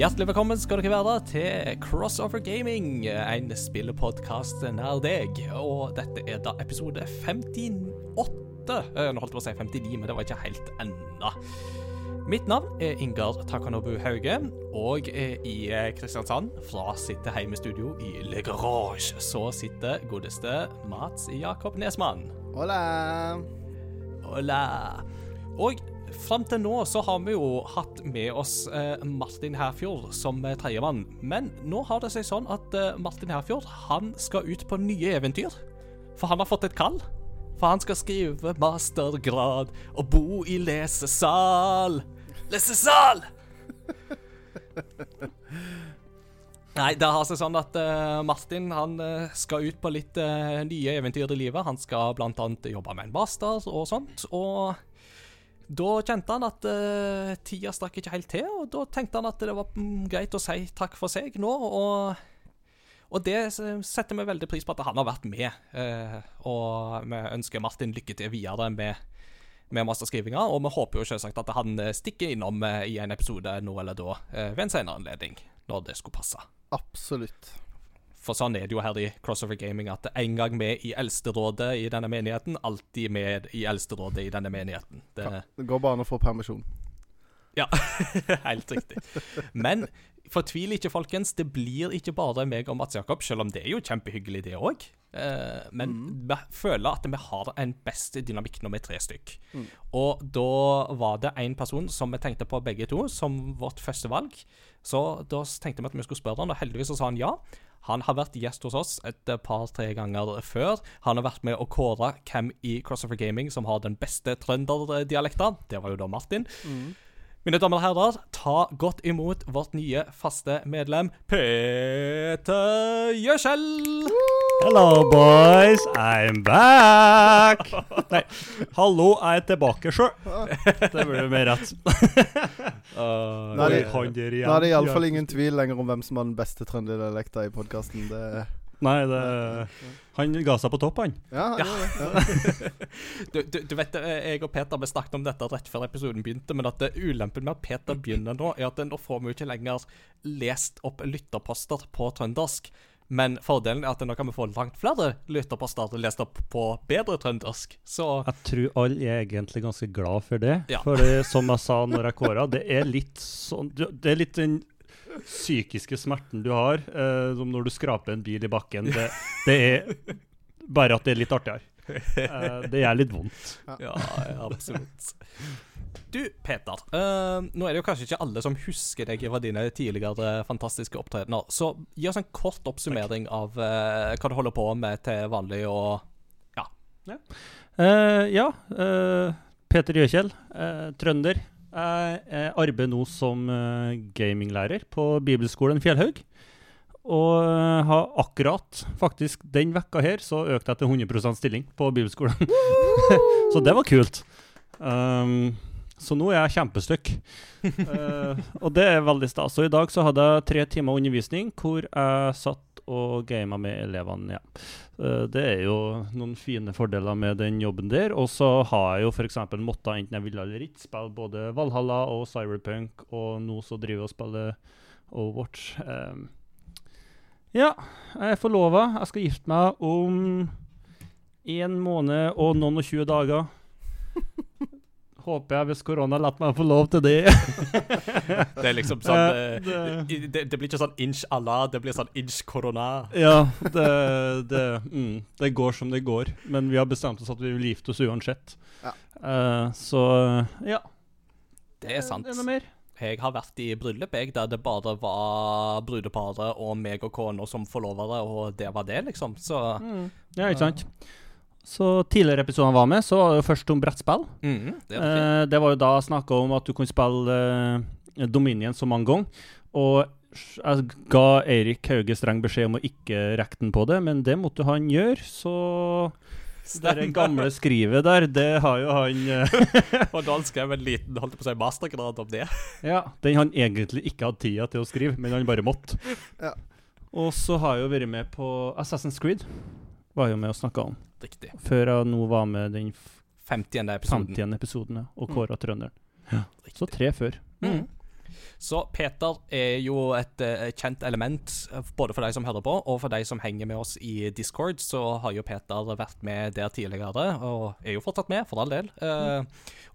Hjertelig velkommen skal dere være til Crossover Gaming, en spillepodkast nær deg. Og dette er da episode 58. Eh, Nå holdt jeg på å si 59, men det var ikke helt ennå. Mitt navn er Ingar Takanobu Hauge, og i eh, Kristiansand, fra sitt hjemme studio i Le Garage, så sitter godeste Mats Jakob Nesmann. Hola! Hola. Og fram til nå så har vi jo hatt med oss eh, Martin Herfjord som eh, tredjemann. Men nå har det seg sånn at eh, Martin Herfjord han skal ut på nye eventyr. For han har fått et kall. For han skal skrive mastergrad og bo i lesesal. Lesesal! Nei, det har seg sånn at uh, Martin han skal ut på litt uh, nye eventyr i livet. Han skal annet jobbe med en master og sånt. Og da kjente han at uh, tida strakk ikke helt til, og da tenkte han at det var mm, greit å si takk for seg nå. Og, og det setter vi veldig pris på at han har vært med. Uh, og vi ønsker Martin lykke til videre med, med masterskrivinga, og vi håper jo selvsagt at han stikker innom uh, i en episode nå eller da ved en senere anledning, når det skulle passe. Absolutt. For sånn er det jo her i Crossover Gaming at en gang med i Eldsterådet i denne menigheten, alltid med i Eldsterådet i denne menigheten. Det, Ja, det går bare an å få permisjon. ja, helt riktig. Men fortvil ikke, folkens. Det blir ikke bare meg og Mats Jakob, selv om det er jo kjempehyggelig, det òg. Eh, men vi føler at vi har en best dynamikk når vi er tre stykk. Og da var det en person som vi tenkte på begge to som vårt første valg. Så da tenkte vi at vi skulle spørre han, og heldigvis så sa han ja. Han har vært gjest hos oss et par-tre ganger før. Han har vært med å kåre hvem i Crossover Gaming som har den beste trønderdialekta. Det var jo da Martin. Mine damer og herrer, ta godt imot vårt nye faste medlem Peter Gjøskjell. Hello, boys. I'm back. Nei, hallo, jeg er tilbake sjøl. Det blir mer rett. Uh, Nå er det-. Nå er det iallfall ingen tvil lenger om hvem som har den beste trønderdialekta i podkasten. Det Nei, det Han ga seg på topp, han. Ja, han. Ja. du, du, du vet, eh, jeg og Peter vi snakket om dette rett før episoden begynte, men at det ulempen med at Peter begynner nå, er at nå får vi ikke lenger lest opp lytterposter på trøndersk. Men fordelen er at nå kan vi få langt flere lytterposter lest opp på bedre trøndersk. Så Jeg tror alle er egentlig ganske glad for det. Ja. For det, som jeg sa når jeg kåra, det er litt sånn Det er litt den psykiske smerten du har, uh, som når du skraper en bil i bakken. Det, det er bare at det er litt artigere. Uh, det gjør litt vondt. ja, absolutt. Du, Peter. Uh, nå er det jo kanskje ikke alle som husker deg fra dine tidligere fantastiske opptredener. Så gi oss en kort oppsummering av uh, hva du holder på med til vanlig, og Ja. ja. eh, Peter Gjøkjell, eh, trønder. Jeg eh, arbeider nå som eh, gaminglærer på Bibelskolen Fjellhaug. Og eh, har akkurat, faktisk den vekka her, så økte jeg til 100% stilling på Bibelskolen. så det var kult. Um, så nå er jeg kjempestykk. uh, og det er veldig stas. Så i dag så hadde jeg tre timer undervisning hvor jeg satt og gama med elevene. ja. Uh, det er jo noen fine fordeler med den jobben der. Og så har jeg jo f.eks. måttet, enten jeg ville eller ikke, spille både Valhalla og Cyberpunk, og nå så driver jeg og spiller Overwatch. Um, ja, jeg er forlova. Jeg skal gifte meg om en måned og noen og 20 dager. Håper jeg, hvis korona lar meg få lov til det. Det er liksom sånn Eh, det- det, det blir ikke sånn inch Allah, det blir sånn inch korona. Ja, det, det, mm, det går som det går. Men vi har bestemt oss at vi vil gifte oss uansett. Ja. Uh, så ja. Det er sant. Er det noe mer? Jeg har vært i bryllup, jeg, der det bare var brudeparet og meg og kona som forlovere, og det var det, liksom. Så Ja, ikke sant? Så tidligere episoden var med, så var det jo først om brettspill. Mm, det er. Eh, det var jo da snakka om at du kunne spille eh, Dominion så mange ganger. Og jeg ga Eirik Hauge streng beskjed om å ikke rekke den på det, men det måtte han gjøre, så det gamle skrivet der, det har jo han eh, Og da han skrev en liten holdt på å si, mastergrad om det. Ja, den han egentlig ikke hadde tida til å skrive, men han bare måtte. Ja. Og så har jeg jo vært med på Assassin's Creed. Var jo med og snakka om. Riktig. Før jeg nå var med den f- 50. episoden. 50. episoden ja, og Mm. trønderen. Ja. Så tre før. Mm. Så Peter er jo et uh, kjent element, eh, både for de som hører på, og for de som henger med oss i Discord. Så har jo Peter vært med der tidligere, og er jo fortsatt med, for all del. Eh,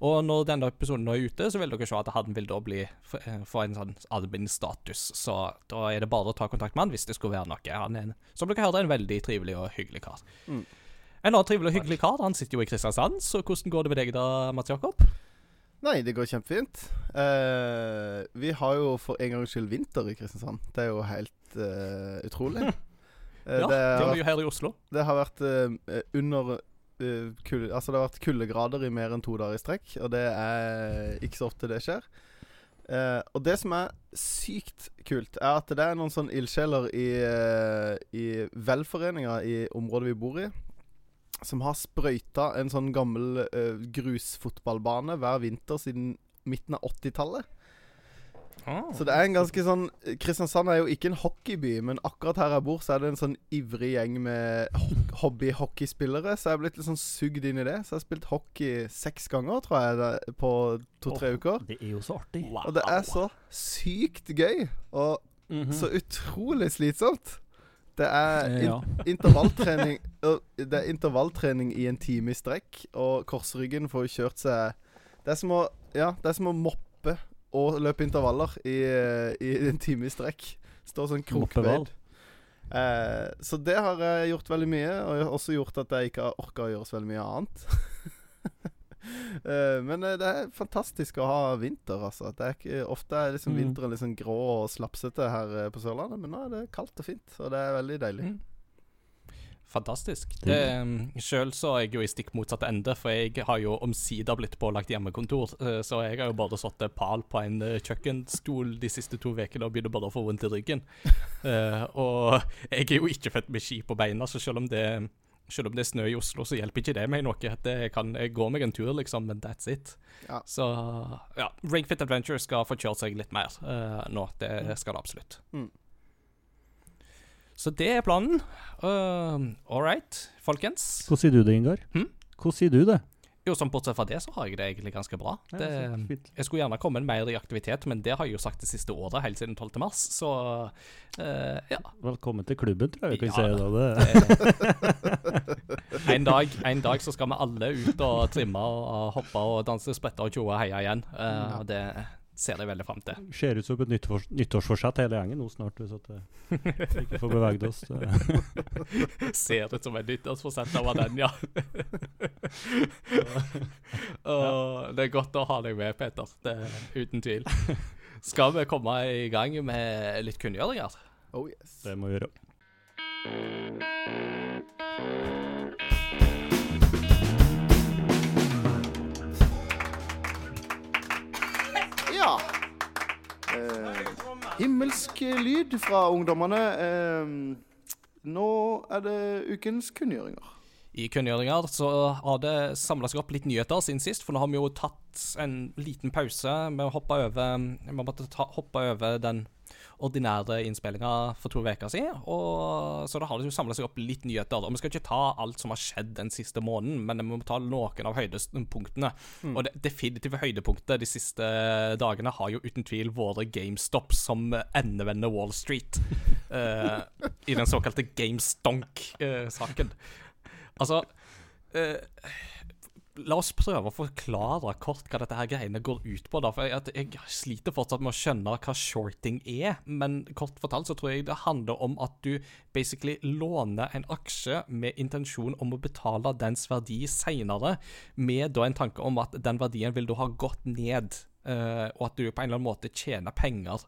og når denne episoden nå er ute, så vil dere se at han vil da bli få en sånn admin-status. Så da er det bare å ta kontakt med han hvis det skulle være noe. Han er, en, som dere hører, en veldig trivelig og hyggelig kar. Mm. En annen trivelig og hyggelig kar, han sitter jo i Kristiansand, så hvordan går det med deg da, Mats Jakob? Nei, det går kjempefint. Uh, vi har jo for en gangs skyld vinter i Kristiansand. Det er jo helt uh, utrolig. uh, Ja, det, det har vi jo her i Oslo. det har vært eh, under eh, kulde, Altså, det har vært kuldegrader i mer enn to dager i strekk, og det er ikke så ofte det skjer. Eh, og det som er sykt kult, er at det er noen sånn ildsjeler i, i velforeninga i området vi bor i, som har sprøyta en sånn gammel uh, grusfotballbane hver vinter siden midten av 80-tallet. Så det er en ganske sånn Kristiansand er jo ikke en hockeyby, men akkurat her jeg bor, så er det en sånn ivrig gjeng med ho- hobby-hockeyspillere. Så jeg er blitt litt sånn sugd inn i det. Så jeg har spilt hockey seks ganger, tror jeg, det, på to-tre oh, uker. Det er jo så artig. Wow. Og det er så sykt gøy. Og Mhm. så utrolig slitsomt. Det er in Ja. intervalltrening Det er intervalltrening i en time i strekk, og korsryggen får jo kjørt seg Det er som å Ja, det er som å moppe og løpe intervaller i, i en time i strekk. Står sånn krokbøyd. Eh, så det har jeg gjort veldig mye, og jeg har også gjort at jeg ikke har orka å gjøre så veldig mye annet. Eh, men eh, det er fantastisk å ha vinter, altså. Det er ikke, ofte er liksom Mm. vinteren litt sånn grå og slapsete her eh, på Sørlandet, men nå er det kaldt og fint, og det er veldig deilig. Mm. Fantastisk. Um, Sjøl så er jeg jo i stikk motsatt ende, for jeg har jo omsider blitt pålagt hjemmekontor. eh, Så jeg har jo bare sittet pal på en eh, kjøkkenstol de siste to ukene og begynner bare å få vondt i ryggen. Eh, og jeg er jo ikke født med ski på beina, så selv om det selv om det er snø i Oslo, så hjelper ikke det meg noe. Det jeg kan gå meg en tur, liksom, men that's it. Ja. Så ja, Ringfit Adventure skal få kjørt seg litt mer uh, nå. Det skal det absolutt. Mm. Så det er planen. Uh, All right, folkens. Hvordan sier du det, Ingar? Hmm? Hvordan sier du det? Jo, sånn Bortsett fra det, så har jeg det egentlig ganske bra. Det, jeg skulle gjerne kommet mer i aktivitet, men det har jeg jo sagt det siste året, helt siden 12. mars. Så uh, ja. Velkommen til klubben, tror jeg vi kan Ja, si da. Det. En dag, en dag så skal vi alle ut og trimme og hoppe og danse, sprette og tjoe og heie igjen. Uh, og det ser jeg veldig fram til. Ser ut som et nyttårs nyttårsforsett hele gjengen nå snart, hvis at eh, vi ikke får beveget oss. Ser ut som et nyttårsforsett av den, ja. Og det er godt å ha deg med, Peter. Det Uten tvil. Skal vi komme i gang med litt kunngjøringer? Oh yes. det må vi gjøre. Ja. Eh, himmelsk lyd fra ungdommene. Eh, nå er det ukens kunngjøringer. I kunngjøringer så har det samla seg opp litt nyheter siden sist, for nå har vi jo tatt en liten pause. Vi hoppa over Vi måtte ta, hoppe over den ordinære innspillinga for to uker siden. Og, så da har det jo samla seg opp litt nyheter. Og vi skal ikke ta alt som har skjedd den siste måneden, men vi må ta noen av høydepunktene. Og det definitive høydepunktet de siste dagene har jo uten tvil vært GameStop som endevender Wall Street. uh, I den såkalte GameStonk-saken. Altså eh, La oss prøve å forklare kort hva dette her greiene går ut på. da, for jeg, jeg sliter fortsatt med å skjønne hva shorting er. Men kort fortalt så tror jeg det handler om at du basically låner en aksje med intensjon om å betale dens verdi seinere, med da en tanke om at den verdien vil du ha gått ned, eh, og at du på en eller annen måte tjener penger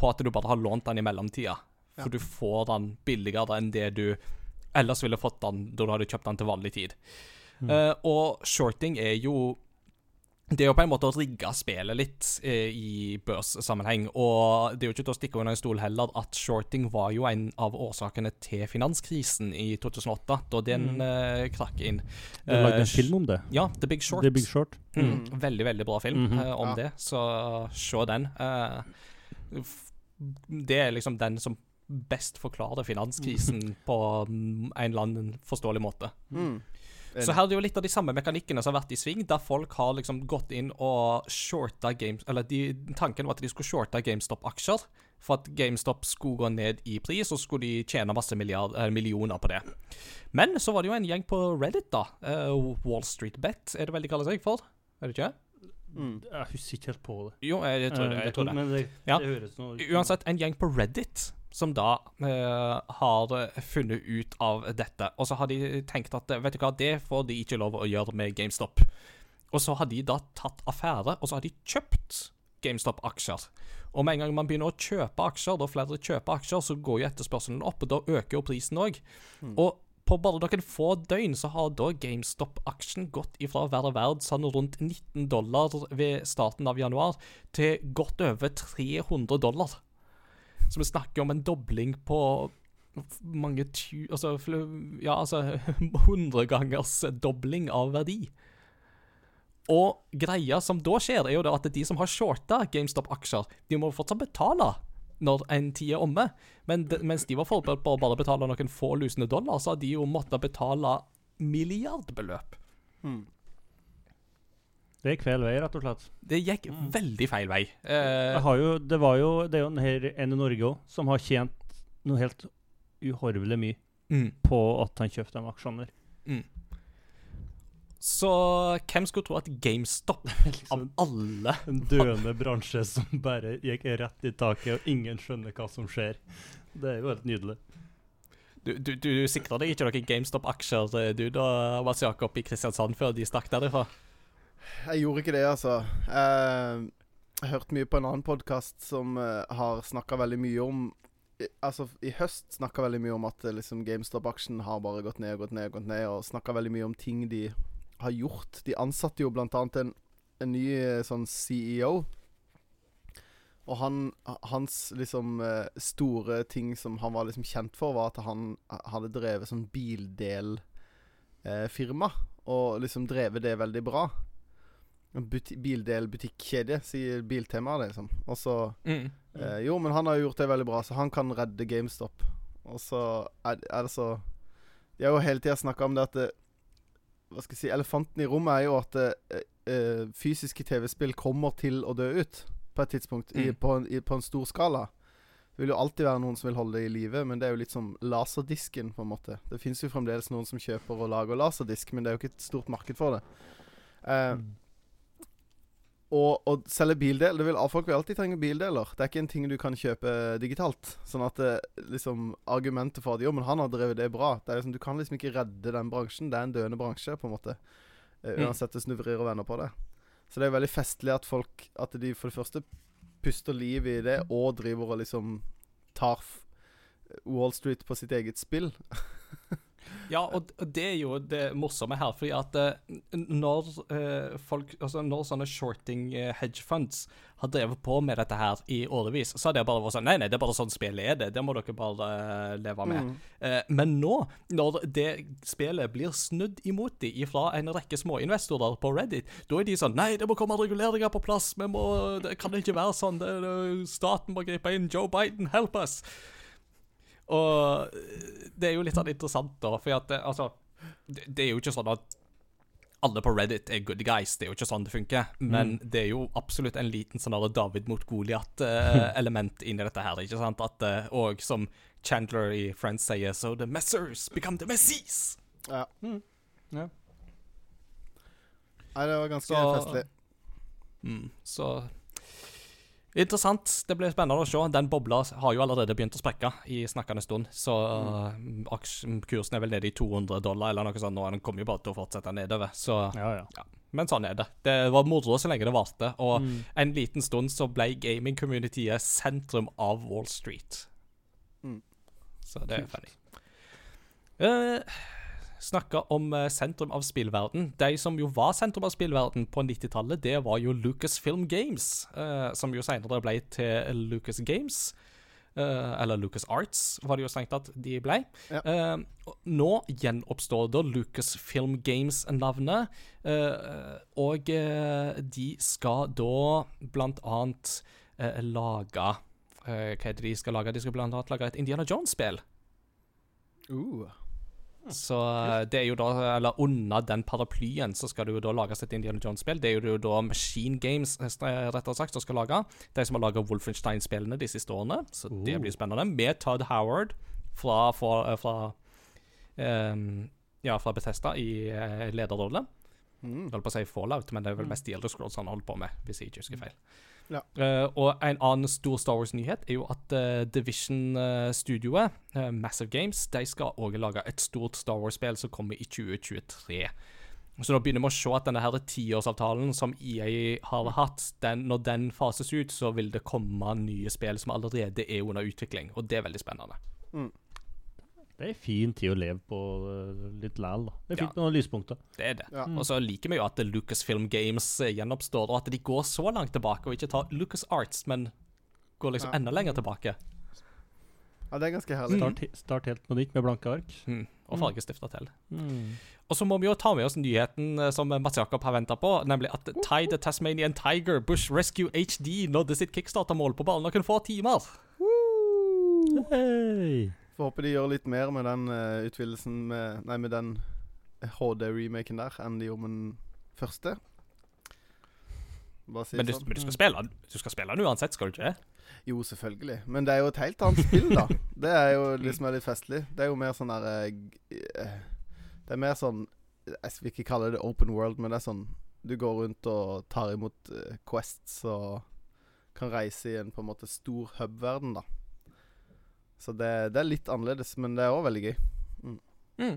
på at du bare har lånt den i mellomtida. For du får den billigere enn det du ellers ville fått den da du hadde kjøpt den til vanlig tid. Eh, og shorting er jo det er jo på en måte å rigge spillet litt eh, i børssammenheng. Og det er jo ikke til å stikke under en stol heller at shorting var jo en av årsakene til finanskrisen i 2008, da den Mm. eh, krakk inn. Du lagde Eh, en film om det. Ja, The Big Short. The Big Short. Mm. Veldig, veldig bra film -hmm. eh, om Ja. det, så se den. Eh, f- det er liksom den som best forklarer finanskrisen på mm, en eller annen forståelig måte. Mm. Så her er det jo litt av de samme mekanikkene som har vært i sving, der folk har liksom gått inn og shorta games... Eller de, tanken var at de skulle shorte GameStop-aksjer, for at GameStop skulle gå ned i pris, og så skulle de tjene masse milliard, eh, millioner på det. Men så var det jo en gjeng på Reddit, da. Uh, Wall Street Bet, er det vel de kaller seg for? Er det ikke? Mm. Jeg husker ikke helt på det. Jo, jeg, jeg tror det. Eh, Jeg tror det. Men det, det høres noe Uansett, en gjeng på Reddit som da eh, har eh, funnet ut av dette. Og så har de tenkt at vet du hva, det får de ikke lov å gjøre med GameStop. Og så har de da tatt affære, og så har de kjøpt GameStop-aksjer. Og med en gang man begynner å kjøpe aksjer, da flere kjøper aksjer, så går jo etterspørselen opp, og da øker jo prisen òg. Og på bare noen få døgn så har da GameStop-aksjen gått ifra å være verd sånn rundt 19 dollar ved starten av januar, til godt over 300 dollar. Så vi snakker om en dobling på mange tu... Altså, ja, altså Hundregangers dobling av verdi. Og greia som da skjer, er jo da at de som har shorta GameStop-aksjer, de må fortsatt betale når en tid er omme. Men de, mens de var forberedt på å bare betale noen få lusende dollar, så har de jo måttet betale milliardbeløp. Mm. Det gikk feil vei, rett og slett. Det gikk veldig feil vei. Eh, har jo, det, var jo, det er jo en, her, en i Norge òg som har tjent noe helt uhorvelig mye mm. på at han kjøpte de aksjene der. Mm. Så hvem skulle tro at GameStop, av alle En døende bransje som bare gikk rett i taket, og ingen skjønner hva som skjer. Det er jo helt nydelig. Du, du, du sikra deg ikke noen GameStop-aksjer, du da, Mats Jakob, i Kristiansand før de stakk derifra? Jeg gjorde ikke det, altså. Jeg, jeg hørte mye på en annen podkast som eh, har snakka veldig mye om Altså, i høst snakka veldig mye om at eh, liksom GameStop-aksjen har bare gått ned og gått ned og gått ned, og snakka veldig mye om ting de har gjort. De ansatte jo blant annet en, en ny eh, sånn CEO. Og han, hans liksom eh, store ting som han var liksom kjent for, var at han hadde drevet sånn bildelfirma. og liksom drevet det veldig bra. En buti bildelbutikkjede, sier Biltema, liksom. Og så Mm. eh, Jo, men han har jo gjort det veldig bra, så han kan redde GameStop. Og så er, er det så De har jo hele tida snakka om det at det, Hva skal jeg si Elefanten i rommet er jo at det, eh, fysiske TV-spill kommer til å dø ut på et tidspunkt, i, Mm. på, en, i, på en stor skala. Det vil jo alltid være noen som vil holde det i live, men det er jo litt som laserdisken, på en måte. Det fins jo fremdeles noen som kjøper og lager laserdisk, men det er jo ikke et stort marked for det. Eh, og å selge bildeler det vil, Folk vil alltid trenge bildeler. Det er ikke en ting du kan kjøpe digitalt. Sånn at det, liksom argumentet for at jo, men han har drevet det bra det er liksom, Du kan liksom ikke redde den bransjen. Det er en døende bransje, på en måte. Eh, Mm. uansett det snurrer og vender på det. Så det er veldig festlig at folk At de for det første puster liv i det, og driver og liksom tar Wall Street på sitt eget spill. Ja, og det er jo det morsomme her, fordi at eh, når eh, folk Altså når sånne shorting eh, hedge funds har drevet på med dette her i årevis, så har det bare vært sånn Nei, nei, det er bare sånn spillet er det. Det må dere bare leve med. Mm. Men nå, når det spillet blir snudd imot dem fra en rekke småinvestorer på Reddit, da er de sånn Nei, det må komme reguleringer på plass. Vi må, det kan ikke være sånn. Det, staten må gripe inn. Joe Biden, help us. Og eh, det er jo litt sånn interessant, da, for at det, altså det, det er jo ikke sånn at alle på Reddit er good guys. Det er jo ikke sånn det funker. Men det er jo absolutt en liten sånn David mot Goliat-element inni dette her. ikke sant? At, uh, og som Chandler i Friends sier, so the messers become the messies. Ja. Ja. Nei, det var ganske Så- festlig. Mm, så Interessant. Det blir spennende å se. Den bobla har jo allerede begynt å sprekke i snakkende stund. Så mm. aksjekursen er vel nede i 200 dollar eller noe sånt nå. Den kommer jo bare til å fortsette nedover. Så Ja, ja. Men sånn er det. Det var moro så lenge det varte. Og Mm. en liten stund så ble gaming-communityet sentrum av Wall Street. Mm. Så det er funny. Eh, snakke om eh, sentrum av spillverden. De som jo var sentrum av spillverden på 90-tallet, det var jo Lucasfilm Games, eh, som jo senere ble til Lucas Games. Eh, eller Lucas Arts, var det jo strengt at de ble. Ja. Eh, nå gjenoppstår da Lucasfilm Games-navnet, eh, og eh, de skal da blant annet lage Hva er det de skal lage? De skal blant annet lage et Indiana Jones-spill. Uh. Så eh, det er jo da, eller under den paraplyen, så skal det jo da lages et Indiana Jones-spill. Det er jo da Machine Games rett og slett, som skal lage. De som har laga Wolfenstein-spillene de siste årene. Så det Oh. blir spennende. Med Todd Howard fra, fra, fra um, Ja, fra Bethesda i eh, lederrolle. Mm. Holdt på å si Fallout, men det er vel mest The Scrolls han holder på med, hvis jeg ikke husker feil. Ja. Uh, og en annen stor Star Wars-nyhet er jo at uh, Division-studioet, uh, Massive Games, de skal òg lage et stort Star Wars-spill som kommer i 2023. Så nå begynner vi å se at denne her tiårsavtalen som EA har hatt, den, når den fases ut, så vil det komme nye spill som allerede er under utvikling, og det er veldig spennende. Det er fin tid å leve på eh, litt læl, da. Det er fint Ja. med noen lyspunkter. Det er det. Ja. Og så liker vi jo at Lucasfilm Games eh, gjenoppstår, og at de går så langt tilbake, og ikke tar Lucas Arts, men går liksom Ja. enda lenger tilbake. ja, det er ganske herlig. Start, start helt på nytt med blanke ark. Mm. Og fargestifter til. Mm. Og så må vi jo ta med oss nyheten eh, som Mats Jakob har venta på, nemlig at Ty the Tasmanian Tiger Bush Rescue HD nådde sitt kickstarter-mål på bare noen få timer. Hey. Får håpe de gjør litt mer med den uh, utvidelsen med Nei, med den HD-remaken der enn de gjorde med den første. Si Men du, sånn. men du skal spille den Du skal spille den uansett, skal du ikke? Jo, selvfølgelig. Men det er jo et helt annet spill, da. Det er jo liksom litt festlig. Det er jo mer sånn der uh, eh, Det er mer sånn Jeg vil ikke kalle det open world, men det er sånn Du går rundt og tar imot uh, quests og kan reise i en på en måte stor hub-verden, da. Så det, det er litt annerledes, men det er òg veldig gøy. Mm.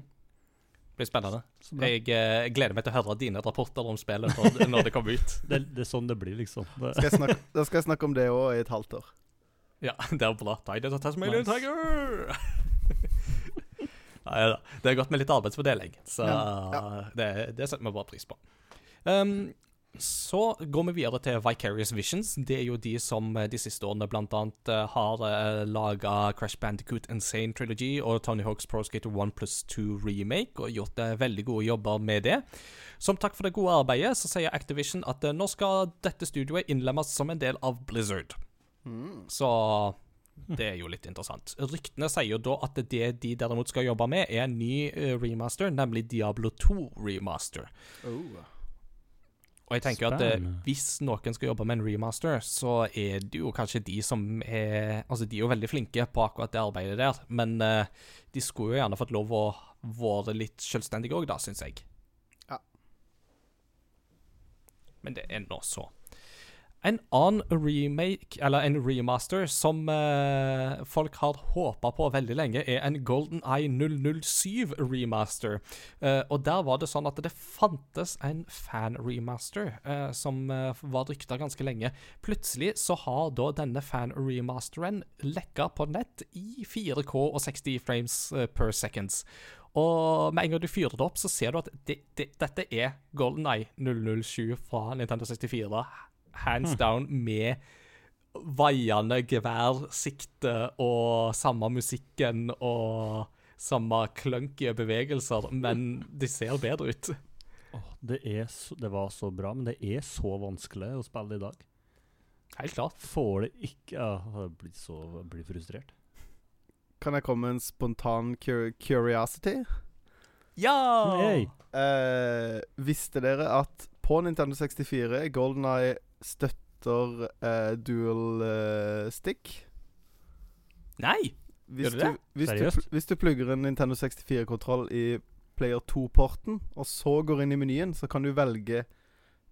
Blir spennende. Jeg eh, gleder meg til å høre dine rapporter om spillet når, når det kommer ut. Det, det er sånn det blir, liksom. Det, Skal jeg snakke, da skal jeg snakke om det òg i et halvt år. Ja, det er bra. Ty the Tasmanian Nice. Tiger! Nei da. Det er godt med litt arbeidsfordeling, så Ja, Det, det setter vi bare pris på. Um, så går vi videre til Vicarious Visions. Det er jo de som eh, de siste årene annet eh, har uh, laga Crash Bandicoot Insane Trilogy og Tony Hawk's Pro Skater 1 pluss 2 Remake, og gjort eh, veldig gode jobber med det. Som takk for det gode arbeidet, så sier Activision at eh, nå skal dette studioet innlemmes som en del av Blizzard. Mm. Så det er jo litt interessant. Ryktene sier jo da at det de derimot skal jobbe med, er en ny eh, remaster, nemlig Diablo 2 remaster. Oh. Og jeg tenker Spennende. at eh, hvis noen skal jobbe med en remaster, så er det jo kanskje de som er Altså, de er jo veldig flinke på akkurat det arbeidet der, men eh, de skulle jo gjerne fått lov å være litt selvstendige òg, da, syns jeg. Ja. Men det er nå så. En annen remake, eller en remaster, som eh, folk har håpa på veldig lenge, er en Golden Eye 007 remaster. Eh, og der var det sånn at det fantes en fan-remaster eh, som eh, var rykta ganske lenge. Plutselig så har da denne fan-remasteren lekka på nett i 4K og 60 frames eh, per seconds. Og med en gang du fyrer det opp, så ser du at det, det, dette er Golden Eye 007 fra Nintendo 64. Hands down med vaiende geværsikte og samme musikken og samme clunky bevegelser, men de ser bedre ut. Oh, det, er så, det var så bra, men det er så vanskelig å spille i dag. Helt klart. Får det ikke ja, Jeg blir så jeg blir frustrert. Kan jeg komme med en spontan cur curiosity? Ja! Hey. Eh, visste dere at på Nintendo 64 Golden Eye støtter uh, dual uh, stick? Nei! Hvis Gjør du det? du, hvis, Seriøst? Du, hvis du plugger en Nintendo 64-kontroll i Player 2-porten, og så går inn i menyen, så kan du velge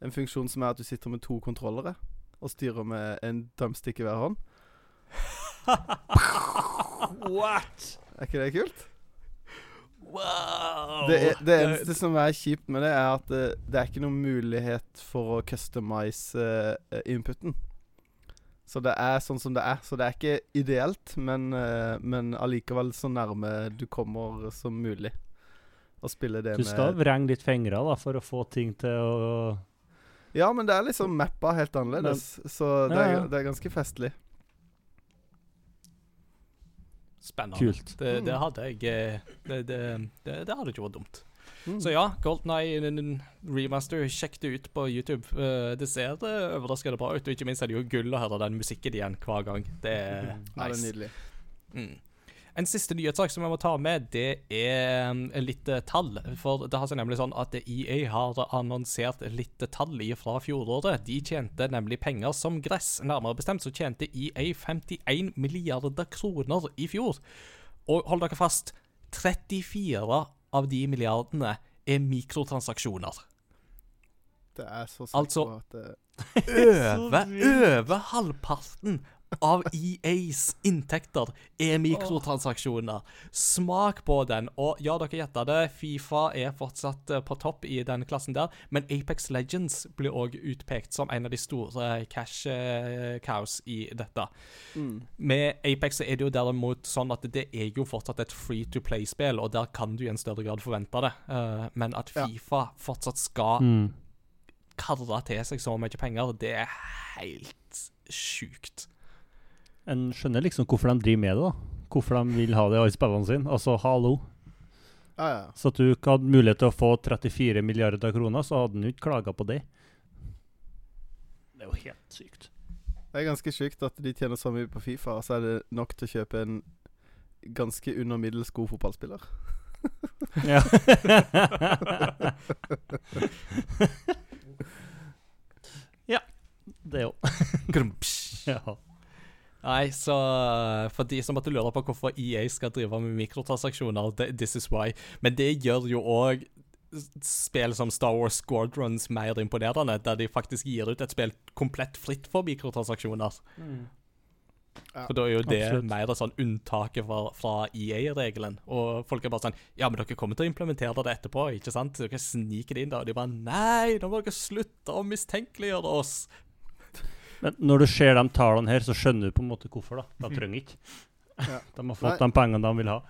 en funksjon som er at du sitter med to kontrollere og styrer med en thumbstick i hver hånd. What? Er ikke det kult? Wow! Det, er, det eneste som er kjipt med det, er at det, det er ikke noen mulighet for å customize uh, inputen. Så det er sånn som det er. Så det er ikke ideelt, men, uh, men allikevel så nærme du kommer som mulig. å spille det Du skal med vrenge litt fingre da, for å få ting til å Ja, men det er liksom mappa helt annerledes, så det Ja, er, ja. det er ganske festlig. Spennende. Kult. Det, det Mm. hadde jeg eh, det, det, det, det hadde ikke vært dumt. Mm. Så ja, Golden Eye remaster, sjekk det ut på YouTube. Eh, det ser eh, overraskende bra ut, og ikke minst er det jo gull å høre den musikken igjen hver gang. Det er Ja, det er nydelig. Mm. En siste nyhetssak som jeg må ta med, det er um, litt eh, tall. For det har seg nemlig sånn at EA har annonsert litt tall fra fjoråret. De tjente nemlig penger som gress. Nærmere bestemt så tjente EA 51 milliarder kroner i fjor. Og hold dere fast, 34 av de milliardene er mikrotransaksjoner. Det er så sykt Altså- at det Over, over halvparten av EAs inntekter er mikrotransaksjoner. Smak på den. Og ja, dere gjetta det, Fifa er fortsatt eh, på topp i den klassen der, men Apex Legends blir òg utpekt som en av de store cash eh, cows i dette. mm. Med Apex er det jo derimot sånn at det er jo fortsatt et free to play-spill, og der kan du i en større grad forvente det. Eh, men at Ja. Fifa fortsatt skal mm. karre til seg så mye penger, det er helt sjukt. En skjønner liksom hvorfor de driver med det. da. Hvorfor de vil ha det i spillene sine. Altså, hallo. Ja, ja. Så at du ikke hadde mulighet til å få 34 milliarder kroner, så hadde han ikke klaga på det. Det er jo helt sykt. Det er ganske sykt at de tjener så mye på Fifa, og så er det nok til å kjøpe en ganske under middels god fotballspiller. Ja. ja. Det òg. Ja. Nei, så for de som måtte lure på hvorfor EA skal drive med mikrotransaksjoner, this is why. Men det gjør jo òg spill som Star Wars Squadrons mer imponerende, der de faktisk gir ut et spill komplett fritt for mikrotransaksjoner. Ja, For da er jo det absolutt. mer sånn unntaket fra, fra EA-regelen. Og folk er bare sånn Ja, men dere kommer til å implementere det etterpå, ikke sant? Dere sniker det inn da, og de bare Nei, nå må dere slutte å mistenkeliggjøre oss. Men når du ser de tallene her, så skjønner du på en måte hvorfor. da. De trenger ikke. Ja. De har fått Nei. de pengene de vil ha.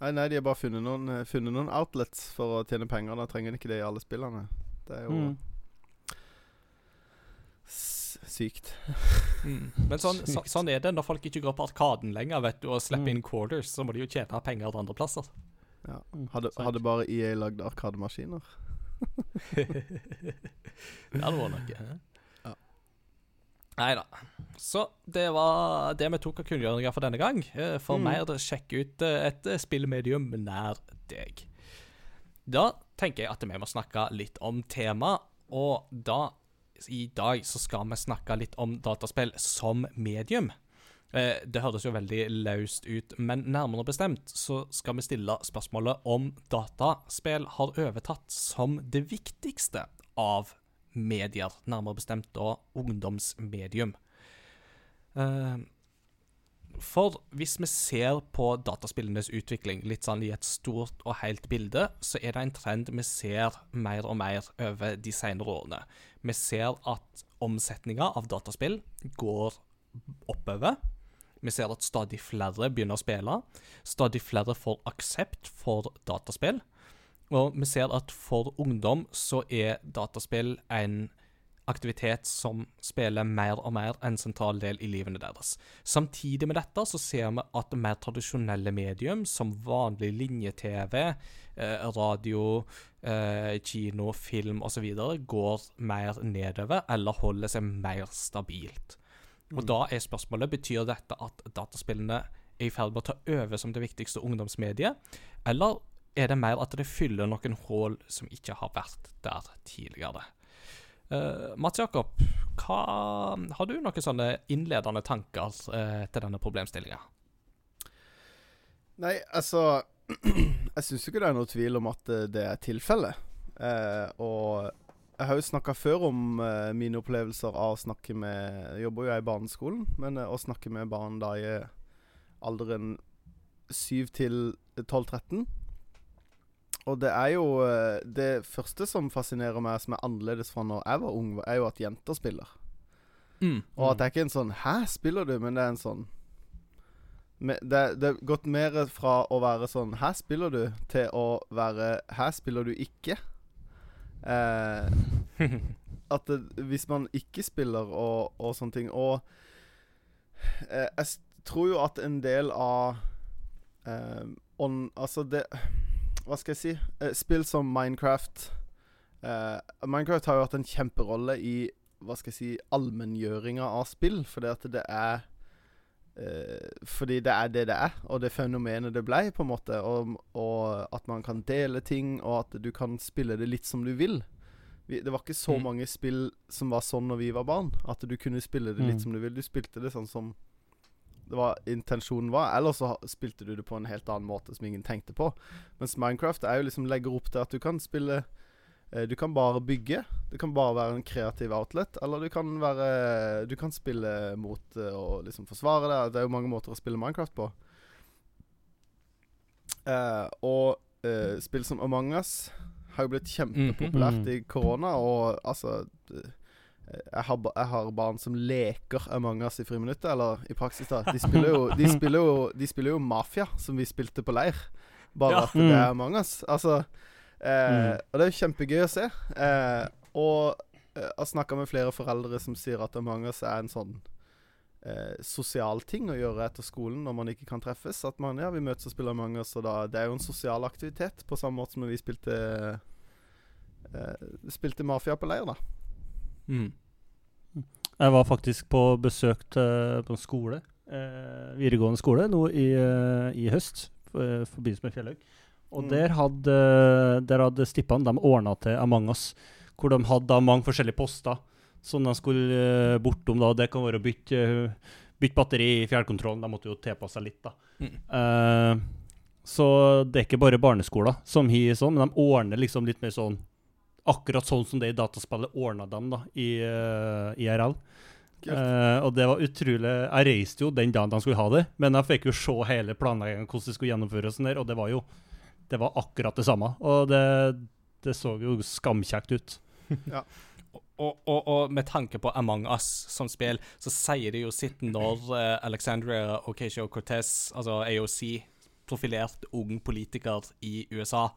Nei, nei, de har bare funnet noen, eh, funnet noen outlets for å tjene penger. Da trenger de ikke det i alle spillene. Det er jo Mm. sykt. sykt. Men sånn, så, Sykt. sånn er det når folk ikke går på Arkaden lenger vet du, og slipper Mm. inn quarters. Så må de jo tjene penger andre plasser. Ja. Mm, Hadde, hadde bare EA lagd arkademaskiner. det hadde vært noe. Nei da. Så det var det vi tok av kunngjøringer for denne gang. Eh, For Mm. mer, sjekk ut eh, et eh, spillmedium nær deg. Da tenker jeg at vi må snakke litt om tema, og da i dag så skal vi snakke litt om dataspill som medium. Eh, det høres jo veldig løst ut, men nærmere bestemt så skal vi stille spørsmålet om dataspill har overtatt som det viktigste av medier, nærmere bestemt da ungdomsmedium. Eh, for hvis vi ser på dataspillenes utvikling litt sånn i et stort og helt bilde, så er det en trend vi ser mer og mer over de senere årene. Vi ser at omsetninga av dataspill går oppover. Vi ser at stadig flere begynner å spille. Stadig flere får aksept for dataspill. Og vi ser at for ungdom så er dataspill en aktivitet som spiller mer og mer en sentral del i livene deres. Samtidig med dette så ser vi at mer tradisjonelle medium, som vanlig linje-TV, eh, radio, eh, kino, film osv., går mer nedover eller holder seg mer stabilt. Og da er spørsmålet betyr dette at dataspillene er i ferd med å ta over som det viktigste ungdomsmediet, eller er det mer at det fyller noen hull som ikke har vært der tidligere? Uh, Mats Jakob, hva, har du noen sånne innledende tanker uh, til denne problemstillinga? Nei, altså Jeg syns ikke det er noe tvil om at eh, det er tilfellet. Uh, og jeg har jo snakka før om mine opplevelser av å snakke med Jeg jobber jo i barneskolen, men å snakke med barn da i alderen 7 til 12-13 Og det er jo eh, Det første som fascinerer meg, som er annerledes fra når jeg var ung, er jo at jenter spiller. Mm. Og at det er ikke en sånn 'hæ, spiller du?' Men det er en sånn det, det er gått mer fra å være sånn Her spiller du, til å være Her spiller du ikke. Eh, at det, hvis man ikke spiller og, og sånne ting Og eh, jeg tror jo at en del av eh, on, Altså, det Hva skal jeg si? Eh, spill som Minecraft eh, Minecraft har jo hatt en kjemperolle i hva skal jeg si allmenngjøringa av spill, fordi at det er eh, Fordi det er det det er, og det fenomenet det ble, på en måte. Og, og at man kan dele ting, og at du kan spille det litt som du vil. Vi, det var ikke så Mm. mange spill som var sånn når vi var barn. At du kunne spille det litt Mm. som du vil. Du spilte det sånn som det var intensjonen var, eller så spilte du det på en helt annen måte som ingen tenkte på. Mens Minecraft er jo liksom legger opp til at du kan spille eh, Du kan bare bygge. Det kan bare være en kreativ outlet. Eller du kan være Du kan spille mot og liksom forsvare det. Det er jo mange måter å spille Minecraft på. Eh, og eh, spill som Among us har jo blitt kjempepopulært Mhm. i korona, og altså eh, jeg har, jeg har barn som leker Among us i friminuttet, eller i praksis, da. De spiller jo, de spiller jo, de spiller jo Mafia, som vi spilte på leir. Bare Ja. at det er Mm. Among us. Altså eh, Mm. Og det er jo kjempegøy å se. Eh, og eh, jeg har snakka med flere foreldre som sier at Among us er en sånn eh, sosial ting å gjøre etter skolen når man ikke kan treffes. At man ja, vi møtes og spiller Among us, og da Det er jo en sosial aktivitet, på samme måte som når vi spilte eh, Spilte Mafia på leir, da. Mm. Jeg var faktisk på besøk til, på en skole, eh, videregående skole, nå i, eh, i høst, i forbindelse med Fjellhaug. Og Mm. der hadde, der hadde Stippan de ordna til Among us, hvor de hadde mange forskjellige poster som de skulle eh, bortom. da, Det kan være å bytte, bytte batteri i fjernkontrollen, de måtte jo tilpasse seg litt. da. Mm. Eh, så det er ikke bare barneskoler som har sånn, men de ordner liksom litt mer sånn Akkurat sånn som det i dataspillet ordna dem da, i uh, IRL. Kult. Eh, og det var utrolig Jeg reiste jo den dagen de skulle ha det, men jeg fikk jo se hele planleggingen, hvordan det skulle gjennomføres, og sånn der, og det var jo det var akkurat det samme. Og det, det så jo skamkjekt ut. Og, og, og med tanke på Among us som spill, så sier det jo sitt når uh, Alexandria Ocasio-Cortez, altså AOC, profilert ung politiker i USA,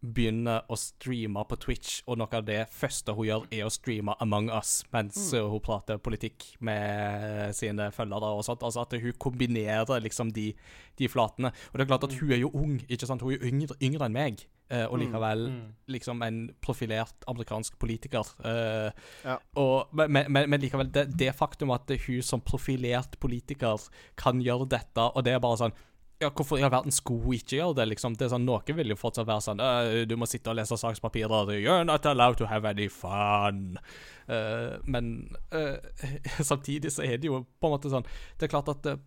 begynner å streame på Twitch, og noe av det første hun gjør, er å streame Among us mens mm. hun prater politikk med sine følgere og sånt. Altså at hun kombinerer liksom de, de flatene. Og det er klart at hun er jo ung, ikke sant? Hun er yngre, yngre enn meg, eh, og Mm. likevel liksom en profilert amerikansk politiker. eh, Ja. og, men, men, men likevel, det, det faktum at hun som profilert politiker kan gjøre dette, og det er bare sånn ja, Hvorfor i all verden skulle ikke gjøre det? liksom? Det er sånn, Noen vil jo fortsatt være sånn «Øh, Du må sitte og lese sakspapirer. You're not allowed to have any fun. Uh, men uh, samtidig så er det jo på en måte sånn Det er klart at uh,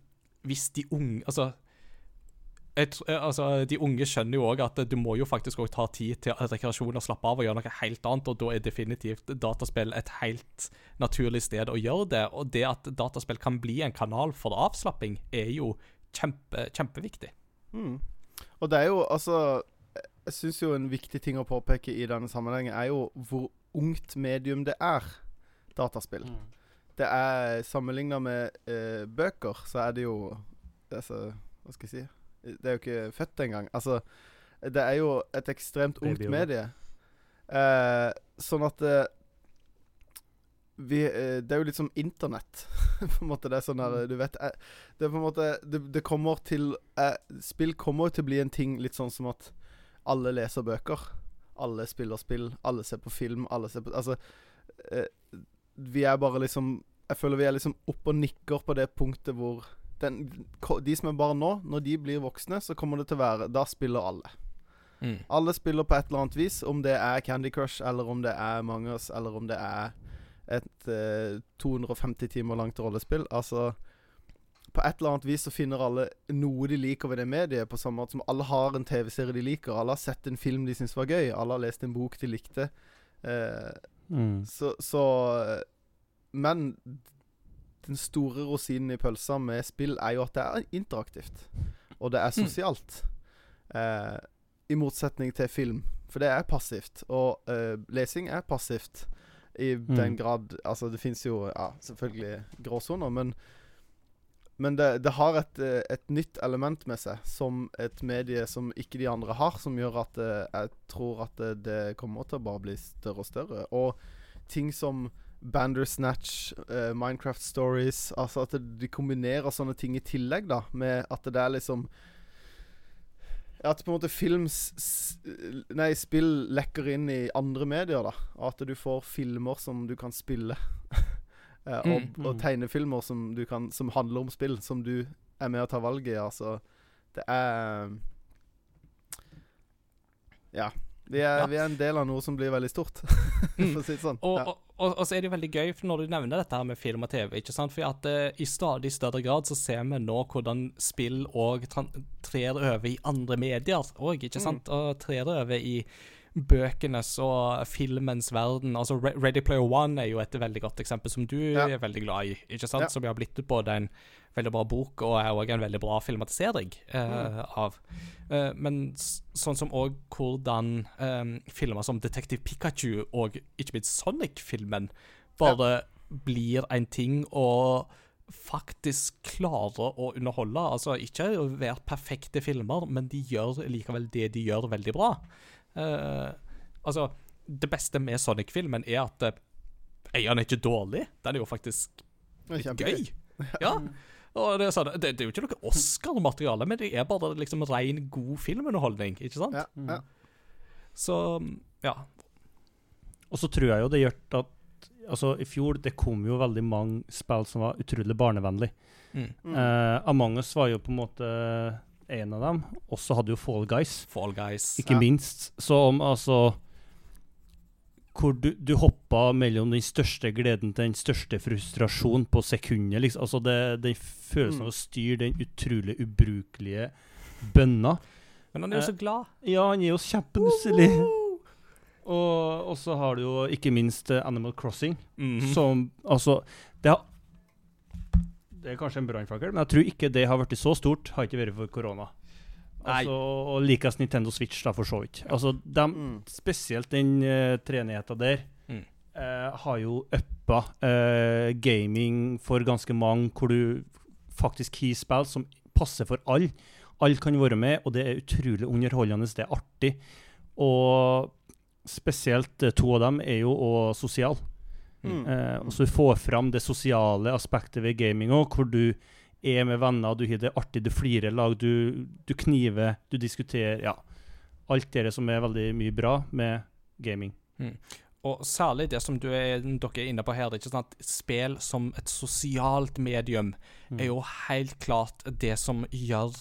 hvis de unge Altså et, altså, De unge skjønner jo òg at du må jo faktisk også ta tid til rekreasjon og slappe av og gjøre noe helt annet, og da er definitivt dataspill et helt naturlig sted å gjøre det. Og det at dataspill kan bli en kanal for avslapping, er jo kjempe, kjempeviktig. Mm. Og det er jo altså Jeg syns jo en viktig ting å påpeke i denne sammenhengen er jo hvor ungt medium det er, dataspill. Det er Sammenligna med eh, bøker, så er det jo altså, Hva skal jeg si Det er jo ikke født engang. Altså, det er jo et ekstremt ungt medie. Eh, sånn at eh, vi, eh, Det er jo litt som internett. på en måte Det er sånn der, Du vet eh, Det er på en måte Det, det kommer til eh, Spill kommer til å bli en ting litt sånn som at alle leser bøker. Alle spiller spill. Alle ser på film. Alle ser på Altså Vi er bare liksom Jeg føler vi er liksom oppe og nikker på det punktet hvor den, De som er barn nå, når de blir voksne, så kommer det til å være Da spiller alle. Mm. Alle spiller på et eller annet vis, om det er Candy Crush, eller om det er Among us, eller om det er et eh, 250 timer langt rollespill. Altså På et eller annet vis så finner alle noe de liker ved det mediet, på samme måte som alle har en TV-serie de liker. Alle har sett en film de syns var gøy. Alle har lest en bok de likte. Eh, Mm. så, så Men den store rosinen i pølsa med spill er jo at det er interaktivt. Og det er sosialt. Eh, I motsetning til film. For det er passivt. Og eh, lesing er passivt. I den grad Altså, det fins jo ja, selvfølgelig gråsoner, men men det, det har et, eh, et nytt element med seg, som et medie som ikke de andre har, som gjør at eh, jeg tror at det, det kommer til å bare bli større og større. Og ting som Bandersnatch, uh, Minecraft Stories Altså at de kombinerer sånne ting i tillegg, da, med at det er liksom At på en måte film Nei, spill lekker inn i andre medier, da. Og at du får filmer som du kan spille. Eh, og, Mm, og tegnefilmer som, du kan, som handler om spill, som du er med å ta valget i. Altså, det er Ja. Vi er, Ja. vi er en del av noe som blir veldig stort, for å si det sånn. Og, Ja. og, og, og så er det jo veldig gøy når du nevner dette her med film og TV. ikke sant? For at uh, i stadig større grad så ser vi nå hvordan spill òg trer over i andre medier òg, ikke sant? Og trer over i bøkenes og filmens verden. Altså Ready Player One er jo et veldig godt eksempel som du Ja. er veldig glad i, ikke sant? Ja. Som har blitt både en veldig bra bok og er òg en veldig bra filmatisering eh, av. Eh, men sånn som òg hvordan eh, filmer som Detective Pikachu og ikke minst Sonic-filmen bare blir en ting og faktisk klarer å underholde. Altså ikke å være perfekte filmer, men de gjør likevel det de gjør, veldig bra. Eh, altså, det beste med Sonic-filmen er at uh, eieren er ikke dårlig. Den er jo faktisk er litt gøy. Ja. Og det, er sånn, det, det er jo ikke noe Oscar-materiale, men det er bare liksom ren, god filmunderholdning, ikke sant? Ja, ja. Så ja. Og så tror jeg jo det gjør at Altså, i fjor det kom jo veldig mange spill som var utrolig barnevennlige. Mm. Mm. Eh, Among us var jo på en måte en av dem. Og så hadde jo Fall Guys, Fall Guys. ikke Ja. minst. Så om altså Hvor du, du hoppa mellom den største gleden til den største frustrasjonen på sekundet. Liksom. Altså det, den følelsen Mm. av å styre den utrolig ubrukelige bønna. Men han er jo så glad. Ja, han er jo kjempenusselig. Og, og så har du jo ikke minst eh, Animal Crossing, Mhm. som altså Det har Det er kanskje en brannfakkel, men jeg tror ikke det har blitt så stort, har ikke vært for korona. Altså, og likest Nintendo Switch, da, for så vidt. Altså, de, Mm. spesielt den uh, treenigheta der Mm. uh, har jo uppa uh, gaming for ganske mange, hvor du faktisk har spill som passer for alle. Alle kan være med, og det er utrolig underholdende. Det er artig. Og spesielt eh, to av dem er jo òg sosiale. Mm. Eh, og så du får fram det sosiale aspektet ved gaming òg, hvor du er med venner, du har det artig, du flirer lag, du, du kniver, du diskuterer. Ja. Alt det som er veldig mye bra med gaming. Og særlig det som du er, dere er inne på her, ikke sant? spill som et sosialt medium Mm. er jo helt klart det som gjør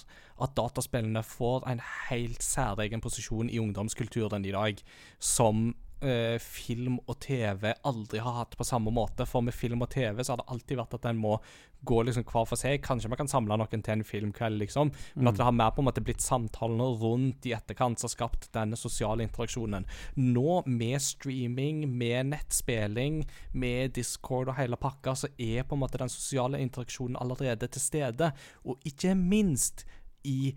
at dataspillene får en helt særegen posisjon i ungdomskulturen i dag, som eh, film og TV aldri har hatt på samme måte. For med film og TV så har det alltid vært at en må gå liksom hver for seg. Kanskje man kan samle noen til en filmkveld, liksom. Men at det har mer på en måte blitt samtalene rundt i etterkant som har skapt denne sosiale interaksjonen. Nå, med streaming, med nettspilling, med Discord og hele pakka, så er på en måte den sosiale interaksjonen allerede til stede. Og ikke minst i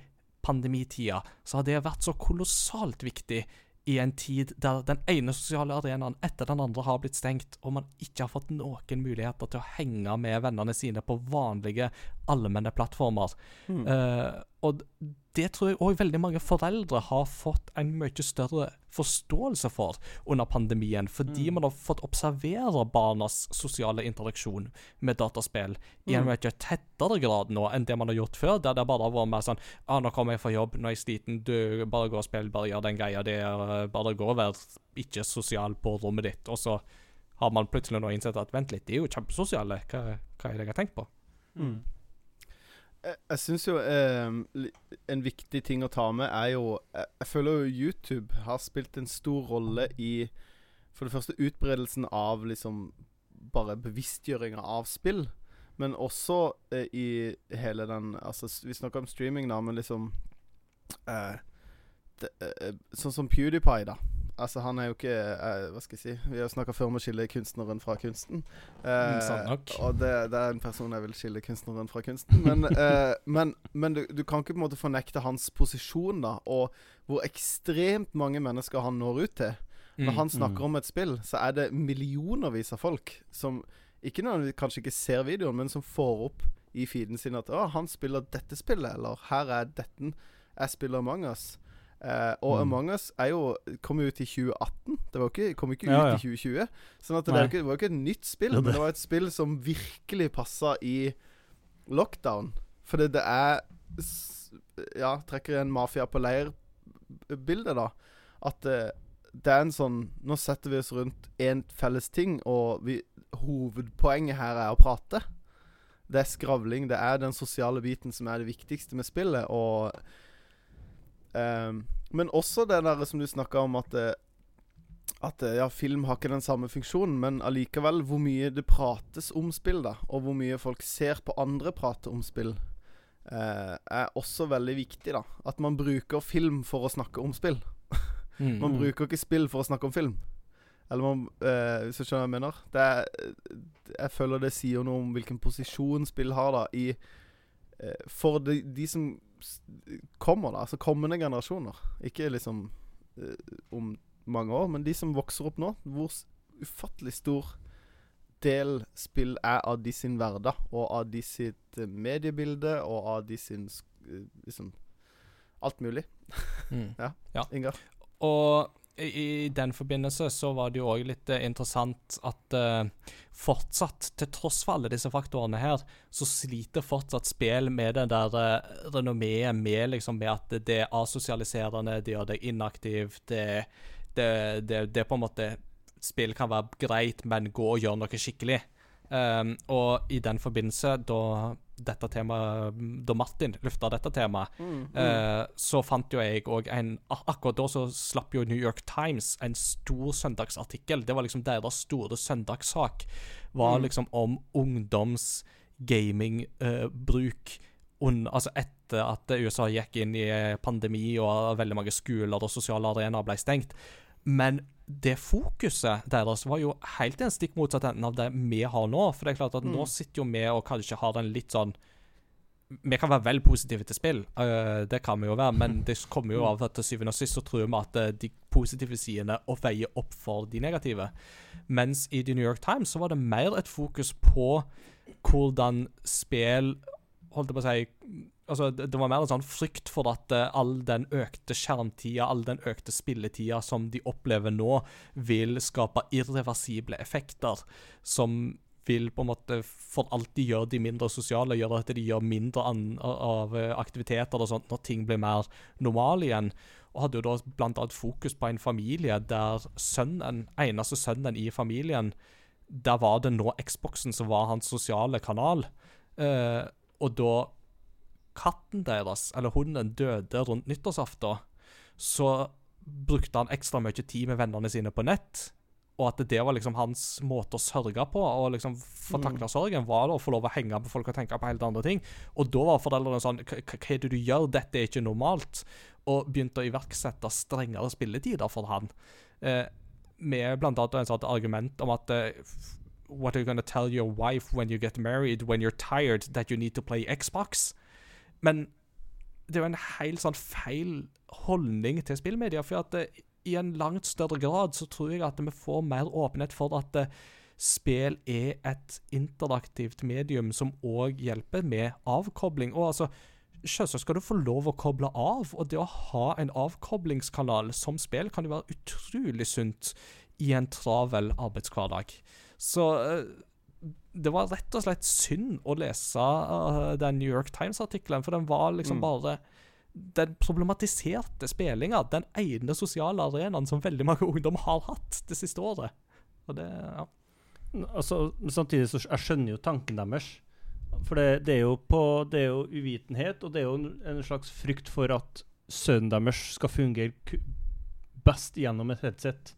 pandemitida så har det vært så kolossalt viktig i en tid der den ene sosiale arenaen etter den andre har blitt stengt, og man ikke har fått noen muligheter til å henge med vennene sine på vanlige, allmenne plattformer. Mm. Uh, og det tror jeg òg veldig mange foreldre har fått en mye større forståelse for under pandemien, fordi man har fått observere barnas sosiale interaksjon med dataspill i en Mm. mye tettere grad nå enn det man har gjort før, der det bare har vært mer sånn ah, 'Nå kommer jeg fra jobb, nå er jeg sliten, du bare gå og spill, bare gjør den greia der, bare gå og vær ikke sosial på rommet ditt', og så har man plutselig nå innsett at 'vent litt, de er jo kjempesosiale, hva, hva er det jeg har tenkt på?' Mm. Jeg, jeg syns jo eh, en viktig ting å ta med er jo Jeg, føler jo YouTube har spilt en stor rolle i For det første utbredelsen av liksom bare bevisstgjøringa av spill. Men også eh, i hele den Altså, vi snakker om streaming, da, men liksom eh, det, eh, Sånn som PewDiePie, da. Altså, han er jo ikke eh, Hva skal jeg si Vi har snakka før om å skille kunstneren fra kunsten. Eh, Mm, sant nok. Og det, det er en person jeg vil skille kunstneren fra kunsten. Men, eh, men, men du, du kan ikke på en måte fornekte hans posisjon, da, og hvor ekstremt mange mennesker han når ut til. Når Mm. han snakker om et spill, så er det millionervis av folk som ikke nødvendigvis kanskje ikke ser videoen, men som får opp i feeden sin at 'Å, han spiller dette spillet', eller 'Her er dette jeg spiller Among Us'. Eh, og Mm. Among Us er jo, kom jo ut i 2018. Det var ikke, kom ikke ut Ja, ja. i 2020. Sånn at det, det var jo ikke et nytt spill, men det- var et spill som virkelig passa i lockdown. Fordi det er Ja, trekker en mafia på leir-bilde, da. At det, det er en sånn Nå setter vi oss rundt én felles ting, og vi, hovedpoenget her er å prate. Det er skravling. Det er den sosiale biten som er det viktigste med spillet. Og ehm, Men også det der som du snakka om, at at eh, ja, film har ikke den samme funksjonen, men allikevel hvor mye det prates om spill, da, og hvor mye folk ser på andre prate om spill, eh, er også veldig viktig, da. At man bruker film for å snakke om spill. Mm. Man bruker ikke spill for å snakke om film. Eller man eh, Hvis du skjønner hva jeg mener? Det er, jeg føler det sier noe om hvilken posisjon spill har da i eh, For de, de som kommer, da. Altså kommende generasjoner. Ikke liksom eh, om mange år, men de som vokser opp nå. Hvor ufattelig stor del spill er av de sin hverdag, og av de sitt eh, mediebilde, og av de sin eh, liksom Alt mulig. Mm. Ingar? Og i, den forbindelse så var det jo òg litt eh, interessant at uh, fortsatt, til tross for alle disse faktorene her, så sliter fortsatt spill med det der uh, renommeet med liksom med at det er asosialiserende, det gjør deg inaktiv, det, det, det, det på en måte Spill kan være greit, men gå og gjør noe skikkelig. Um, og i den forbindelse, da dette temaet Da Martin lufta dette temaet, Mm, Eh, så fant jo jeg òg en Akkurat da så slapp jo New York Times en stor søndagsartikkel. Det var liksom deres store søndagssak. Var Mm. liksom om ungdoms gamingbruk altså etter at USA gikk inn i eh, pandemi og veldig mange skoler og sosiale arenaer ble stengt. Men det fokuset deres var jo helt en stikk motsatt enden av det vi har nå. For det er klart at nå Mm. sitter jo vi og kanskje har den litt sånn vi kan være vel positive til spill, uh, det kan vi jo være, men det kommer jo av at til syvende og sist så tror vi at øh, de positive sidene og veier opp for de negative. Mens i The New York Times så var det mer et fokus på hvordan spill Holdt jeg på å si Altså, det, var mer en sånn frykt for at øh, all den økte skjermtida, all den økte spilletida som de opplever nå, vil skape irreversible effekter som vil på en måte for alltid gjøre de mindre sosiale, gjøre at de gjør mindre av eh, aktiviteter og sånt når ting blir mer normale igjen. Og hadde jo da annet fokus på en familie der sønnen, eneste sønnen i familien, der var det nå Xboxen som var hans sosiale kanal. Eh, og da katten deres, eller hunden, døde rundt nyttårsaften, så brukte han ekstra mye tid med vennene sine på nett. Og at det var liksom hans måte å sørge på, og liksom få takla sorgen, var å få lov å henge med folk og tenke på helt andre ting. Og da var foreldrene sånn Hva er det du gjør? Dette er ikke normalt. Og begynte å iverksette strengere spilletider for han. Eh, med blant annet en sånt argument om at eh, What are you gonna tell your wife when you get married when you're tired that you need to play Xbox? Men det er jo en helt sånn feil holdning til spillmedia. For at eh, i en langt større grad så tror jeg at vi får mer åpenhet for at eh, spill er et interaktivt medium som òg hjelper med avkobling. Og altså, Selvsagt skal du få lov å koble av, og det å ha en avkoblingskanal som spill kan jo være utrolig sunt i en travel arbeidshverdag. Så eh, det var rett og slett synd å lese uh, den New York Times-artikkelen, for den var liksom Mm. bare Den problematiserte spillinga, den ene sosiale arenaen som veldig mange ungdom har hatt det siste året. Og det, ja. Altså, samtidig så jeg skjønner jo tanken deres. For det, det, er på, det er jo uvitenhet, og det er jo en, en slags frykt for at sønnen deres skal fungere best gjennom et headset.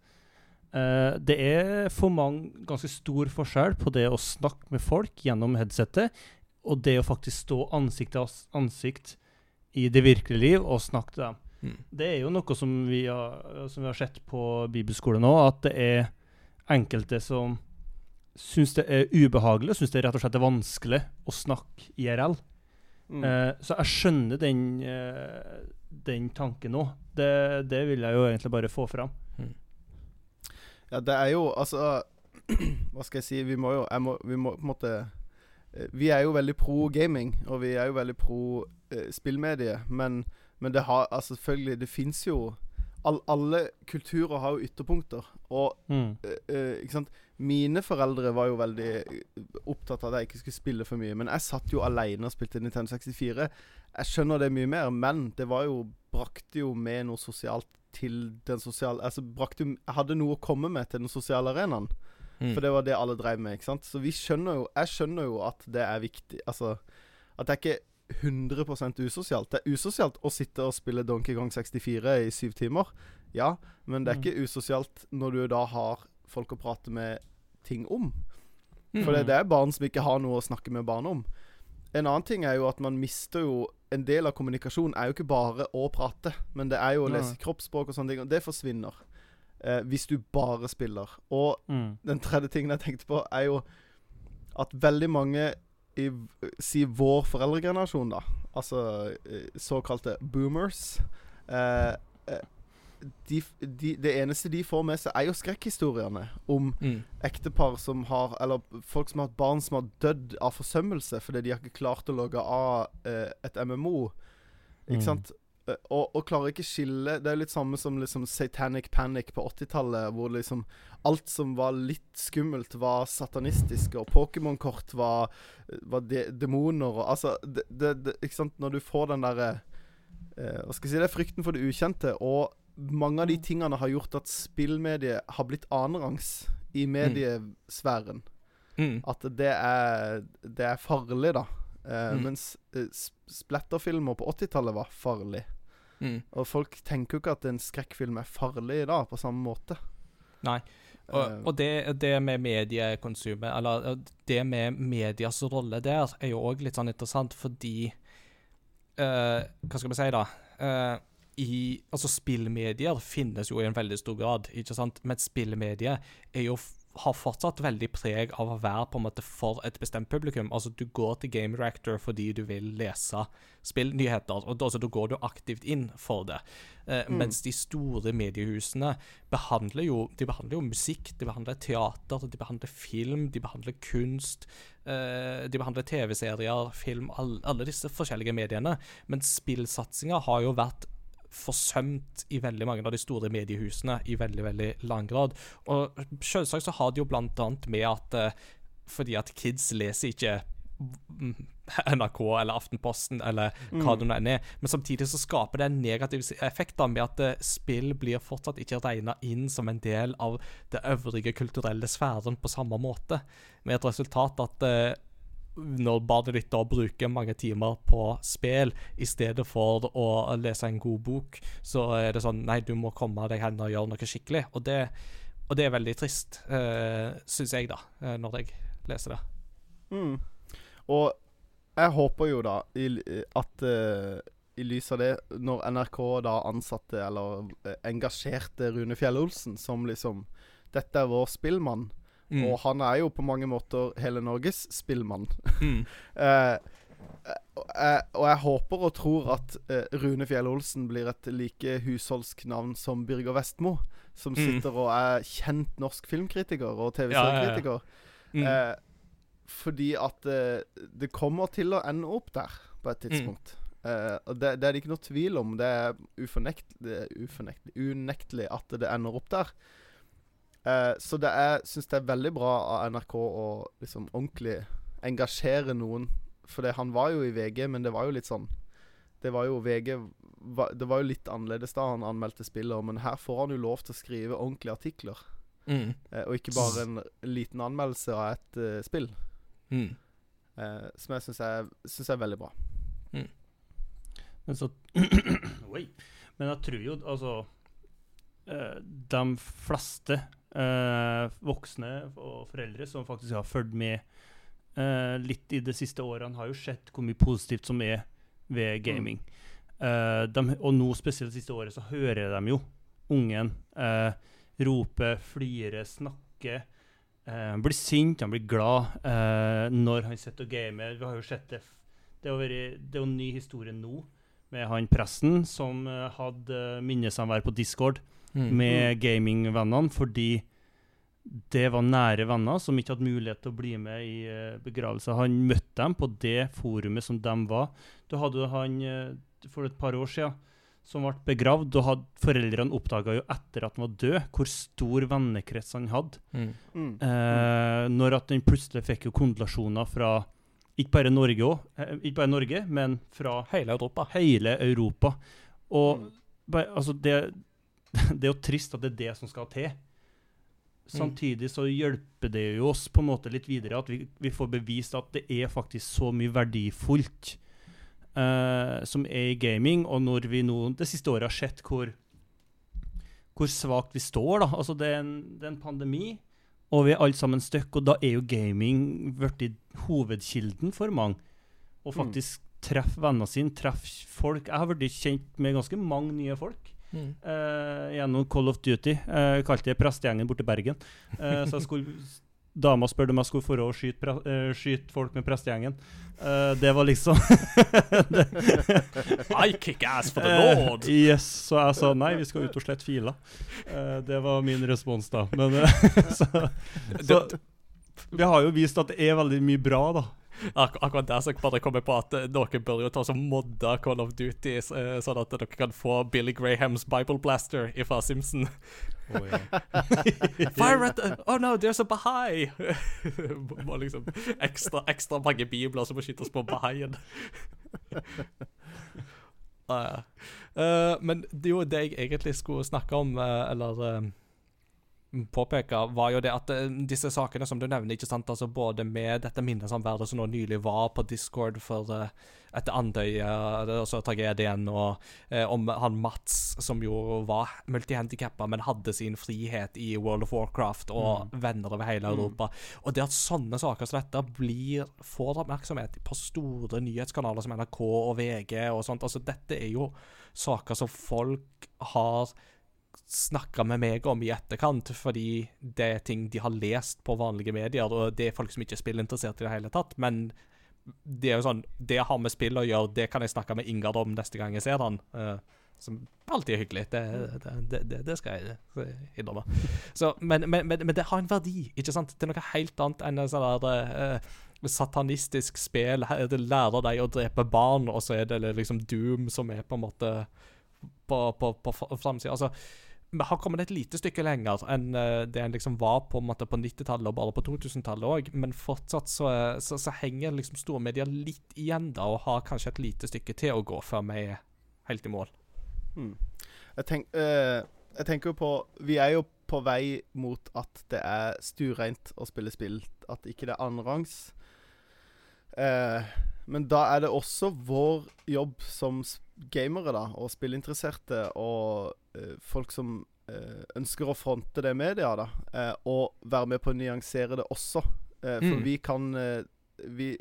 Eh, det er for mange ganske stor forskjell på det å snakke med folk gjennom headsetet, og det å faktisk stå ansikt til ansikt i det virkelige liv og snakke til dem. Mm. Det er jo noe som vi har, som vi har sett på bibelskolen nå, at det er enkelte som syns det er ubehagelig, syns det rett og slett er vanskelig å snakke IRL. Mm. Uh, så jeg skjønner den, uh, den tanken nå. Det, det vil jeg jo egentlig bare få fram. Ja, det er jo altså Hva skal jeg si? Vi må jo må, Vi må på en måte eh, Vi er jo veldig pro gaming, og vi er jo veldig pro eh, spillmedie, men, men det har altså selvfølgelig Det fins jo all, Alle kulturer har jo ytterpunkter, og Mm. eh, eh, ikke sant Mine foreldre var jo veldig eh, opptatt av at jeg ikke skulle spille for mye. Men jeg satt jo alene og spilte Nintendo 64. Jeg skjønner det mye mer, men det var jo brakte jo med noe sosialt til den sosiale Altså brakte Jeg hadde noe å komme med til den sosiale arenaen. Mm. For det var det alle drev med, ikke sant. Så vi skjønner jo Jeg skjønner jo at det er viktig. Altså at det er ikke 100% usosialt. Det er usosialt å sitte og spille Donkey Kong 64 i syv timer, ja. Men det er Mm. ikke usosialt når du da har folk å prate med ting om. Mm. For det, det er barn som ikke har noe å snakke med barn om. En annen ting er jo at man mister jo En del av kommunikasjon er jo ikke bare å prate, men det er jo å lese kroppsspråk og sånne ting, og det forsvinner. Eh, hvis du bare spiller. Og Mm. den tredje tingen jeg tenkte på, er jo at veldig mange i Si vår foreldregenerasjon, da. Altså eh, såkalte boomers. Eh, eh, de, de, det eneste de får med seg, er jo skrekkhistoriene om Mm. ektepar som har Eller folk som har hatt barn som har dødd av forsømmelse fordi de har ikke klart å logge av eh, et MMO. Ikke Mm. sant? Eh, Og, og klarer ikke skille Det er litt samme som liksom Satanic Panic på 80-tallet, hvor liksom alt som var litt skummelt, var satanistisk, og Pokémon-kort var, var de, demoner og Altså, det, det, det, ikke sant Når du får den derre eh, Hva skal jeg si Det er frykten for det ukjente, og mange av de tingene har gjort at spillmediet har blitt annenrangs i mediesfæren. Mm. At det er, det er farlig, da. Eh, Mm. Mens eh, splatterfilmer på 80-tallet var farlig. Mm. Og folk tenker jo ikke at en skrekkfilm er farlig da, på samme måte. Nei. Eh, Og, og det, det med mediekonsumet, eller det med medias rolle der, er jo òg litt sånn interessant fordi uh, Hva skal vi si, da? Eh, i, altså Spillmedier finnes jo i en veldig stor grad, ikke sant? men spillmedier er jo har fortsatt veldig preg av å være på en måte for et bestemt publikum. Altså Du går til Game Reactor fordi du vil lese spillnyheter, og da, altså, da går du aktivt inn for det. Eh, Mm. Mens de store mediehusene behandler jo, de behandler jo musikk, de behandler teater, de behandler film, de behandler kunst, eh, de behandler TV-serier, film, all, alle disse forskjellige mediene. Men spillsatsinga har jo vært forsømt i veldig mange av de store mediehusene i veldig, veldig lang grad. Og selvsagt så har det jo blant annet med at eh, fordi at kids leser ikke NRK eller Aftenposten eller hva Mm. det nå er. Men samtidig så skaper det en negativ effekt da, med at eh, spill blir fortsatt ikke regna inn som en del av det øvrige kulturelle sfæren på samme måte. Med et resultat at eh, når barnet ditt da bruker mange timer på spill i stedet for å lese en god bok, så er det sånn Nei, du må komme deg hen og gjøre noe skikkelig. Og det, og det er veldig trist, uh, syns jeg, da, eh, når jeg leser det. Mm. Og jeg håper jo da i, at uh, i lys av det, når NRK da ansatte eller eh, engasjerte Rune Fjell-Olsen som liksom Dette er vår spillmann. Mm. Og han er jo på mange måter hele Norges spillmann. Mm. Eh, og jeg, og jeg håper og tror at eh, Rune Fjell-Olsen blir et like husholdsk navn som Birger Vestmo, som Mm. sitter og er kjent norsk filmkritiker og Ja, ja, ja. TV-seriekritiker. Mm. Eh, fordi at eh, det kommer til å ende opp der på Mm. et tidspunkt. Eh, og det, det er det ikke noe tvil om. Det er det er ufornektelig unektelig at det ender opp der. Eh, så det er, syns det er veldig bra av NRK å liksom ordentlig engasjere noen. For det, han var jo i VG, men det var jo litt sånn Det var jo VG va- Det var jo litt annerledes da han anmeldte spiller, men her får han jo lov til å skrive ordentlige artikler. Mm. Eh, og ikke bare en liten anmeldelse av et uh, spill. Mm. Eh, som jeg syns er, er veldig bra. Men så Oi. Men jeg tror jo altså eh, De fleste eh, voksne og foreldre som faktisk har fulgt med eh, litt i de siste årene, har jo sett hvor mye positivt som er ved gaming. Eh, De, og nå spesielt det siste året så hører de jo ungen eh, rope, flire, snakke. Eh, han blir sint, han blir glad eh, når han sitter og gamer. Vi har jo sett det det, er jo en ny historie nå med han presten som eh, hadde minnesamvær på Discord Mm. med gamingvennene fordi det var nære venner som ikke hadde mulighet til å bli med i uh, begravelse. Han møtte dem på det forumet som de var. Da hadde han uh, for et par år siden som ble begravd. Da hadde foreldrene oppdaga jo etter at han var død, hvor stor vennekrets han hadde. Mm. Mm. Eh, når at han plutselig fikk jo kondolasjoner fra ikke bare Norge òg, ikke bare Norge, men fra Hele Europa. hele Europa. Og Mm. bare, altså det, det er jo trist at det er det som skal til. Samtidig så hjelper det jo oss på en måte litt videre, at vi, vi får bevist at det er faktisk så mye verdifullt uh, som er i gaming. Og når vi nå det siste året har sett hvor, hvor svakt vi står, da. Altså det er en, det er en pandemi, og vi er alle sammen stuck, og da er jo gaming blitt hovedkilden for mange. Og faktisk treffe vennene sine, treffe folk. Jeg har blitt kjent med ganske mange nye folk. Mm. Eh, gjennom Call of Duty. Uh, kalte det prestegjengen borte i Bergen. Uh, så jeg skulle Dama spurte om jeg skulle for å skyte, eh, folk med prestegjengen. Eh, det var liksom I kick ass for the Eh, lord! yes, så jeg sa nei, vi skal ut og slette filer. Eh, det var min respons da. Men eh, så, så Vi har jo vist at det er veldig mye bra, da. Ak akkurat der så jeg bare kommer på at noen bør jo ta så modda Call of Duty, eh, sånn at dere kan få Billy Grahams Bible Blaster fra Simpson. Fire at the, Oh no, there's a Bahai! Må liksom ekstra, ekstra mange bibler som må skytes på Bahaien. Uh. Eh, men det er jo det jeg egentlig skulle snakke om, uh, eller eh, påpeke, var jo det at eh, disse sakene som du nevner, ikke sant, altså både med dette minnesamværet som nå nylig var på Discord for eh, etter Andøya, altså tragedien, og eh, om han Mats, som jo var multihandikappa, men hadde sin frihet i World of Warcraft, og venner over hele Europa. Og det at sånne saker som dette blir, får oppmerksomhet på store nyhetskanaler som NRK og VG og sånt, altså dette er jo saker som folk har snakka med meg om i etterkant, fordi det er ting de har lest på vanlige medier, og det er folk som ikke er spillinteressert i det hele tatt. Men det er jo sånn Det har med spill å gjøre, det kan jeg snakke med Ingard om neste gang jeg ser han. Uh, som alltid er hyggelig. Det, det, det, det, skal jeg skal innrømme. Men, men, men, men det har en verdi, ikke sant? Det er noe helt annet enn en sånn der uh, satanistisk spill. Det lærer deg å drepe barn, og så er det liksom Doom som er på en måte på, på, på framsida. Altså, vi har kommet et lite stykke lenger enn eh, det en liksom var på, på 90-tallet og bare på 2000-tallet òg, men fortsatt så, så, så henger liksom stormedia litt igjen da, og har kanskje et lite stykke til å gå før vi er helt i mål. Mm. Jeg, tenk, eh, jeg tenker jo på Vi er jo på vei mot at det er stureint å spille spill. At ikke det er annenrangs. Uh, men da er det også vår jobb som gamere da, og spillinteresserte og eh, folk som eh, ønsker å fronte det media, da, eh, og være med på å nyansere det også. Eh, for Mm. vi kan eh, vi,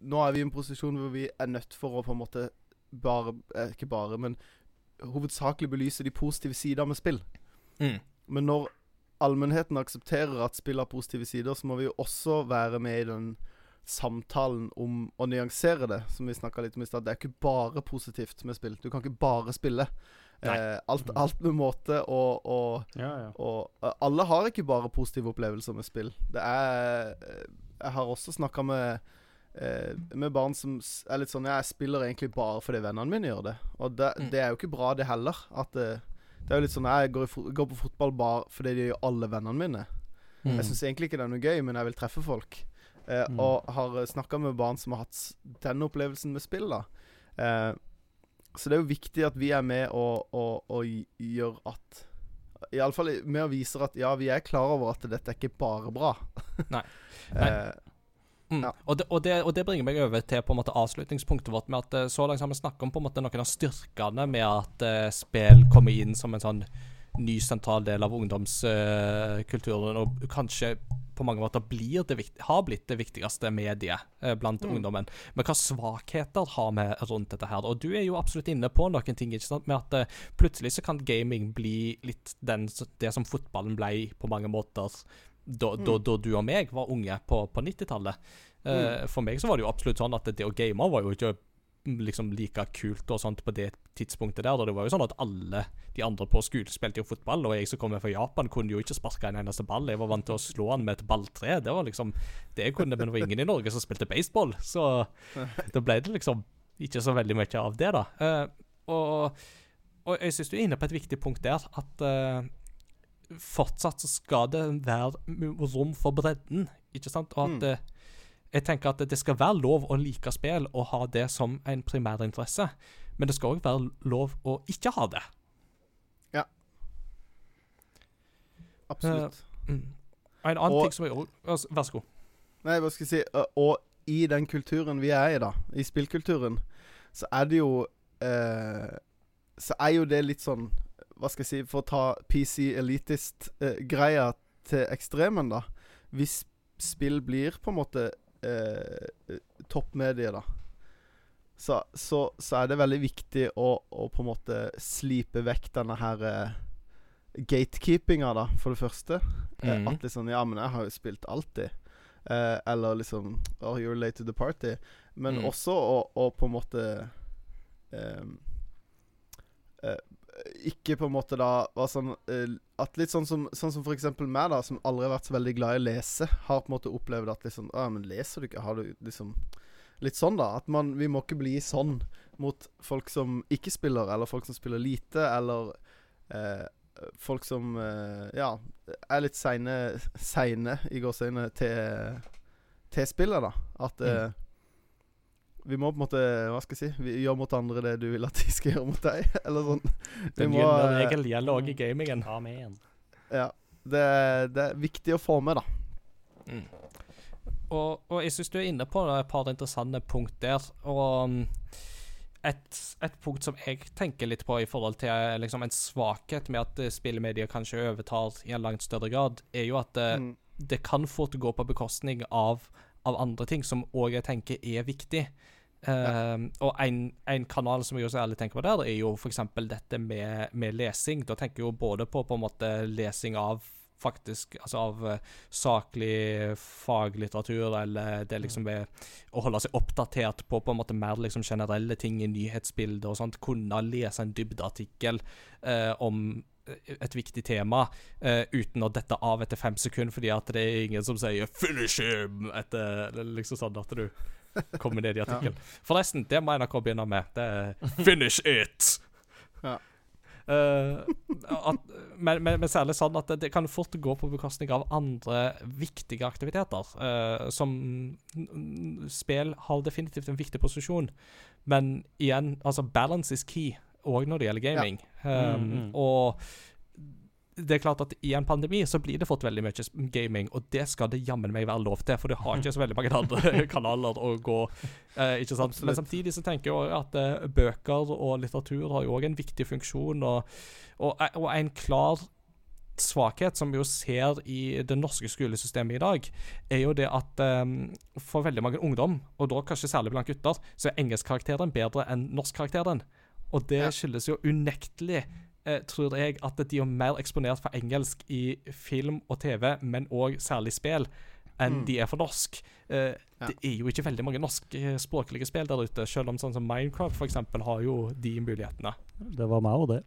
Nå er vi i en posisjon hvor vi er nødt for å på en måte bare eh, Ikke bare, men hovedsakelig belyse de positive sider med spill. Mm. Men når allmennheten aksepterer at spill har positive sider, så må vi jo også være med i den samtalen om å nyansere det, som vi snakka litt om i stad. Det er ikke bare positivt med spill. Du kan ikke bare spille. Eh, alt, alt med måte og, og Ja, ja. og eh, alle har ikke bare positive opplevelser med spill. Det er eh, Jeg har også snakka med eh, med barn som er litt sånn Jeg spiller egentlig bare fordi vennene mine gjør det. Og det, Mm. det er jo ikke bra, det heller. At eh, det er jo litt sånn Jeg går, i går på fotball bare fordi det gjør alle vennene mine. Mm. Jeg syns egentlig ikke det er noe gøy, men jeg vil treffe folk. Eh, Mm. Og har snakka med barn som har hatt Denne den opplevelsen med spill, da. Eh, så det er jo viktig at vi er med og, og, og gj- gjør at Iallfall med å vise at ja, vi er klar over at dette er ikke bare bra. Nei. Nei. eh, Mm. Ja. Og, det, og, det, og det bringer meg over til på en måte avslutningspunktet vårt. med at eh, Så langt har vi snakket om på en måte noen av styrkene med at uh, spill kommer inn som en sånn ny sentral del av ungdomskulturen, og kanskje på mange måter blir det vikt, har blitt det viktigste mediet eh, blant Mm. ungdommen. Men hva svakheter har vi rundt dette her? Og du er jo absolutt inne på noen ting, ikke sant? med at eh, plutselig så kan gaming bli litt den, det som fotballen ble på mange måter da, da, Mm. da du og meg var unge på, på 90-tallet. Eh, Mm. For meg så var det jo absolutt sånn at det å game var jo ikke liksom like kult og sånt på det tidspunktet der. Og det var jo sånn at alle de andre på skolen spilte jo fotball, og jeg som kommer fra Japan, kunne jo ikke sparke en eneste ball. Jeg var vant til å slå han med et balltre. Det var liksom det jeg kunne, men det var ingen i Norge som spilte baseball. Så da ble det liksom ikke så veldig mye av det, da. Uh, og, og, jeg syns du er inne på et viktig punkt der, at uh, fortsatt så skal det være rom for bredden, ikke sant? Og at mm. Jeg tenker at det skal være lov å like spill og ha det som en primærinteresse, men det skal òg være lov å ikke ha det. Ja. Absolutt. Uh. En annen og, ting som jeg òg Vær så god. Nei, hva skal jeg si Og i den kulturen vi er i, da, i spillkulturen, så er det jo uh, Så er jo det litt sånn Hva skal jeg si For å ta PC elitist-greia uh, til ekstremen, da. Hvis spill blir på en måte eh, toppmedier, da. Så, så, så, er det veldig viktig å, å, på en måte slipe vekk denne her eh, gatekeepinga, da, for det første. Mm. at liksom Ja, men jeg har jo spilt alltid. Eh, eller liksom Oh, you're late to the party. Men mm. også å, å, på en måte eh, eh, ikke på en måte da var sånn At litt sånn som, sånn som for eksempel meg, da, som aldri har vært så veldig glad i å lese, har på en måte opplevd at liksom Å, men leser du ikke? Har du liksom Litt sånn, da. At man Vi må ikke bli sånn mot folk som ikke spiller, eller folk som spiller lite, eller eh, folk som eh, Ja, er litt seine Seine, i gåseøyne, til, til spillet, da. At mm vi må på en måte Hva skal jeg si Vi gjør mot andre det du vil at de skal gjøre mot deg. Eller sånn. Den gylne eh, regel gjelder òg i gamingen. Amen. Ja. Det, det, er viktig å få med, da. Mm. Og, og, jeg syns du er inne på et par interessante punkt der. Og um, et, et, punkt som jeg tenker litt på i forhold til eh, liksom, en svakhet med at spillmedier kanskje overtar i en langt større grad, er jo at det, mm. det kan fort gå på bekostning av, av andre ting som òg jeg tenker er viktig. Uh, og en, en, kanal som jeg også ærlig tenker på der, er jo f.eks. dette med, med, lesing. Da tenker jeg jo både på på en måte lesing av faktisk Altså av uh, saklig faglitteratur, eller det liksom ved å holde seg oppdatert på på en måte mer liksom generelle ting i nyhetsbildet og sånt. Kunne lese en dybdeartikkel uh, om et viktig tema uh, uten å dette av etter fem sekunder, fordi at det er ingen som sier 'finish him' etter liksom sånn at du kommer ned i artikkelen. Ja. Forresten, det må NRK begynne med. Det er 'finish it'. Ja. Uh, at, men, men, men, særlig sånn at det, det, kan fort gå på bekostning av andre viktige aktiviteter. Uh, som Spill har definitivt en viktig posisjon, men igjen, altså balance is key, òg når det gjelder gaming. Ja. Um, mm, mm. Og det er klart at i en pandemi så blir det fått veldig mye gaming, og det skal det jammen meg være lov til, for det har ikke så veldig mange andre kanaler å gå. Eh, ikke sant? Men samtidig så tenker jeg at eh, bøker og litteratur har jo òg en viktig funksjon, og, og, eh, og, en klar svakhet som vi jo ser i det norske skolesystemet i dag, er jo det at um, for veldig mange ungdom, og da kanskje særlig blant gutter, så er engelskkarakteren bedre enn norskkarakteren. Og det skyldes jo unektelig eh, tror jeg at de er mer eksponert for engelsk i film og TV, men òg særlig spill, enn mm. de er for norsk. Eh, ja. Det er jo ikke veldig mange norskspråklige spill der ute, selv om sånn som Minecraft for eksempel, har jo de mulighetene. Det var meg og det.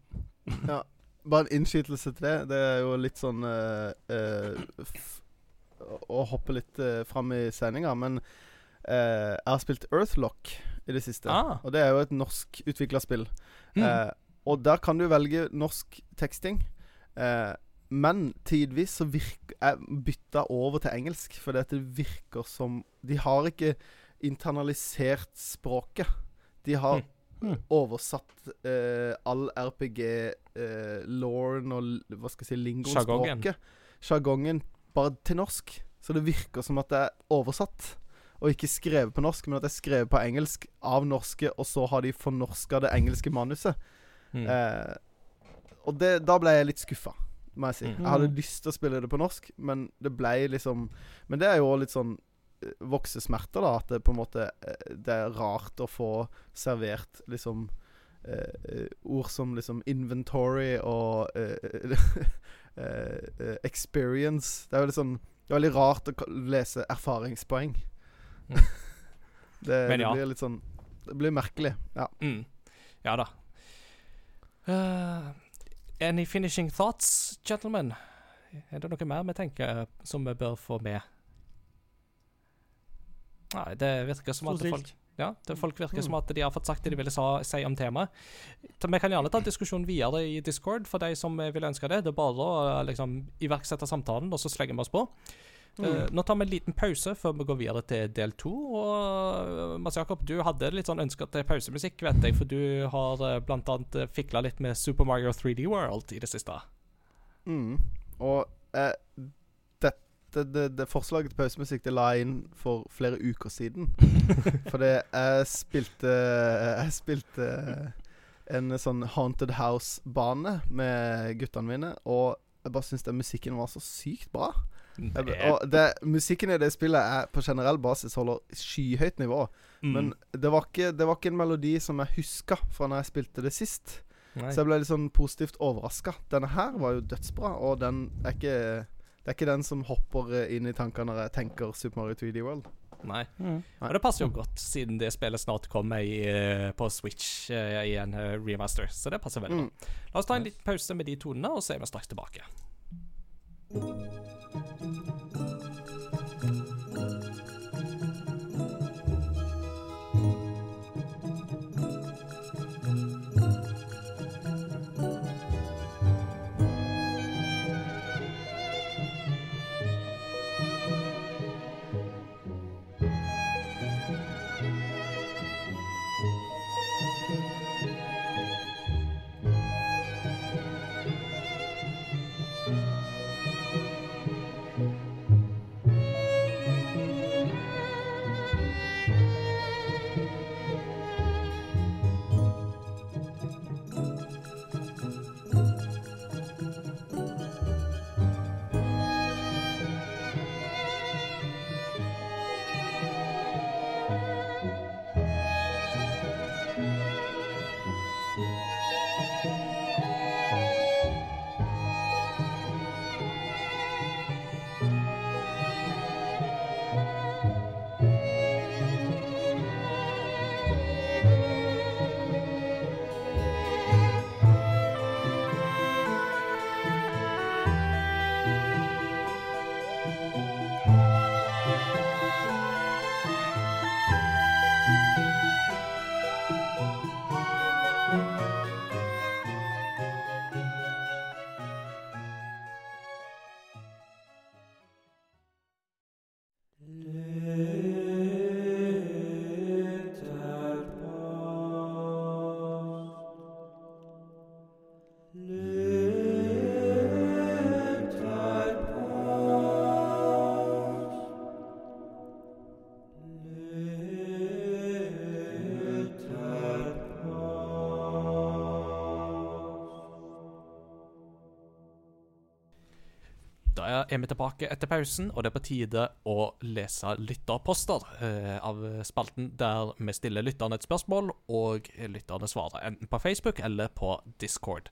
ja. Bare en innskytelse til det. Det er jo litt sånn uh, uh, Å hoppe litt uh, fram i sendinga, men jeg har spilt Earthlock i det siste. Ah. Og det er jo et norskutvikla spill. Mm. Og der kan du velge norsk teksting. Eh, men tidvis så virker Jeg bytta over til engelsk, at det virker som De har ikke internalisert språket. De har mm. oversatt eh, all RPG-lauren eh, og hva skal jeg si lingospråket. Sjargongen bare til norsk. Så det virker som at det er oversatt. Og ikke skrevet på norsk, men at det er skrevet på engelsk av norske, og så har de fornorska det engelske manuset. Mm. Eh, og det, da ble jeg litt skuffa, må jeg si. Mm. Jeg hadde lyst til å spille det på norsk, men det ble liksom Men det er jo litt sånn eh, voksesmerter, da. At det på en måte eh, Det er rart å få servert liksom eh, ord som liksom inventory og eh, eh, experience. Det er jo litt sånn Det er veldig rart å lese erfaringspoeng. Mm. det, ja. det blir litt sånn Det blir merkelig. Ja. Mm. Ja da. Uh, any finishing thoughts, gentlemen? Er det noe mer vi tenker som vi bør få med? Nei, det virker som at folk ja, det folk virker som at de har fått sagt det de ville sa, si om temaet. Vi kan gjerne ta diskusjonen videre i Discord for de som vil ønske det. Det er bare å liksom, iverksette samtalen, og så slenger vi oss på. Mm. Uh, nå tar vi en liten pause før vi går videre til del to. Og Mads Jakob, du hadde litt sånn ønska til pausemusikk, vet jeg, for du har uh, annet uh, fikla litt med Super Mario 3D World i det siste. Mm. Og uh, det, det, det, forslaget til pausemusikk det la jeg inn for flere uker siden. Fordi jeg spilte Jeg spilte en sånn Haunted House-bane med guttene mine, og jeg bare syns den musikken var så sykt bra. Og det, musikken i det spillet er på generell basis holder skyhøyt nivå. Mm. Men det var, ikke, det var, ikke, en melodi som jeg huska fra når jeg spilte det sist. Nei. Så jeg ble litt sånn positivt overraska. Denne her var jo dødsbra, og den er ikke det er ikke den som hopper eh, inn i tankene når jeg tenker Super Mario 3D World. Nei. Mm. Og det passer jo godt, siden det spillet snart kommer i, uh, på Switch uh, i en uh, remaster. Så det passer veldig mm. bra. La oss ta en liten pause med de tonene, og så er vi straks tilbake. Thank you. Er vi tilbake etter pausen, og det er på tide å lese lytterposter eh, av spalten der vi stiller lytterne et spørsmål, og lytterne svarer enten på Facebook eller på Discord.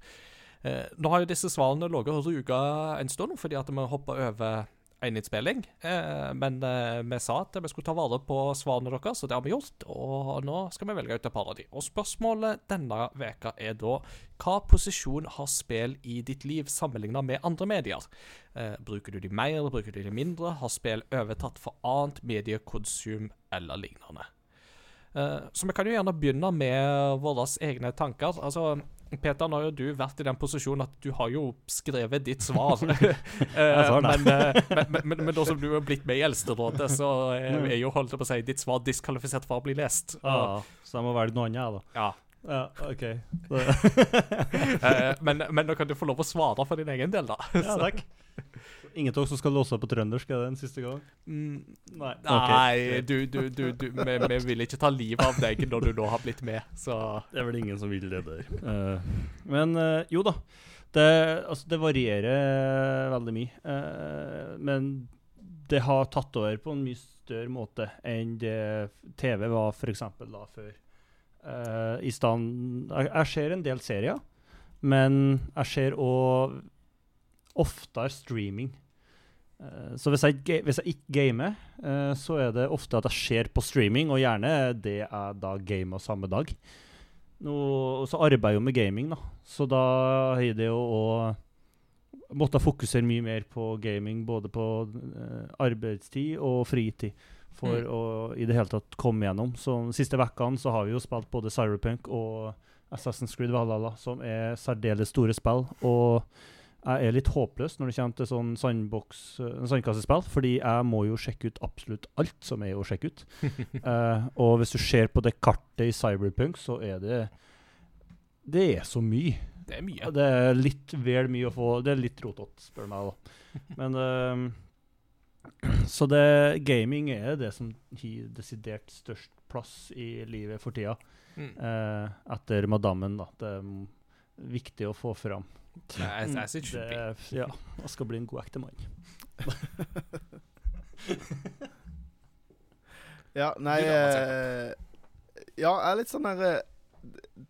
Eh, nå har jo disse svarene ligget og ruga en stund, fordi at vi hoppa over eninnspilling. Eh, men eh, vi sa at vi skulle ta vare på svarene deres, og det har vi gjort. Og nå skal vi velge ut et par av de. Og spørsmålet denne veka er da hva posisjon har spill i ditt liv sammenlignet med andre medier? Eh, bruker du de mer, bruker du de mindre? Har spill overtatt for annet mediekonsum eller lignende? Eh, så vi kan jo gjerne begynne med våre egne tanker. Altså Peter, nå har jo du vært i den posisjonen at du har jo skrevet ditt svar. Eh, men, eh, men, men, men, da som du har blitt med i Eldsterådet, så er jo holdt på å si, ditt svar diskvalifisert for å bli lest. Ja, så jeg må velge noe annet, da. Ja. Ja, OK. Eh, men, men nå kan du få lov å svare for din egen del, da. Ja, takk. Ingen av dere som skal låse på trøndersk, er det en siste gang? Mm, nei, okay. du, du, du, du vi, vi, vil ikke ta livet av deg når du nå har blitt med, så Det er vel ingen som vil det der. Uh, men uh, jo da. Det, altså, det, varierer veldig mye. Uh, men det har tatt over på en mye større måte enn det TV var f.eks. da før. I stand, jeg, jeg ser en del serier, men jeg ser òg oftere streaming. Eh, Så hvis jeg, hvis jeg ikke gamer, eh, så er det ofte at jeg ser på streaming, og gjerne det jeg da gamer samme dag. Nå, så arbeider jeg jo med gaming, da. Så da har det jo å måtte fokusere mye mer på gaming, både på eh, arbeidstid og fritid, for Mm. å i det hele tatt komme gjennom. Så de siste vekkene så har vi jo spilt både Cyberpunk og Assassin's Creed Valhalla, som er særdeles store spill. Og jeg er litt håpløs når det kommer til sånn sandbox, eh, sandkassespill, fordi jeg må jo sjekke ut absolutt alt som er å sjekke ut. uh, og hvis du ser på det kartet i Cyberpunk, så er det Det er så mye. Det er mye. Det er litt vel mye å få Det er litt rotete, spør du meg, da. Men uh, Så det gaming er det som gir desidert størst plass i livet for tida. Mm. Uh, etter madammen, da. Det viktig å få fram. As, as it should be. Det, ja, jeg skal bli en god ektemann. Ja, nei eh, Ja, jeg er litt sånn der eh,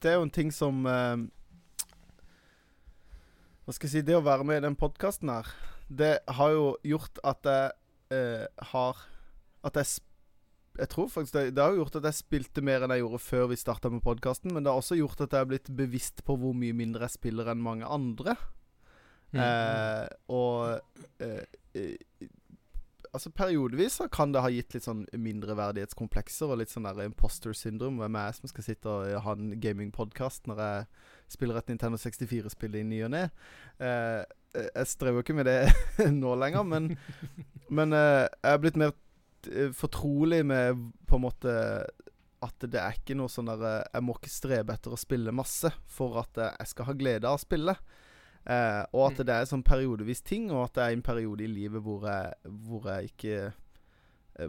Det er jo en ting som eh, Hva skal jeg si Det å være med i den podkasten her, det har jo gjort at jeg eh, har At jeg jeg tror faktisk det, det har gjort at jeg spilte mer enn jeg gjorde før vi starta med podkasten, men det har også gjort at jeg har blitt bevisst på hvor mye mindre jeg spiller enn mange andre. Mm. Eh, og eh, eh, Altså Periodevis kan det ha gitt litt sånn mindreverdighetskomplekser og litt sånn der imposter syndrom. Hvem er jeg som skal sitte og ha en gamingpodkast når jeg spiller et Nintendo 64-spill i ny og ne? Eh, eh, jeg strever jo ikke med det nå lenger, men, men eh, jeg er blitt mer eh, fortrolig med på en måte at det er ikke noe sånn der eh, Jeg må ikke strebe etter å spille masse for at eh, jeg skal ha glede av å spille. Eh, og at Mm. det er sånn periodevis ting, og at det er en periode i livet hvor jeg, hvor jeg ikke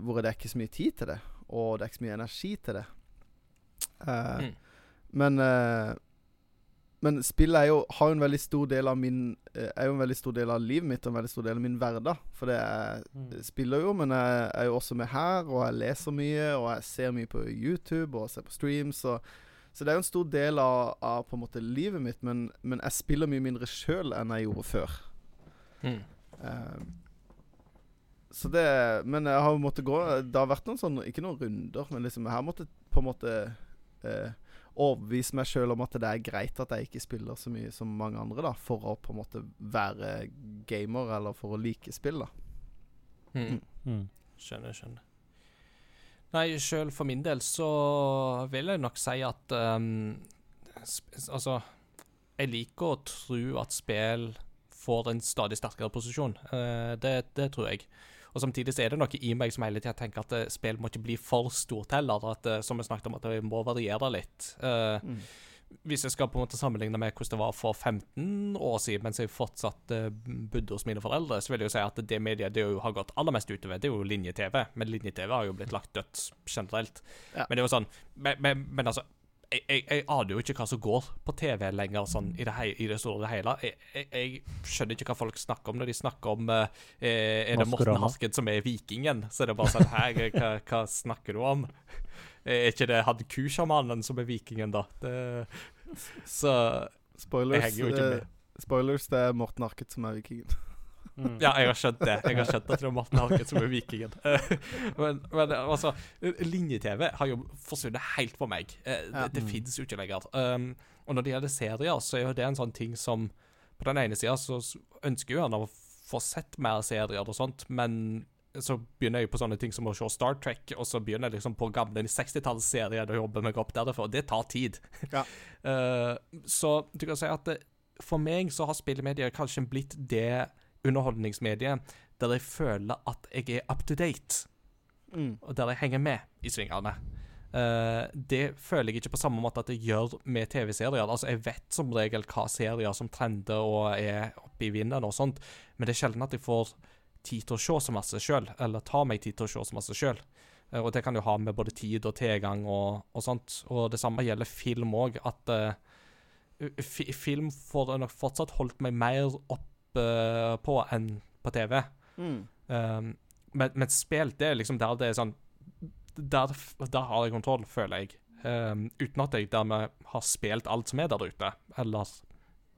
Hvor det er ikke så mye tid til det, og det er ikke så mye energi til det. Eh, Mm. Men eh, Men spill er jo, har jo en veldig stor del av min eh, Er jo en veldig stor del av livet mitt og en veldig stor del av min hverdag. For det jeg mm. spiller jo, men jeg er jo også med her, og jeg leser mye, og jeg ser mye på YouTube og ser på streams. Og, så det er jo en stor del av, av på en måte livet mitt, men, men jeg spiller mye mindre sjøl enn jeg gjorde før. Mm. Eh, så det Men jeg har jo måttet gå Det har vært noen sånne Ikke noen runder, men liksom jeg har måttet på en måte eh, overbevise meg sjøl om at det er greit at jeg ikke spiller så mye som mange andre, da, for å på en måte være gamer, eller for å like spill, da. Mm. Mm. Skjønner, skjønner. Nei, sjøl for min del så vil jeg nok si at um, Altså, jeg liker å tro at spill får en stadig sterkere posisjon. Uh, det, det tror jeg. Og samtidig så er det noe i meg som hele tida tenker at eh, spill må ikke bli for stort heller. At, eh, som vi snakket om, at det må variere litt. Uh, Mm. hvis jeg skal på en måte sammenligne med hvordan det var for 15 år siden, mens jeg fortsatt uh, bodde hos mine foreldre, så vil jeg jo si at det mediet det jo har gått aller mest utover, det er jo linje-TV. Men linje-TV har jo blitt lagt dødt generelt. Ja. Men det er jo sånn Men, men, men altså jeg, jeg, jeg aner jo ikke hva som går på TV lenger, sånn i det, hei, i det store og hele. Jeg, jeg, jeg skjønner ikke hva folk snakker om når de snakker om eh, Er det Morten Harket som er vikingen? Så er det bare sånn Hæ, hva, hva snakker du om? Er ikke det han kushamanen som er vikingen, da? Det, så Spoilers, Jeg henger jo ikke eh, med. spoilers, det er Morten Harket som er vikingen. Mm. Ja, jeg har skjønt det. Jeg har skjønt at det er Morten Harket som er vikingen. men, men altså, linje-TV har jo forsvunnet helt for meg. Det, Ja. Det, det Mm. fins jo ikke lenger. Um, og når det gjelder serier, så er jo det en sånn ting som På den ene sida så ønsker jo han å få sett mer serier og sånt, men så begynner jeg på sånne ting som å se Star Trek, og så begynner jeg liksom på gamle 60-tallsserier og jobber meg opp derfor, og det tar tid. Ja. uh, så du kan si at det, for meg så har spillemedier kanskje blitt det underholdningsmediet der jeg føler at jeg er up to date, Mm. og der jeg henger med i svingene. Uh, det føler jeg ikke på samme måte at jeg gjør med TV-serier. Altså, Jeg vet som regel hva serier som trender og er oppe i vinden og sånt, men det er sjelden at jeg får tid til å se så masse sjøl, eller tar meg tid til å se så masse sjøl. og det kan jo ha med både tid og tilgang og, og sånt. Og det samme gjelder film òg, at uh, fi, film får nok fortsatt holdt meg mer oppe på enn på TV. Mm. Um, men, men spill, det er liksom der det er sånn Der, der har jeg kontroll, føler jeg. Um, uten at jeg dermed har spilt alt som er der ute. Eller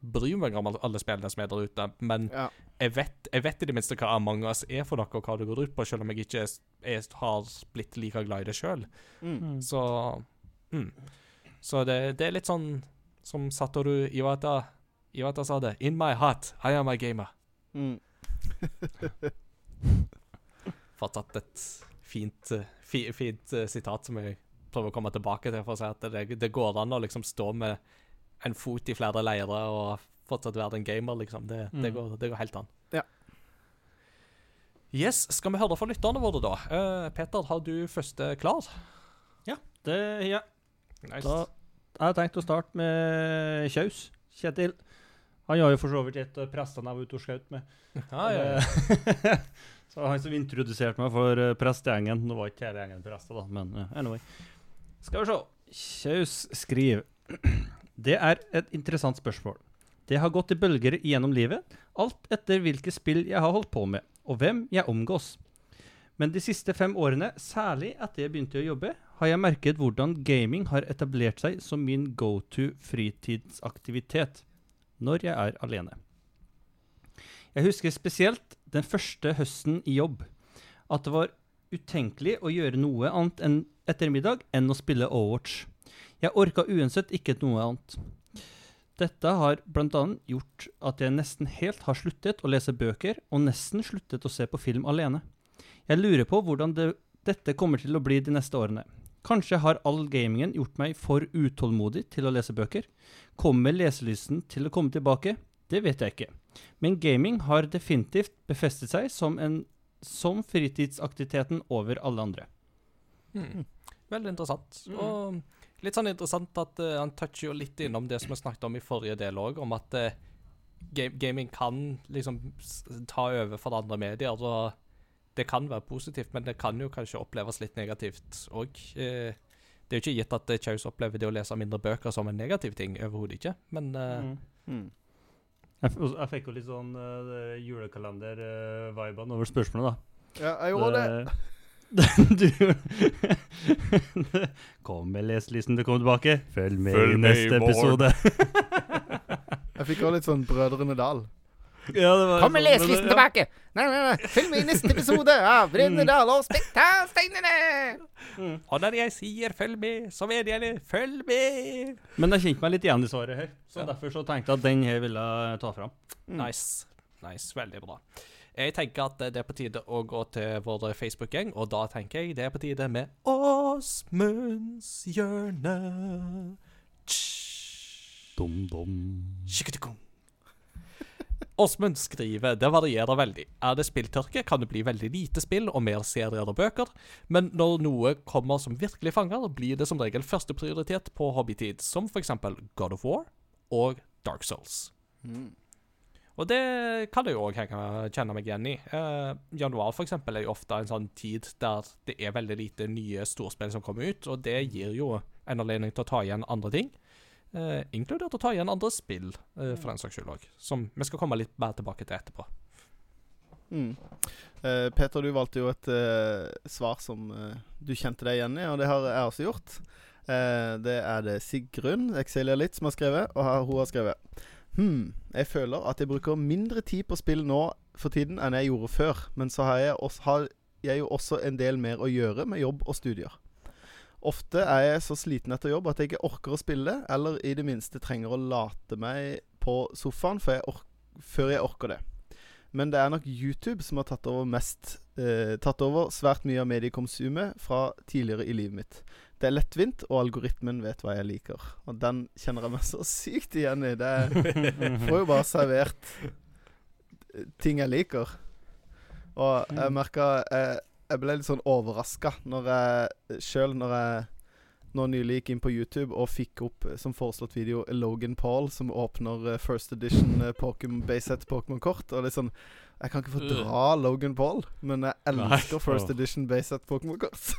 bryr meg om alle- alle spillene som er der ute, men Ja. jeg vet, jeg vet i det minste hva Among us er for noe, og hva det går ut på, selv om jeg ikke er, er, har blitt like glad i det sjøl. Mm. Så mm. Så det, det er litt sånn som Satoru Iwata Iwata sa det. In my heart, I am a gamer. Mm. Fortsatt et fint, eh, fi, fint uh, sitat som jeg prøver å komme tilbake til, for å si at det, det går an å liksom stå med en fot i flere leirer og fortsatt være en gamer, liksom. Det, det, Mm. går, det går helt an. Ja. Yes, skal vi høre fra lytterne våre, da? Uh, Peter, har du første klar? Ja. Det, ja. Nice. Da jeg tenkt å starte med Kjaus. Kjetil. Han har jo for så vidt gitt prestene jeg var ute og skjøt med. Ja, ja, ja. så han som introduserte meg for uh, prestegjengen. Nå var ikke hele gjengen prester, da, men eh, anyway. Skal vi se. Kjaus skriver Det er et interessant spørsmål. Det har gått i bølger gjennom livet, alt etter hvilke spill jeg har holdt på med, og hvem jeg omgås. Men de siste fem årene, særlig etter jeg begynte å jobbe, har jeg merket hvordan gaming har etablert seg som min go-to fritidsaktivitet når jeg er alene. Jeg husker spesielt den første høsten i jobb, at det var utenkelig å gjøre noe annet enn ettermiddag enn å spille Overwatch. Jeg orka uansett ikke noe annet. Dette har bl.a. gjort at jeg nesten helt har sluttet å lese bøker, og nesten sluttet å se på film alene. Jeg lurer på hvordan det, dette kommer til å bli de neste årene. Kanskje har all gamingen gjort meg for utålmodig til å lese bøker? Kommer leselysten til å komme tilbake? Det vet jeg ikke. Men gaming har definitivt befestet seg som, en, som fritidsaktiviteten over alle andre. Mm. Veldig interessant. Mm. Og litt sånn interessant at uh, han toucher jo litt innom det som vi snakket om i forrige del òg, om at uh, ga gaming kan liksom ta over for andre medier. og det kan være positivt, men det kan jo kanskje oppleves litt negativt òg. Eh, det er jo ikke gitt at eh, Kjaus opplever det å lese mindre bøker som en negativ ting. Overhodet ikke. Men eh, Mm. Jeg, f- jeg fikk jo litt sånn uh, julekalender-vibene over spørsmålet, da. Ja, jeg gjorde det. du Kom med leselisten til å komme tilbake. Følg med Følg i med i neste episode. Jeg fikk også litt sånn Brødrene Dal. Ja, det var Kom med sånn, leselisten ja. tilbake! Nei, nei, nei. Følg med i neste episode av Brennedal og Spektarsteinene! og når jeg sier 'følg med', så mener jeg det. Følg med! Men jeg kjente meg litt igjen i svaret her, så Ja. derfor så tenkte jeg at den her ville jeg ta fram. Mm. Nice. Nice, Veldig bra. Jeg tenker at det er på tide å gå til vår Facebook-gjeng, og da tenker jeg det er på tide med Åsmunds hjørne. Tsch. Åsmund skriver det varierer veldig. Er det spilltørke, kan det bli veldig lite spill og mer serier og bøker, men når noe kommer som virkelig fanger, blir det som regel førsteprioritet på hobbytid, som f.eks. God of War og Dark Souls. Mm. Og det kan jeg òg kjenne meg igjen i. Eh, januar for eksempel, er jo ofte en sånn tid der det er veldig lite nye storspill som kommer ut, og det gir jo en anledning til å ta igjen andre ting. Eh, inkludert å ta igjen andre spill, eh, for den saks skyld òg. Som vi skal komme litt mer tilbake til etterpå. Mm. Eh, Peter, du valgte jo et eh, svar som eh, du kjente deg igjen i, og det har jeg også gjort. Eh, det er det Sigrun Exilia Litt som har skrevet, og her, hun har skrevet Hm, jeg føler at jeg bruker mindre tid på spill nå for tiden enn jeg gjorde før, men så har jeg, også, har jeg jo også en del mer å gjøre med jobb og studier. Ofte er jeg så sliten etter jobb at jeg ikke orker å spille, eller i det minste trenger å late meg på sofaen før jeg, før jeg orker det. Men det er nok YouTube som har tatt over mest eh, Tatt over svært mye av mediekonsumet fra tidligere i livet mitt. Det er lettvint, og algoritmen vet hva jeg liker. Og den kjenner jeg meg så sykt igjen i. Det får jo bare servert eh, ting jeg liker. Og jeg merka jeg, jeg ble litt sånn overraska når jeg sjøl når jeg nå nylig gikk inn på YouTube og fikk opp eh, som foreslått video Logan Paul som åpner eh, First Edition Pokémon Bayset Pokémon-kort. Og litt sånn Jeg kan ikke fordra Logan Paul, men jeg elsker Nei. First. Edition Bayset Pokémon-kort.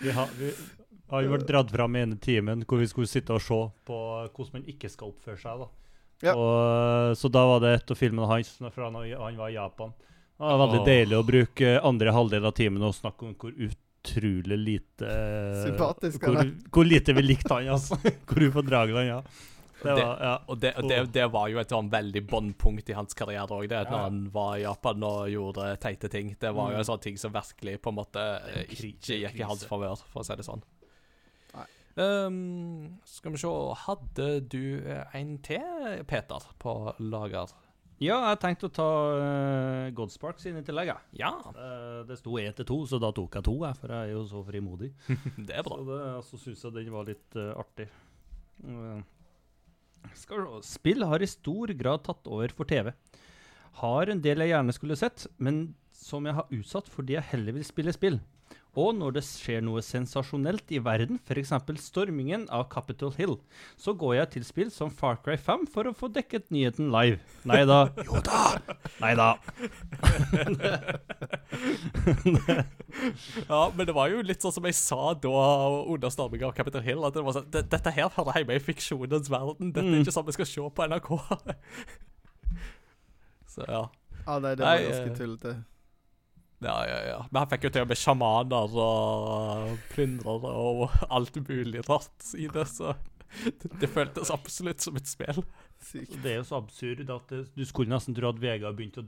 Vi, har, vi har jo vært dratt fram ene timen hvor vi skulle sitte og se på hvordan man ikke skal oppføre seg. da. Ja. Og, så da var det et av filmene hans fra han, han var i Japan. Det var veldig oh. deilig å bruke andre halvdel av timen og snakke om hvor utrolig lite Sympatisk, Hvor, hvor lite vi likte han, altså. Hvor ufordragelig han ja. Det var, ja. Og det, og det, det var jo et sånn veldig båndpunkt i hans karriere òg, det. Når Ja. han var i Japan og gjorde teite ting. Det var jo Mm. en sånn ting som virkelig på en måte eh, ikke gikk i hans favør, for å si det sånn. Ehm, skal vi se Hadde du eh, en til, Peter, på lager? ja, jeg tenkte å ta uh, Godsparks inn i tillegg, jeg. Ja, Uh, det sto én til to, så da tok jeg to, jeg, for jeg er jo så frimodig. det er bra. Så det, så syns jeg den var litt uh, artig. Uh. Spill har i stor grad tatt over for TV. Har en del jeg gjerne skulle sett, men som jeg har utsatt fordi jeg heller vil spille spill. Og når det skjer noe sensasjonelt i verden, f.eks. stormingen av Capitol Hill, så går jeg til spill som Far Cry 5 for å få dekket nyheten live. Nei da. Jo da. Nei da. Ja, men det var jo litt sånn som jeg sa da under stormingen av Capitol Hill, at det var sånn "Dette- her hører hjemme i fiksjonens verden. Dette er Mm. ikke sånn vi skal se på NRK. Så ja. Ja, nei, det var ganske eh, tullete. Ja, ja, ja. Men han fikk jo til og med sjamaner og plyndrere og alt mulig rart i det, så det, det føltes absolutt som et spill. Sykt. Det er jo så absurd at det, du skulle nesten tro at VG har begynt å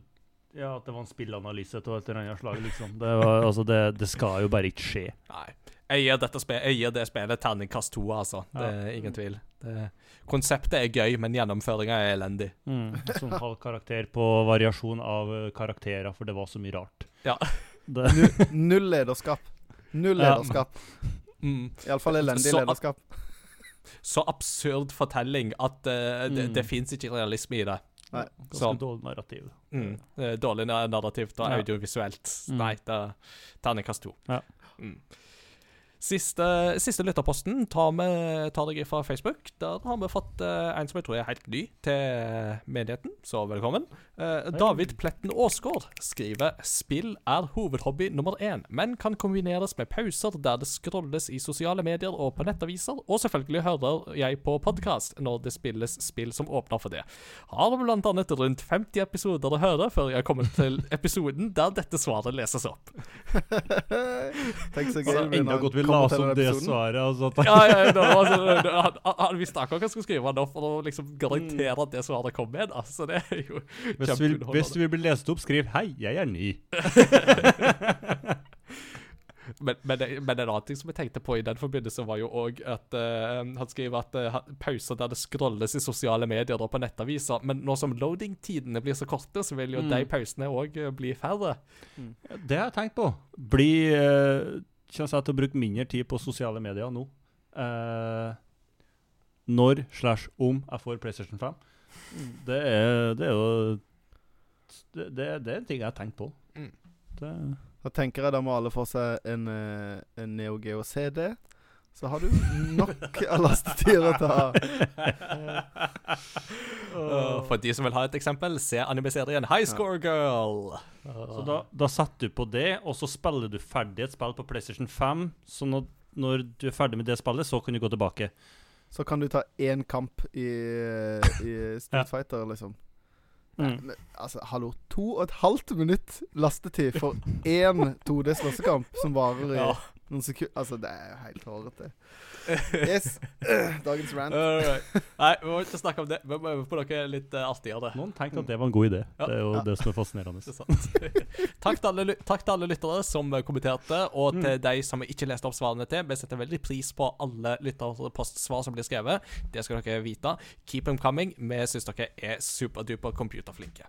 Ja, at det var en spillanalyse av et eller annet slag, liksom. Det, var, altså, det, det skal jo bare ikke skje. Nei. Jeg gir, dette spil, jeg gir det spillet terningkast to, altså. Det er ingen tvil. Det, konseptet er gøy, men gjennomføringa er elendig. Mm. Som halv karakter på variasjon av eh, karakterer, for det var så mye rart. Ja. Det, Null lederskap. Null Ja. lederskap. Mm. Iallfall elendig Så- lederskap. Så absurd fortelling at uh, det, Mm. det fins ikke realisme i det. Nei. ganske Så, dårlig narrativ. mm, eh, dårlig na- narrativt og Ja. audiovisuelt. Mm. Nei, det er terningkast to. Ja. Mm. Siste, siste lytterposten tar, vi, tar deg fra Facebook. Der har vi fått uh, en som jeg tror er helt ny til menigheten, så velkommen. Uh, David Pletten Aasgaard skriver Spill er hovedhobby nummer én, men kan kombineres med pauser der det scrolles i sosiale medier og på nettaviser, og selvfølgelig hører jeg på podkast når det spilles spill som åpner for det. Har blant annet rundt 50 episoder å høre før jeg kommer til episoden der dette svaret leses opp. Tenk så gøy Altså, enda godt vi la oss om det svaret. Altså, Ja, ja, det var sånn, han, han visste akkurat hva han skulle skrive nå for å liksom garantere at det svaret kom med. Da. Det er jo hvis, du vil, hvis du vil bli lest opp, skriv 'Hei, jeg er ny'. Men, men, men en annen ting som jeg tenkte på i den forbindelse, var jo òg at uh, han skriver at uh, pauser der det scrolles i sosiale medier og på nettaviser. Men nå som loading-tidene blir så korte, så vil jo Mm. de pausene òg bli færre. Det har jeg tenkt på. Bli eh, Kjenner seg til å bruke mindre tid på sosiale medier nå. Eh, når slash om jeg får PlayStation 5. Det er, det er jo det, det, det er en ting jeg har tenkt på. Mm. Det, Da tenker jeg da må alle få seg en, eh, en Neo Geo CD. Så har du nok av lastetider å ta av. Uh, for de som vil ha et eksempel, se anime-serien High Score Girl. så da, da setter du på det, og så spiller du ferdig et spill på PlayStation 5. Så når, når du er ferdig med det spillet, så kan du gå tilbake. Så kan du ta én kamp i, i Street Fighter, liksom. Mm. Men, altså, hallo. To og et halvt minutt lastetid for én 2D slåssekamp som varer i Ja. Noen sekunder. Altså, det er jo helt hårete. Yes. Dagens rant. Alright. Nei, vi må ikke snakke om det. Vi må øve på noe litt uh, artigere. Noen tenkte at det var en god idé. Ja. Det er jo Ja. det som er fascinerende. Det er sant. takk, til alle, takk til alle lyttere som eh, kommenterte, og Mm. til de som ikke leste opp svarene til. Vi setter veldig pris på alle lytterpostsvar som blir skrevet. Det skal dere vite. Keep them coming. Vi syns dere er superduper computerflinke.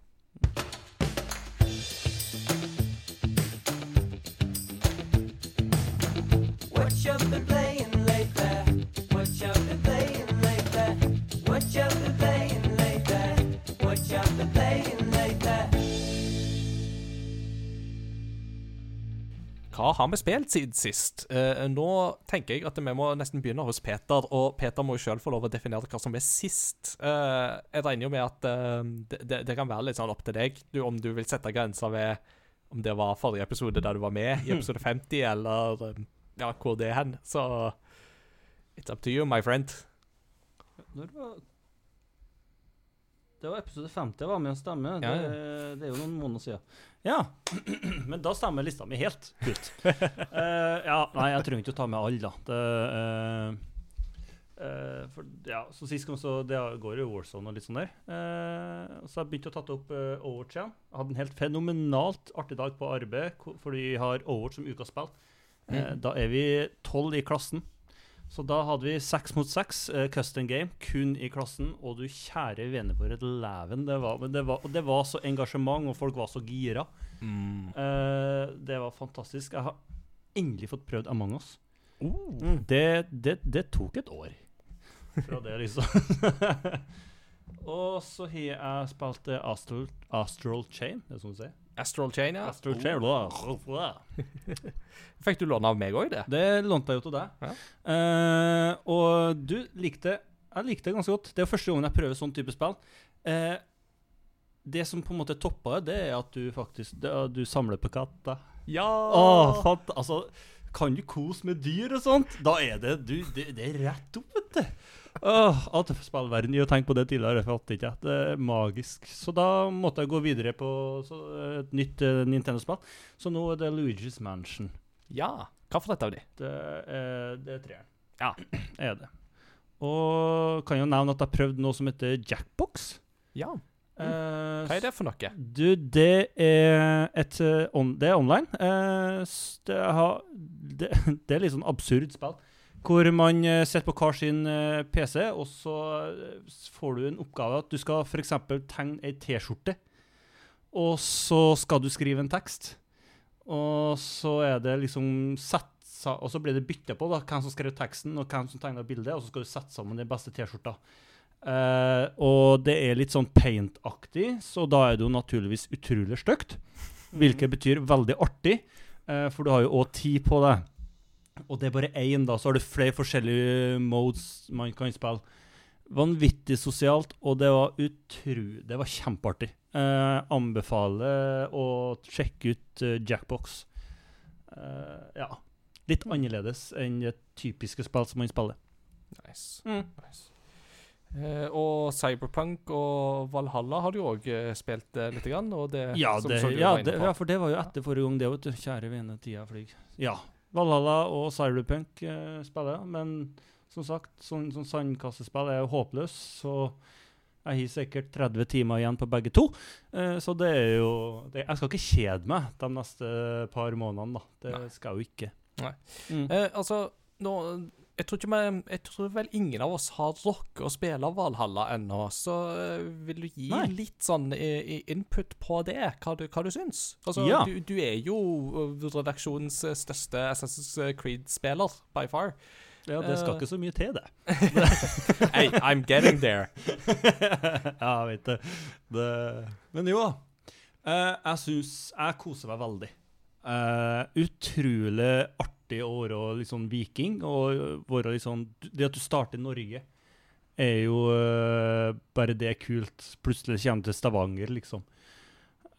Hva har vi spilt siden sist? Eh, nå tenker jeg at vi må nesten begynne hos Peter, og Peter må jo sjøl få lov å definere hva som er sist. Eh, jeg regner jo med at eh, det, det, kan være litt sånn opp til deg, du, om du vil sette grensa ved om det var forrige episode der du var med, i episode 50, eller eh, ja, hvor det er hen. Så it's up to you, my friend. Når var Det var episode 50 jeg var med å stemme. Ja, Det, det er jo noen måneder siden. Ja, men da stemmer lista mi helt. Kult. uh, ja, nei, jeg trenger ikke å ta med alle, da. Det, uh, uh, for, ja, så sist gang så det går jo Warzone og litt sånn der. Eh, så har jeg begynt å tatt opp Overwatch igjen. Jeg hadde en helt fenomenalt artig dag på arbeid fordi vi har Overwatch som ukas spill. Eh, Da er vi tolv i klassen. Så da hadde vi seks mot seks, uh, custom game, kun i klassen. Og du kjære vene for et leven det var. Men det var, det var så engasjement, og folk var så gira. Mm. Uh, det var fantastisk. Jeg har endelig fått prøvd Among us. Oh. Det, det, det tok et år fra det, liksom. og så har jeg spilt Astral, Astral Chain, det er sånn du sier. Astral Chain, ja. Astral Chain. blah. Fikk du låne av meg òg, det? Det lånte jeg jo til deg. Ja. Uh, og du likte Jeg likte det ganske godt. Det er første gangen jeg prøver sånn type spill. Uh, det som på en måte toppa det, det er at du faktisk det, du samler på katter. Ja! Oh, fant, altså, kan du kose med dyr og sånt? Da er det du, det, det er rett opp, vet du. Åh, at spillverden gjør tenke på det tidligere, jeg fatter ikke. Det er magisk. Så da måtte jeg gå videre på så, et nytt uh, Nintendo-spill. Så nå er det Luigi's Mansion. ja. Hva for et av de? Det er, det er treeren. Ja. Er det. Og kan jo nevne at jeg har prøvd noe som heter Jackbox. Ja. Mm. Hva er det for noe? Du, det er et eh, on, Det er online. Eh, det, har, det, det er litt sånn absurd spill. Hvor man eh, sitter på hver sin eh, PC, og så eh, får du en oppgave at du skal f.eks. tegne ei T-skjorte. Og så skal du skrive en tekst. Og så er det liksom sett Og så blir det bytte på da, hvem som skrev teksten, og hvem som tegna bildet, og så skal du sette sammen den beste T-skjorta. Uh, og det er litt sånn paint-aktig, så da er det jo naturligvis utrolig stygt. Hvilket betyr veldig artig, uh, for du har jo òg tid på det. Og det er bare én, da, så har du flere forskjellige modes man kan spille. Vanvittig sosialt, og det var utru... Det var kjempeartig. Eh, anbefaler å sjekke ut eh, Jackbox. Eh, ja. Litt annerledes enn det typiske spill som man spiller. Nice. Mm. nice. Eh, og Cyberpunk og Valhalla har du òg eh, spilt eh, litt, grann, og det Ja, det, som ja, det, ja, for det var jo etter forrige gang, det, vet du. Kjære vene, tida flyr. Ja. Valhalla og Cyberpunk eh, spiller jeg, men som sagt, sånn, sånn sandkassespill er jo håpløs, så jeg har sikkert 30 timer igjen på begge to. Eh, så det er jo det, Jeg skal ikke kjede meg de neste par månedene, da. Det Nei. skal jeg jo ikke. Nei. Mm. Eh, altså, nå jeg tror, vi, jeg tror vel ingen av oss har rukket å spille Valhalla ennå, så eh, vil du gi Nei. litt sånn i input på det, hva du, hva du syns? Altså, Ja. du, du er jo eh, redaksjonens eh, største Assassin's Creed-spiller, by far. Ja, det skal uh, ikke så mye til, det. Hey, I'm getting there. ja, jeg vet det. det. Men jo da. Eh, jeg syns Jeg koser meg veldig. Eh, utrolig artig å være sånn viking. Og være sånn Det at du starter i Norge, er jo uh, bare det kult. Plutselig kommer du til Stavanger, liksom.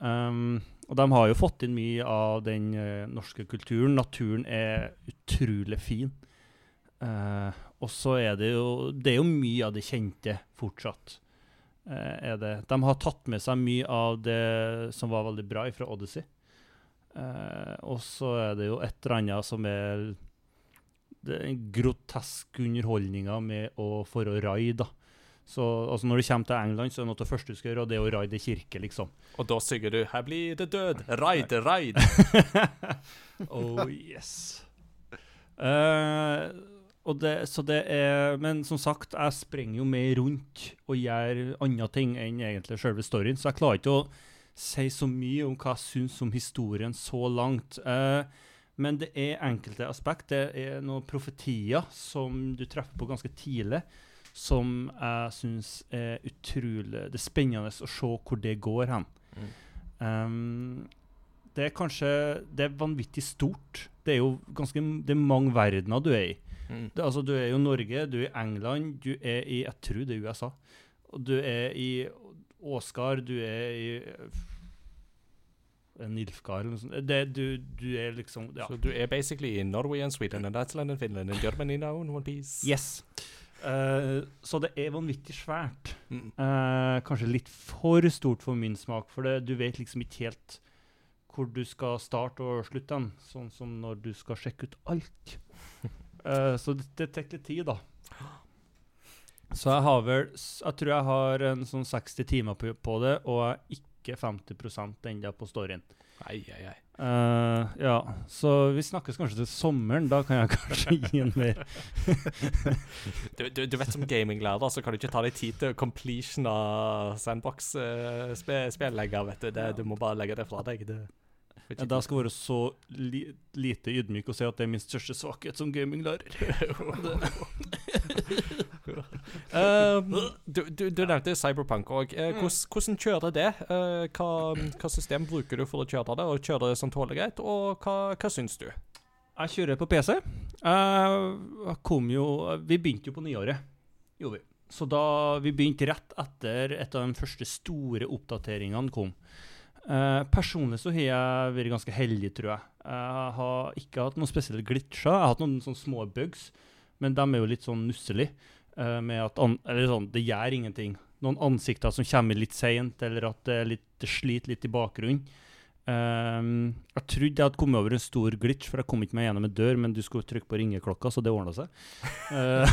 Um, og de har jo fått inn mye av den uh, norske kulturen. Naturen er utrolig fin. Og så er det jo Det er jo mye av det kjente fortsatt. er det. De har tatt med seg mye av det som var veldig bra fra Odyssey. Eh, og så er det jo et eller annet som er det er en grotesk underholdninga med å få å raide. da. Så altså Når du kommer til England, så er noe av det første du skal gjøre, det er å raide kirke, liksom. Og da synger du 'Her blir det død'. Ride, ride. oh yes. Uh, det, så det er Men som sagt, jeg springer jo mer rundt og gjør andre ting enn egentlig selve storyen, så jeg klarer ikke å si så mye om hva jeg syns om historien så langt. Uh, men det er enkelte aspekt. Det er noen profetier som du treffer på ganske tidlig, som jeg syns er utrolig Det er spennende å se hvor det går hen. Um, det er kanskje Det er vanvittig stort. Det er jo ganske Det er mange verdener du er i. Mm. Det, altså, du er jo Norge, du er i England, du er i Jeg tror det er USA. Og du er i Åsgard, du er i en Nilfgaard eller noe sånt. Det, du, du er liksom Ja. Så du er basically in Norway and Sweden and Iceland and Finland and Germany now in one piece. Yes. Uh, så det er vanvittig svært. Mm. Uh, kanskje litt for stort for min smak, for det, du vet liksom ikke helt hvor du skal starte og slutte den, sånn som når du skal sjekke ut alt. uh, så det, det tar litt tid, da. Så jeg har vel Jeg tror jeg har en sånn 60 timer på, på det, og jeg er ikke 50% ennå på storyen. Ei, ei, ei. Uh, ja, så vi snakkes kanskje til sommeren. Da kan jeg kanskje gi en mer Du, du, du vet som gaminglærer så kan du ikke ta deg tid til completion av sandbox-spillegger. Uh, vet du. Det, du må bare legge det fra deg. Det, Ja, Da skal jeg være så li lite ydmyk og si at det er min største svakhet som gaminglærer. Um, du, du, du nevnte Cyberpunk òg. hvordan, hvordan kjører det? Eh, hva, hva system bruker du for å kjøre det, og kjører det sånn tåler greit? Og hva, hva syns du? Jeg kjører på PC. Jeg kom jo Vi begynte jo på nyåret, gjorde vi. Så da Vi begynte rett etter et av de første store oppdateringene kom. Uh, personlig så har jeg vært ganske heldig, tror jeg. Jeg har ikke hatt noen spesielle glitcher. Jeg har hatt noen sånne små bugs, men de er jo litt sånn nusselige. Eh, med at an Eller sånn, det gjør ingenting. Noen ansikter som kommer litt seint, eller at det, litt, det sliter litt i bakgrunnen. Ehm, jeg trodde jeg hadde kommet over en stor glitch, for jeg kom ikke meg gjennom en dør, men du skulle trykke på ringeklokka, så det ordna seg. Uh,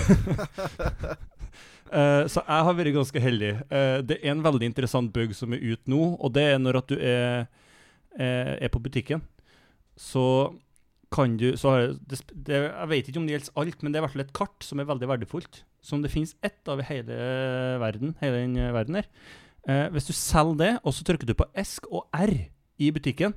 så jeg har vært ganske heldig. Uh, det er en veldig interessant bug som er ute nå, og det er når at du er, er, er på butikken. Så kan du så har det, det, jeg vet ikke om det gjelder alt, men det er i hvert fall et kart som er veldig verdifullt. Som det finnes ett av i hele verden, hele den eh, verden her. Eh, hvis du selger det, og så trykker du på ESK og R i butikken,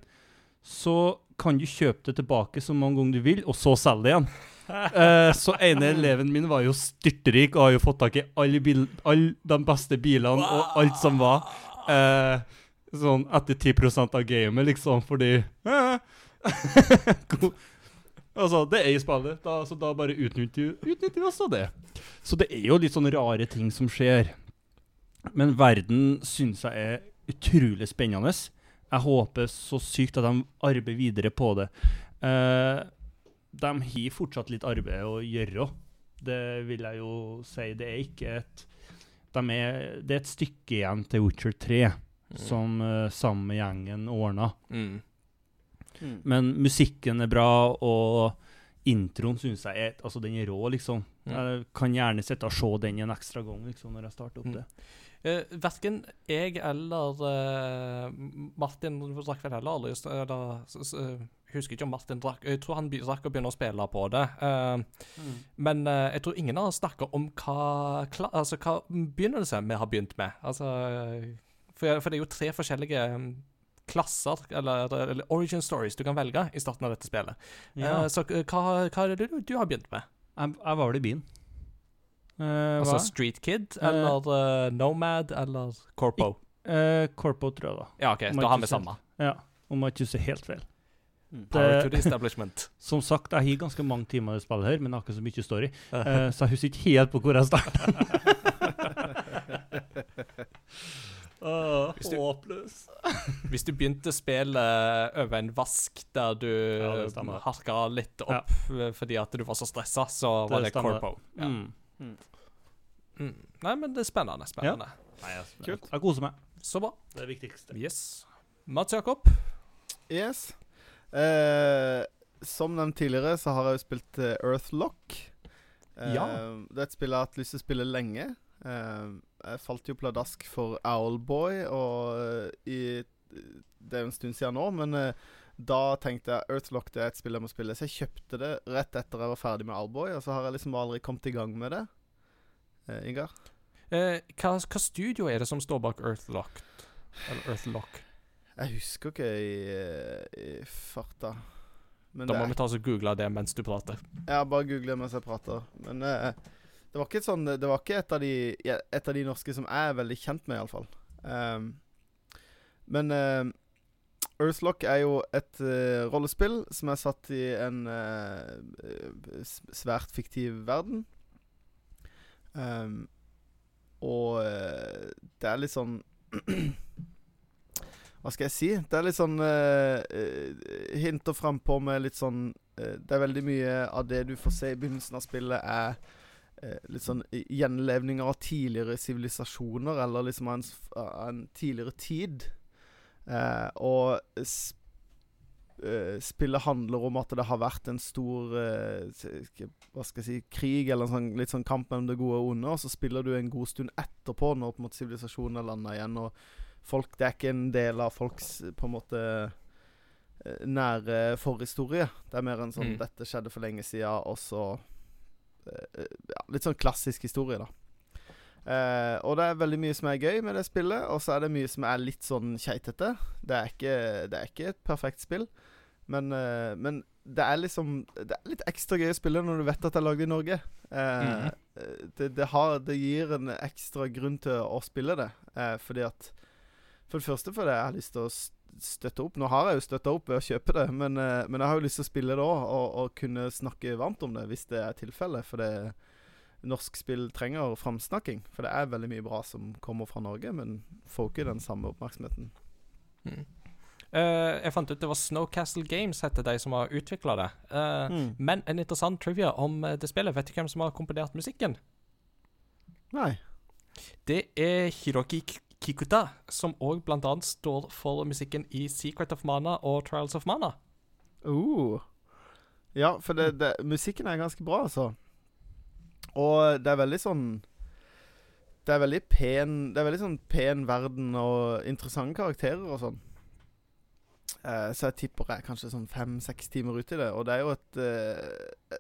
så kan du kjøpe det tilbake så mange ganger du vil, og så selge det igjen. Eh, så ene eleven min var jo styrtrik og har jo fått tak i alle bil, alle de beste bilene og alt som var. Eh, sånn etter 10 av gamet, liksom, fordi God- Altså, det er i spillet, da, så da bare utnytter utnytter vi også det. Så det er jo litt sånne rare ting som skjer. Men verden syns jeg er utrolig spennende. Jeg håper så sykt at de arbeider videre på det. Eh, de har fortsatt litt arbeid å gjøre. Det vil jeg jo si. Det er ikke et de er, Det er et stykke igjen til Witcher 3, som uh, sammen med gjengen ordna. Mm. Men musikken er bra, og introen syns jeg er Altså, den er rå, liksom. Mm. Jeg kan gjerne sitte og se den en ekstra gang liksom, når jeg starter opp Mm. det. Uh, verken jeg eller uh, Martin drakk vel heller aldri eller, eh, Husker ikke om Martin drakk Jeg tror han rakk å begynne å spille på det. Eh, Men eh, jeg tror ingen har snakka om hva, kla altså, hva begynnelse vi har begynt med. Altså, eh, for, for det er jo tre forskjellige mm, klasser, eller, eller origin stories, du kan velge i starten av dette spillet. Ja. Uh, så eh, hva, hva er det du, du har begynt med? Jeg, jeg var vel i byen. Uh, Altså hva? Street Kid, eller Nomad, eller Corpo? Eh, Corpo, tror jeg, da. Ja, OK, Om da har vi samme. Ja, Om jeg ikke husker helt feil. Power Det- to the establishment. Som sagt, jeg har ganske mange timer i spillet her, men jeg har ikke så mye story. uh, så jeg husker ikke helt på hvor jeg starta. Hvis du- Håpløs. Hvis du begynte spillet over en vask der du Ja, harka litt opp ja. fordi at du var så stressa, så var det stemmer. Corpo. Ja. Mm. Mm. Nei, men det er spennende. spennende. Kult. Jeg koser meg. Så bra. Det er det viktigste. Yes. Mats Jakob. Yes. Eh, som nevnt tidligere, så har jeg jo spilt eh, Earthlock. Eh, Ja. Det er et spill jeg har hatt lyst til å spille lenge. Eh, jeg falt jo pladask for Owlboy, og eh, i Det er jo en stund siden nå, men eh, da tenkte jeg Earthlock det er et spill jeg må spille. Så jeg kjøpte det rett etter jeg var ferdig med Owlboy, og så har jeg liksom aldri kommet i gang med det. Eh, Ingar? Eh, hva, hva studio er det som står bak Earthlock? Eller Earthlock? Jeg husker ikke i, eh, i farta. Men Da det må vi ta oss og google det mens du prater. Ja, bare google mens jeg prater. Men eh, det var ikke sånn Det var ikke et av de Et av de norske som jeg er veldig kjent med, iallfall. Um, men uh, Earthlock er jo et uh, rollespill som er satt i en uh, svært fiktiv verden. Um, og uh, det er litt sånn Hva skal jeg si? Det er litt sånn uh, Hinter frampå med litt sånn Det er veldig mye av det du får se i begynnelsen av spillet, er Litt sånn gjenlevninger av tidligere sivilisasjoner, eller liksom av en, en tidligere tid. Eh, og sp eh, spillet handler om at det har vært en stor eh, Hva skal jeg si krig, eller en sånn, litt sånn kamp mellom det gode og onde, og så spiller du en god stund etterpå, når på en måte sivilisasjonen er landa igjen. Og folk Det er ikke en del av folks på en måte eh, nære forhistorie. Det er mer en sånn Mm. 'Dette skjedde for lenge siden', og så eh, ja, Litt sånn klassisk historie, da. Uh, og det er veldig mye som er gøy med det spillet, og så er det mye som er litt sånn keitete. Det det er ikke et perfekt spill, men, uh, men det er liksom Det er litt ekstra gøy å spille når du vet at det er lagd i Norge. Eh, Mhm. det, det, har, det gir en ekstra grunn til å spille det, eh, fordi at For det første fordi jeg har lyst til å støtte opp. Nå har jeg jo støtta opp ved å kjøpe det, men, eh, men jeg har jo lyst til å spille det òg, og, og kunne snakke varmt om det hvis det er tilfellet. For det norsk spill trenger framsnakking. For det er veldig mye bra som kommer fra Norge, men får ikke den samme oppmerksomheten. Mm. Uh, jeg fant ut det var Snowcastle Games heter de som har utvikla det. Uh, Mm. Men en interessant trivia om det spillet. Vet du hvem som har komponert musikken? Nei. Det er Hiroki Kikuta, som òg annet står for musikken i Secret of Mana og Trials of Mana. Uh. Ja, for det, det, musikken er ganske bra, altså. Og det er veldig sånn Det er veldig pen Det er veldig sånn pen verden og interessante karakterer og sånn. Eh, så jeg tipper jeg er kanskje sånn fem-seks timer ut i det. Og det er jo et eh,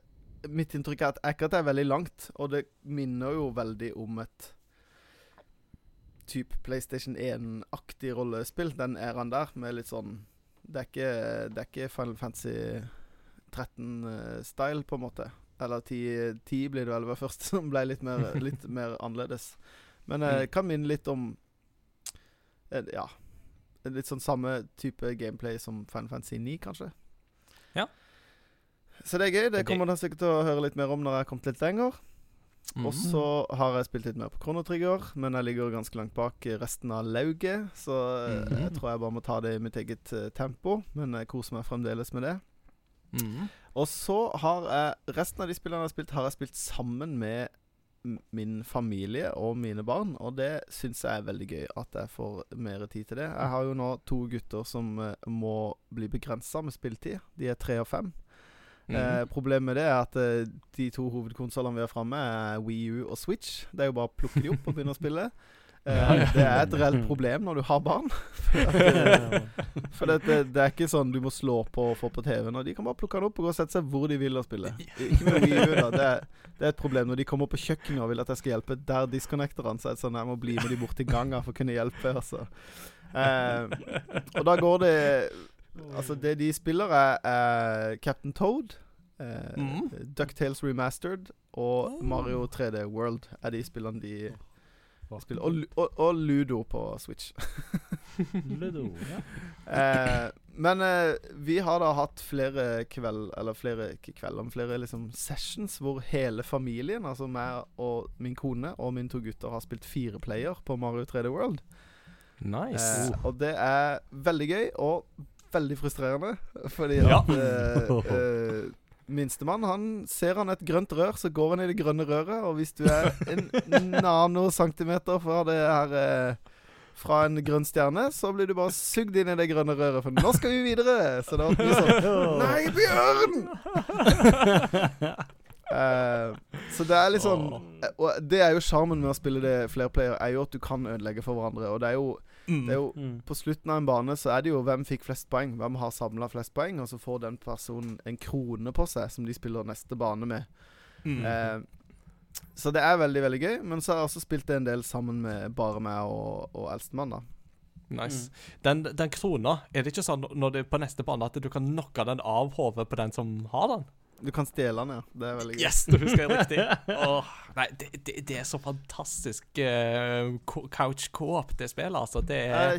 Mitt inntrykk er at akkurat det er veldig langt, og det minner jo veldig om et type PlayStation 1-aktig rollespill, den æraen der, med litt sånn Det er ikke, det er ikke Final Fantasy 13-style, på en måte. Eller 10, 10 blir det vel var først, som ble litt mer, litt mer annerledes. Men eh, Mm. kan minne litt om eh, Ja. Litt sånn samme type gameplay som Final Fantasy 9, kanskje. Ja. Så det er gøy. Det Det- kommer dere sikkert til å høre litt mer om når jeg har kommet litt lenger. Mm. Og så har jeg spilt litt mer på Kronotrigger, men jeg ligger ganske langt bak resten av lauget. Så Mhm. jeg tror jeg bare må ta det i mitt eget uh, tempo. Men jeg koser meg fremdeles med det. Mm. Og så har jeg Resten av de spillene jeg har spilt, har jeg spilt sammen med min familie og mine barn. Og det syns jeg er veldig gøy, at jeg får mer tid til det. Jeg har jo nå to gutter som uh, må bli begrensa med spilletid. De er tre og fem. Mm. Eh, problemet med det er at eh, de to hovedkonsollene vi har framme, er Wii U og Switch. Det er jo bare å plukke de opp og begynne å spille. Eh, det er et reelt problem når du har barn. For det, det, det er ikke sånn du må slå på og få på TV-en. De kan bare plukke den opp og gå og sette seg hvor de vil og spille. Ikke med Wii U, da. Det er, det er et problem når de kommer på kjøkkenet og vil at jeg skal hjelpe. Der disconnecter han, det sånn jeg må bli med de bort til ganga for å kunne hjelpe. Altså. Eh, og da går det Altså, det de spiller, er, er Captain Toad, eh, mm. Ducktales Remastered og Mario 3D World er de spillene de spiller. Og, og, og Ludo på Switch. Ludo, ja. Eh, men eh, vi har da hatt flere kveld Eller flere ikke kveld, men flere liksom sessions hvor hele familien, altså meg og min kone og mine to gutter, har spilt fire player på Mario 3D World. Nice. Eh, og det er veldig gøy og veldig frustrerende, fordi Ja. at eh, eh, Minstemann han ser han et grønt rør, så går han i det grønne røret. Og hvis du er en nanocentimeter fra det her eh, Fra en grønn stjerne, så blir du bare sugd inn i det grønne røret. For nå skal vi videre! Så da blir det sånn Nei, Bjørn! uh, så det er litt sånn Og det er jo sjarmen med å spille det flerplayer, er jo at du kan ødelegge for hverandre. Og det er jo, Mm. det er jo Mm. på slutten av en bane så er det jo hvem fikk flest poeng. Hvem har samla flest poeng, og så får den personen en krone på seg som de spiller neste bane med. Mm. Eh, så det er veldig, veldig gøy. Men så har jeg også spilt det en del sammen med bare meg og, og eldstemann, da. Nice. Den, den krona, er det ikke sånn når det er på neste bane at du kan knocke den av hodet på den som har den? Du kan stjele den, ja. Det er veldig gøy. Yes, du husker jeg riktig. Åh, nei, det, det, det er så fantastisk uh, couch co-op, det spillet, altså. Det er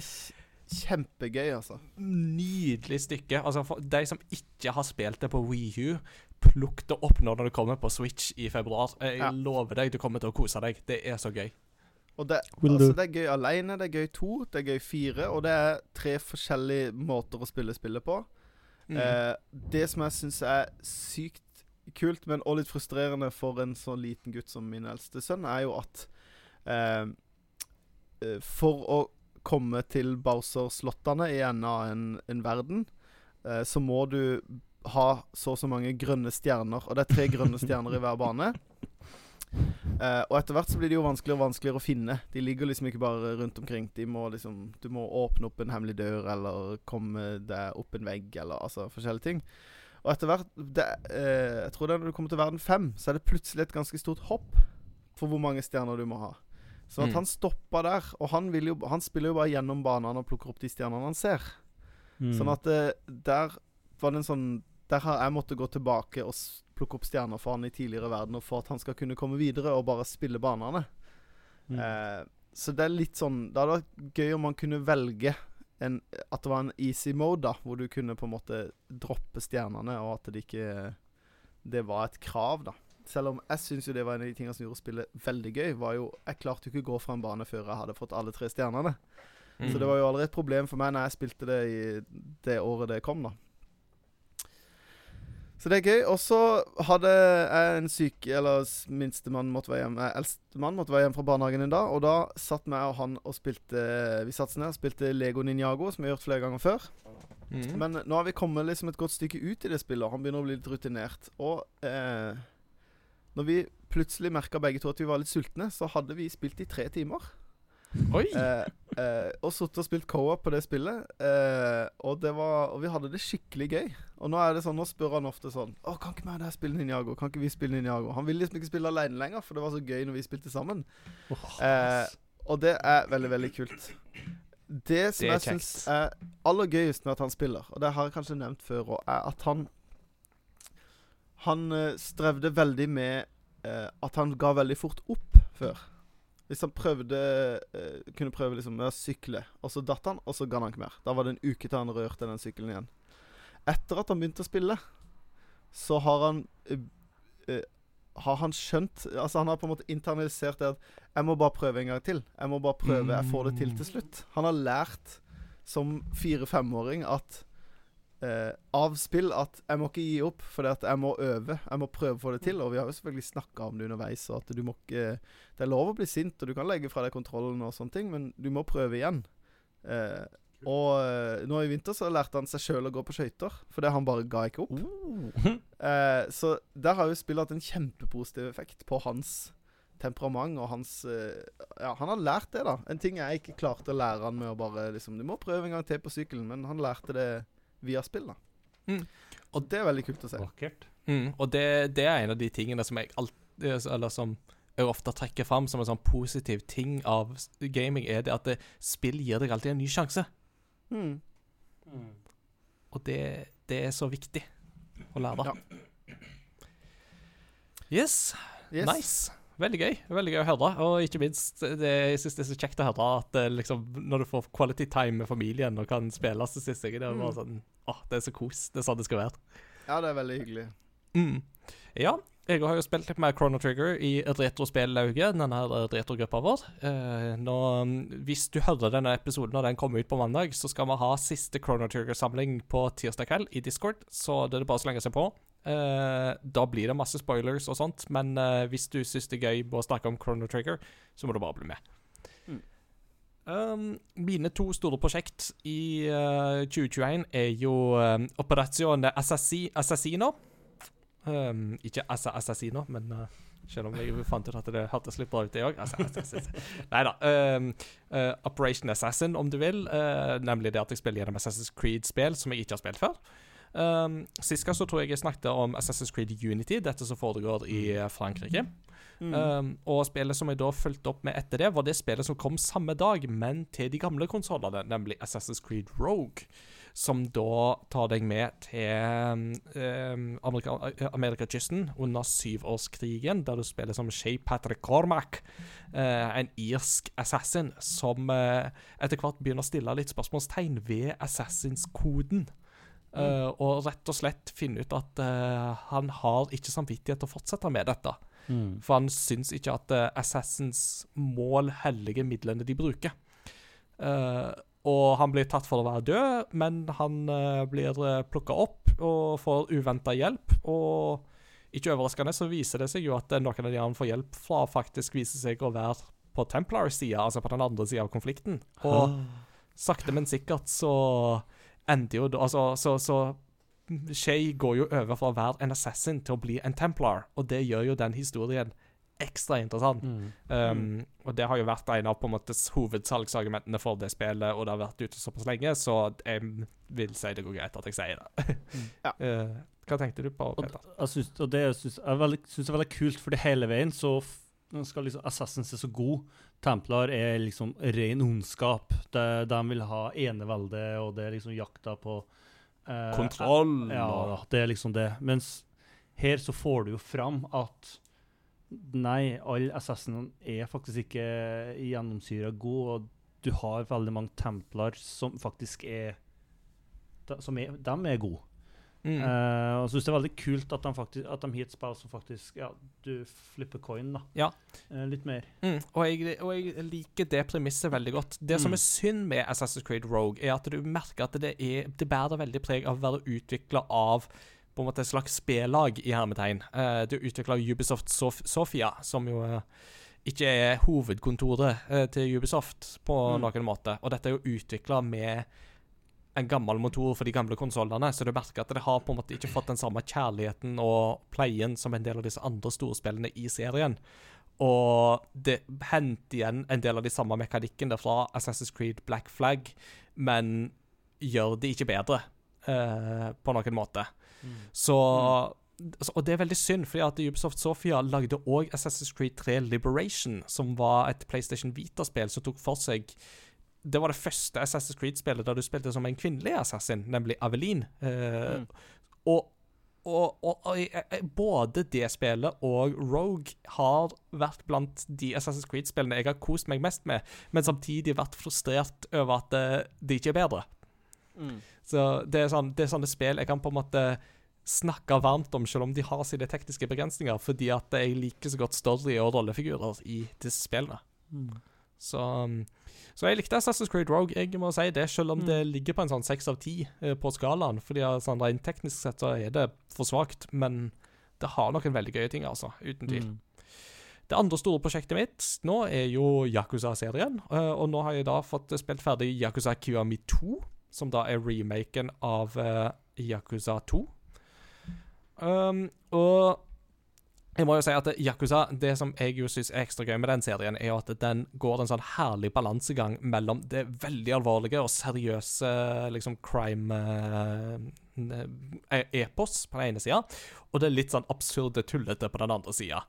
kjempegøy, altså. nydelig stykke. Altså, for de som ikke har spilt det på Wii U, plukk det opp når det kommer på Switch i februar. Jeg Ja. lover deg, du kommer til å kose deg. Det er så gøy. Og det, altså, det er gøy alene, det er gøy to, det er gøy fire, og det er tre forskjellige måter å spille spillet på. Mm. Eh, det som jeg syns er sykt kult, men også litt frustrerende for en så liten gutt som min eldste sønn, er jo at eh, eh, For å komme til Bowser-slottene i enden av en, en verden, eh, så må du ha så og så mange grønne stjerner. Og det er tre grønne stjerner i hver bane. Eh, og etter hvert så blir de jo vanskeligere og vanskeligere å finne. De ligger liksom ikke bare rundt omkring. De må liksom Du må åpne opp en hemmelig dør, eller komme deg opp en vegg, eller altså forskjellige ting. Og etter hvert det, eh, Jeg tror det er når du kommer til verden fem, så er det plutselig et ganske stort hopp for hvor mange stjerner du må ha. Så at Mm. han stoppa der. Og han, vil jo, han spiller jo bare gjennom banene og plukker opp de stjernene han ser. Mm. Sånn at eh, der var det en sånn Der har jeg måttet gå tilbake og plukke opp stjerner for han i tidligere verden, og for at han skal kunne komme videre og bare spille banene. Mm. Eh, så det er litt sånn Det hadde vært gøy om man kunne velge en, at det var en easy mode, da hvor du kunne på en måte droppe stjernene, og at det ikke Det var et krav, da. Selv om jeg syns jo det var en av de tingene som gjorde spillet veldig gøy. Var jo Jeg klarte jo ikke å gå fra en bane før jeg hadde fått alle tre stjernene. Mm. Så det var jo aldri et problem for meg når jeg spilte det i det året det kom, da. Så det er gøy. Og så hadde jeg en syk Eller minstemann måtte være hjemme eh, Eldstemann måtte være hjemme fra barnehagen en dag. Og da satt meg og han og spilte Vi satt oss ned og spilte Lego Ninjago, som vi har gjort flere ganger før. Mm. Men nå har vi kommet liksom et godt stykke ut i det spillet. og Han begynner å bli litt rutinert. Og eh, når vi plutselig merka begge to at vi var litt sultne, så hadde vi spilt i tre timer. Oi! Eh, eh, og sittet og spilt co-op på det spillet. Eh, og, det var, og vi hadde det skikkelig gøy. Og nå er det sånn, nå spør han ofte sånn Å, kan ikke vi og spille Ninjago? Kan ikke vi spille Ninjago? Han vil liksom ikke spille alene lenger, for det var så gøy når vi spilte sammen. Eh, og det er veldig, veldig kult. Det som Det jeg syns er aller gøyest med at han spiller, og det har jeg kanskje nevnt før òg, er at han Han eh, strevde veldig med eh, at han ga veldig fort opp før. Hvis han prøvde eh, kunne prøve liksom med å sykle, og så datt han, og så ga han ikke mer. Da var det en uke til han rørte den sykkelen igjen. Etter at han begynte å spille, så har han eh, eh, Har han skjønt Altså Han har på en måte internalisert det at 'Jeg må bare prøve en gang til'. Jeg må bare prøve. Jeg får det til til slutt. Han har lært som fire-femåring at eh, av spill at jeg må ikke gi opp, for jeg må øve. Jeg må prøve å få det til. Og vi har jo selvfølgelig snakka om det underveis, og at du må ikke Det er lov å bli sint, og du kan legge fra deg kontrollen og sånne ting, men du må prøve igjen. Eh, og eh, nå i vinter så lærte han seg sjøl å gå på skøyter, fordi han bare ga ikke opp. Eh, så der har jo spillet hatt en kjempepositiv effekt på hans temperament og hans eh, Ja, han har lært det, da. En ting jeg ikke klarte å lære han med å bare liksom Du må prøve en gang til på sykkelen, men han lærte det via spill, da. Mm. Og det er veldig kult å se. Vakkert. Mm, og det, det er en av de tingene som jeg alltid Eller som jeg ofte trekker fram som en sånn positiv ting av gaming, er det at det, spill gir deg alltid en ny sjanse. Mm. Og det, det er så viktig å lære. Ja. Yes. Yes. Nice. Veldig gøy veldig gøy å høre. Og ikke minst, det, jeg synes det er så kjekt å høre at liksom, når du får quality time med familien og kan spille så synes jeg det er bare Mm. sånn Åh, det er så kos. Det er sånn det skal være. Ja, det er veldig hyggelig. Mm. Ja, jeg har jo spilt litt med Chrono Trigger i Retrospellauget, denne her retrogruppa vår. Eh, nå, hvis du hører denne episoden når den kommer ut på mandag, så skal vi ha siste Chrono Trigger-samling på tirsdag kveld i Discord, så det er bare å slenge seg på. Eh, da blir det masse spoilers og sånt, men uh, hvis du syns det er gøy å snakke om Chrono Trigger, så må du bare bli med. Mm. Um, mine to store prosjekt i uh, 2021 er jo um, Assassi Assassino. Um, ikke Assa Assassino, men uh, selv om jeg fant ut at det hørtes litt bra ut, det òg. Nei da. Um, uh, Operation Assassin, om du vil. Uh, nemlig det at jeg spiller gjennom Assassin's Creed-spill som jeg ikke har spilt før. Um, Sist gang så tror jeg jeg snakket om Assassin's Creed Unity, dette som foregår i uh, Frankrike. Mm. Um, og spillet som jeg da fulgte opp med etter det, var det spillet som kom samme dag, men til de gamle konsollene, nemlig Assassin's Creed Rogue. Som da tar deg med til um, Amerika eh, Amerikakysten under syvårskrigen, der du spiller som Shay Patrick Cormac, uh, en irsk assassin som uh, etter hvert begynner å stille litt spørsmålstegn ved assassins-koden. Eh, og rett og slett finne ut at uh, han har ikke samvittighet til å fortsette med dette. Mm. For han syns ikke at uh, Assassins mål hellige midlene de bruker. Og han blir tatt for å være død, men han uh, blir uh, plukka opp og får uventa hjelp. Og ikke overraskende så viser det seg jo at noen av de han får hjelp fra, faktisk viser seg å være på Templar-sida, altså på den andre sida av konflikten. Og sakte, men sikkert så ender jo da Altså, så, så Shay går jo over fra å være en assassin til å bli en Templar, og det gjør jo den historien ekstra interessant. Mm. Um, Og det har jo vært en av på en måte hovedsalgsargumentene for det spillet, og det har vært ute såpass lenge, så jeg vil si det går greit at jeg sier det. Ja. uh, hva tenkte du på, Og, Peter? jeg synes, og det jeg er veldig, synes er veldig kult, fordi hele veien så skal liksom Assassin se så god. Templar er liksom ren ondskap. De, de vil ha enevelde, og det er liksom jakta på eh, Kontroll Ja, det er liksom det. Mens her så får du jo fram at nei, alle assassinene er faktisk ikke gjennomsyra gode, og du har veldig mange templar som faktisk er de, som er, de er gode. Mm. Uh, og syns det er veldig kult at de, faktisk, at de har et spill som faktisk Ja, du flipper coin, da. Ja. Uh, litt mer. Mm, og, jeg, og jeg liker det premisset veldig godt. Det som Mm. er synd med Assassin's Creed Rogue, er at du merker at det, er, det bærer veldig preg av å være utvikla av på en måte et slags spellag, i hermetegn. Uh, det er utvikla av Ubisoft Sof Sofia, som jo ikke er hovedkontoret til Ubisoft på Mm. noen måte. Og dette er jo utvikla med en gammel motor for de gamle konsollene, så du merker at det har på en måte ikke fått den samme kjærligheten og pleien som en del av disse andre storspillene i serien. Og det henter igjen en del av de samme mekanikkene fra Assassin's Creed Black Flag, men gjør det ikke bedre eh, på noen måte. Så så- Og det er veldig synd, fordi at Ubisoft Sofia lagde òg Assassin's Creed 3 Liberation, som var et PlayStation Vita-spill som tok for seg Det var det første Assassin's Creed-spillet der du spilte som en kvinnelig assassin, nemlig Aveline. Eh, Mm. Og og, og, og både det spillet og Rogue har vært blant de Assassin's Creed-spillene jeg har kost meg mest med, men samtidig vært frustrert over at det, det ikke er bedre. Mm. Så det er, sånn, det er sånne spill jeg kan på en måte snakke varmt om, selv om de har sine tekniske begrensninger, fordi at jeg liker så godt story og rollefigurer i disse spillene. Så, um, så jeg likte Assassin's Creed Rogue, jeg må si det, selv om Mm. det ligger på en sånn seks av ti eh, på skalaen. Fordi sånn rent teknisk sett så er det for svakt, men det har noen veldig gøye ting, altså. Uten tvil. Mm. Det andre store prosjektet mitt nå er jo Yakuza-serien. eh, og nå har jeg da fått spilt ferdig Yakuza Kiwami 2, som da er remaken av eh, Yakuza 2. Um, og jeg må jo si at Yakuza, det som jeg jo syns er ekstra gøy med den serien, er jo at den går en sånn herlig balansegang mellom det veldig alvorlige og seriøse liksom crime-epos på den ene sida, og det litt sånn absurde tullete på den andre sida.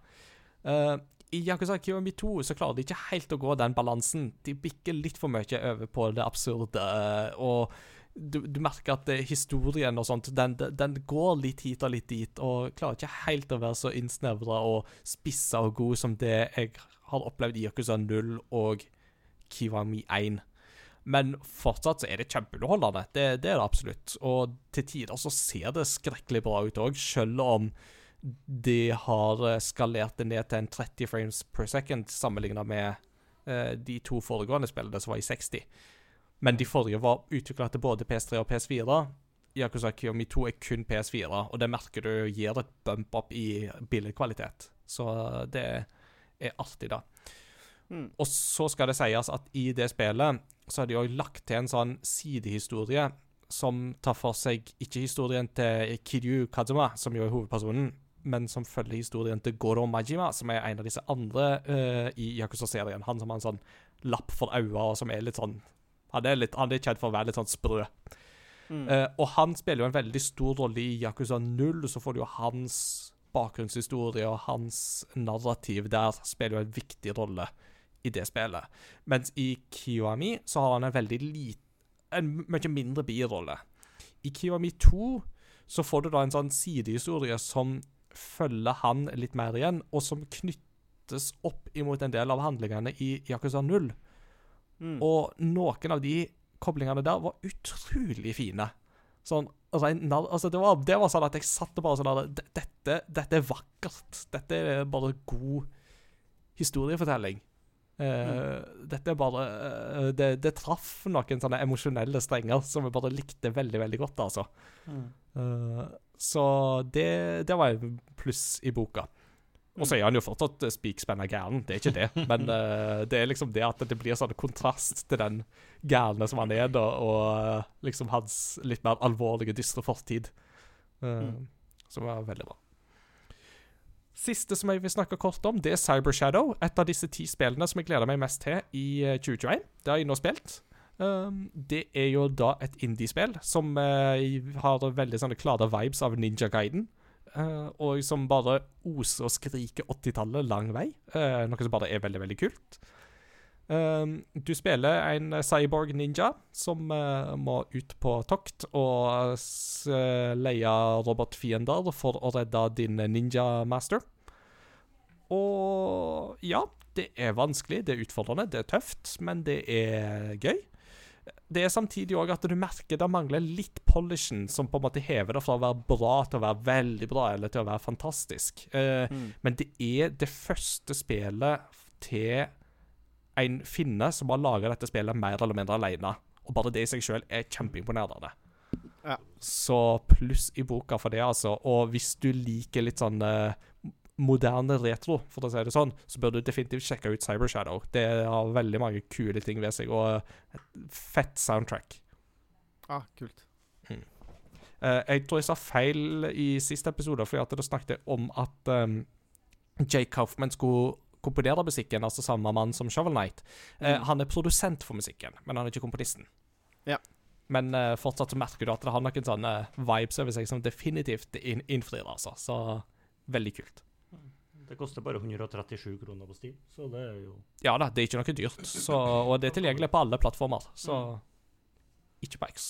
Eh, I Yakuza Kiyomi 2 så klarer de ikke helt å gå den balansen. De bikker litt for mye over på det absurde. eh, og du, du merker at historien og sånt, den, den går litt hit og litt dit, og klarer ikke helt å være så innsnevra og spissa og god som det jeg har opplevd i Yakuza 0 og Kiwami 1. Men fortsatt så er det kjempeunderholdende. Det, det er det absolutt. Og til tider så ser det skrekkelig bra ut òg, selv om de har eh, skalert det ned til en 30 frames per second sammenligna med eh, de to foregående spillene som var i 60. Men de forrige var utvikla til både PS3 og PS4. Yakuza Kiyomi 2 er kun PS4, og det merker du gir et bump up i billedkvalitet. Så det er artig, da. Mm. Og så skal det sies at i det spillet så har de òg lagt til en sånn sidehistorie som tar for seg ikke historien til Kiryu Kazuma, som jo er hovedpersonen, men som følger historien til Goro Majima, som er en av disse andre uh, i Yakuza-serien. Han som har en sånn lapp for øynene, og som er litt sånn Han er, litt, han er kjent for å være litt sånn sprø. Mm. Uh, og han spiller jo en veldig stor rolle i Yakuza 0, så får du jo hans bakgrunnshistorie og hans narrativ der spiller jo en viktig rolle i det spillet. Mens i Kiwami så har han en veldig lit, en mye mindre birolle. I Kiwami 2 så får du da en sånn sidehistorie som følger han litt mer igjen, og som knyttes opp imot en del av handlingene i Yakuza 0. Mm. Og noen av de koblingene der var utrolig fine. Sånn Altså, det var, det var sånn at jeg satt og bare sånn at dette, dette er vakkert. Dette er bare god historiefortelling. Eh, Dette er bare uh, det, det traff noen sånne emosjonelle strenger som jeg bare likte veldig, veldig godt, altså. Mm. Uh, Så det, det var en pluss i boka. Og så er han jo fortsatt eh, spikspenna gæren, det er ikke det. Men uh, det er liksom det at det blir sånn kontrast til den gærne som han er, da, og eh, liksom hans litt mer alvorlige, dystre fortid. eh, Som var veldig bra. Siste som jeg vil snakke kort om, det er Cyber Shadow. Et av disse ti spillene som jeg gleder meg mest til i eh, 2021. Det har jeg nå spilt. Um, det er jo da et indiespill som uh, har veldig sånne klare vibes av Ninja Guiden. Eh, og som bare oser og skriker 80-tallet lang vei. eh, noe som bare er veldig, veldig kult. Um, du spiller en cyborg ninja som eh, må ut på tokt og eh, leie robotfiender for å redde din ninja master. Og ja, det er vanskelig, det er utfordrende, det er tøft, men det er gøy. Det er samtidig òg at du merker det mangler litt polishen som på en måte hever det fra å være bra til å være veldig bra, eller til å være fantastisk. Eh, Mm. Men det er det første spillet til en finne som har laga dette spillet mer eller mindre alene. Og bare det i seg sjøl er kjempeimponerende. Ja. Så pluss i boka for det, altså. Og hvis du liker litt sånn eh, moderne retro, for å si det sånn, så bør du definitivt sjekke ut Cyber Shadow. Det har veldig mange kule ting ved seg, og et fett soundtrack. Ah, kult. Eh, jeg tror jeg sa feil i siste episode, fordi at da snakket om at um, Jake Kaufman skulle komponere musikken, altså samme mann som Shovel Knight. Uh, Mm. Han er produsent for musikken, men han er ikke komponisten. Ja. Men uh, fortsatt så merker du at det har noen sånne vibes over seg som definitivt inn innfrir, altså. Så veldig kult. Det koster bare 137 kroner på Steam, så det er jo Ja da, det er ikke noe dyrt, så, og det er tilgjengelig på alle plattformer. Så ikke på X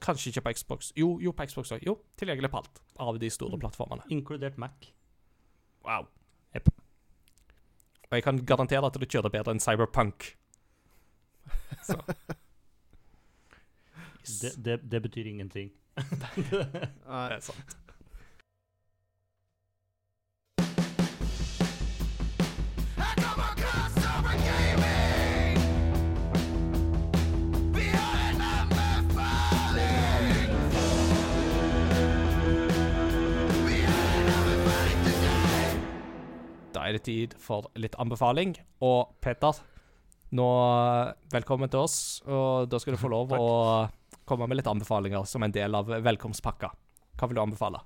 Kanskje ikke på Xbox. Jo, jo på Xbox òg. Jo, tilgjengelig på alt av de store plattformene. inkludert Mac. Wow. Yep. Og jeg kan garantere at det kjører bedre enn Cyberpunk. Så. Yes. Det, det, det betyr ingenting. Nei. Det er sant. Er det tid for litt anbefaling. Og Peter, nå velkommen til oss. Og da skal du få lov å komme med litt anbefalinger som en del av velkomstpakka. Hva vil du anbefale?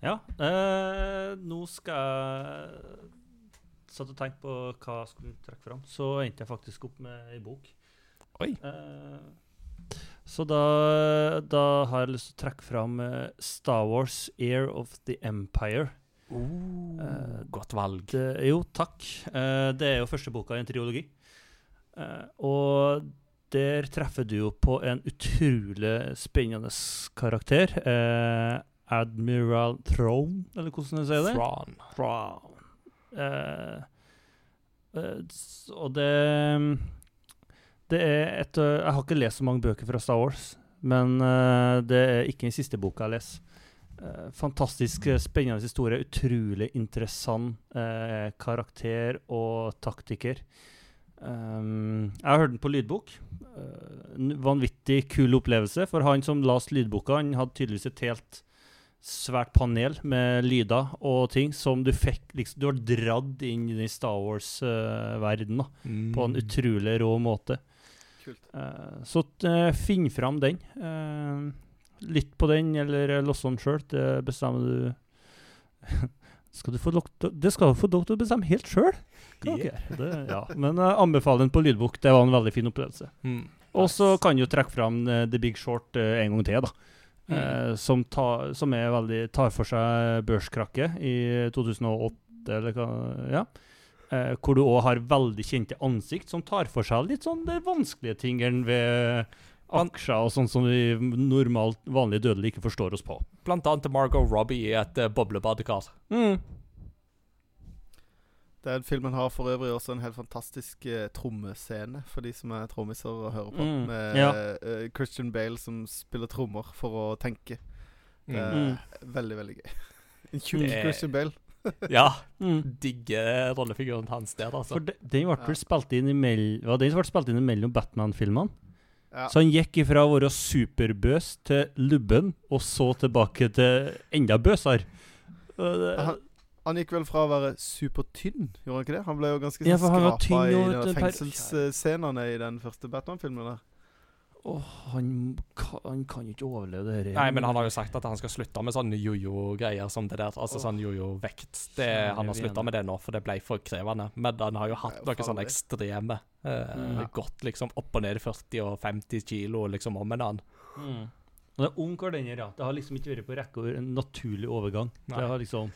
Ja, eh, nå skal jeg Satt og tenkte på hva jeg skulle trekke fram. Så endte jeg faktisk opp med ei bok. Oi. Eh, så da, da har jeg lyst til å trekke fram eh, Star Wars Air of the Empire. Eh, Godt valg. Det, jo, takk. Uh, det er jo første boka i en triologi. Uh, og der treffer du jo på en utrolig spennende karakter. Admiral Throne, eller hvordan jeg sier det? Thrawn. Thrawn. Og det Det er et Jeg har ikke lest så mange bøker fra Star Wars, men det er ikke den siste boka jeg leser. Eh, fantastisk eh, spennende historie. Utrolig interessant eh, karakter og taktiker. Um, jeg har hørt den på lydbok. Uh, vanvittig kul opplevelse. For han som leste lydboka, han hadde tydeligvis et helt svært panel med lyder og ting som du fikk liksom, Du har dratt inn i Star Wars-verdenen på en utrolig rå måte. Kult. Uh, så uh, finn fram den. Uh, lytt på den, eller lås den sjøl. Det bestemmer du skal du få Det skal du få lov til å bestemme helt sjøl. Ja. Men uh, anbefaler den på lydbok. Det var en veldig fin opplevelse. Mm. Og så kan du trekke fram eh, The Big Short eh, en gang til, da. Eh, som, ta, som er veldig, tar for seg børskrakket i 2008, eller hva Ja. Eh, hvor du òg har veldig kjente ansikt som tar for seg litt sånn de vanskelige tingene ved aksjer og sånn som vi normalt vanlige dødelige ikke forstår oss på. Blant annet Margot Robbie i et uh, boblebadekar. Mm. Den filmen har for øvrig også en helt fantastisk eh, trommescene for de som er trommiser og hører på. Mm, Med ja. uh, Christian Bale som spiller trommer for å tenke. Det er Mm. veldig, veldig gøy. En tjukk Det- Christian Bale. Ja, Mm. digger rollefiguren hans der, altså. For de, den ble Ja. spilt inn imell, ja, den ble spilt inn imellom Batman-filmene. Ja. Så han gikk ifra å være superbøs til lubben, og så tilbake til enda bøsere. Han, han gikk vel fra å være supertynn, gjorde han ikke det? Han ble jo ganske Ja, sånn skrapa i fengselsscenene i den første Batman-filmen. der Åh, han, kan, han kan jo ikke overleve det her. Nei, men han har jo sagt at han skal slutte med sånne jojo-greier som det der. Altså oh. sånn jojo-vekt. Han har slutta med det nå, for det ble for krevende. Men han har jo hatt noen sånne ekstreme eh, Mm. Gått liksom opp og ned i 40 og 50 kilo liksom om en annen. Mm. Og det er ung kardiner, ja. Det har liksom ikke vært på rekke over en naturlig overgang. Nei. Det har liksom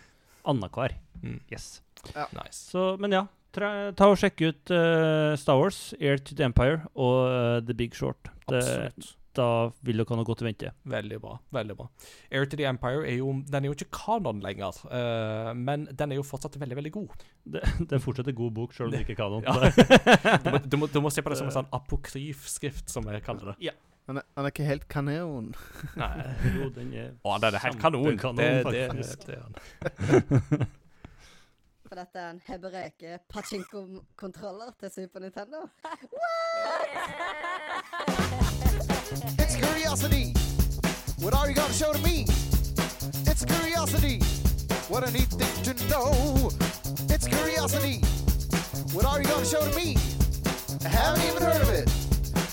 annenhver. Mm. Yes. Nice. Så, men ja, ta og sjekk ut uh, Star Wars, Air to the Empire og uh, The Big Short. Det, Absolutt. da vil dere ha noe godt å vente. Veldig bra. veldig bra. Air to the Empire er jo, den er jo ikke kanon lenger, uh, men den er jo fortsatt veldig veldig god. Det, det er fortsatt en god bok, selv om det ikke er kanon. Ja. Du må, du, må, du må se på det som en sånn apokryf-skrift, som jeg kaller det. Han er, den er ikke helt kanon. Nei. jo, den er Å, den er helt kanon. kanon Det, det, det, det er han. Dette en hebreke pachinko-kontroller til Super Nintendo. It's curiosity. What are you gonna show to me? It's curiosity. What a neat thing to know. It's curiosity. What are you gonna show to me? I haven't even heard of it.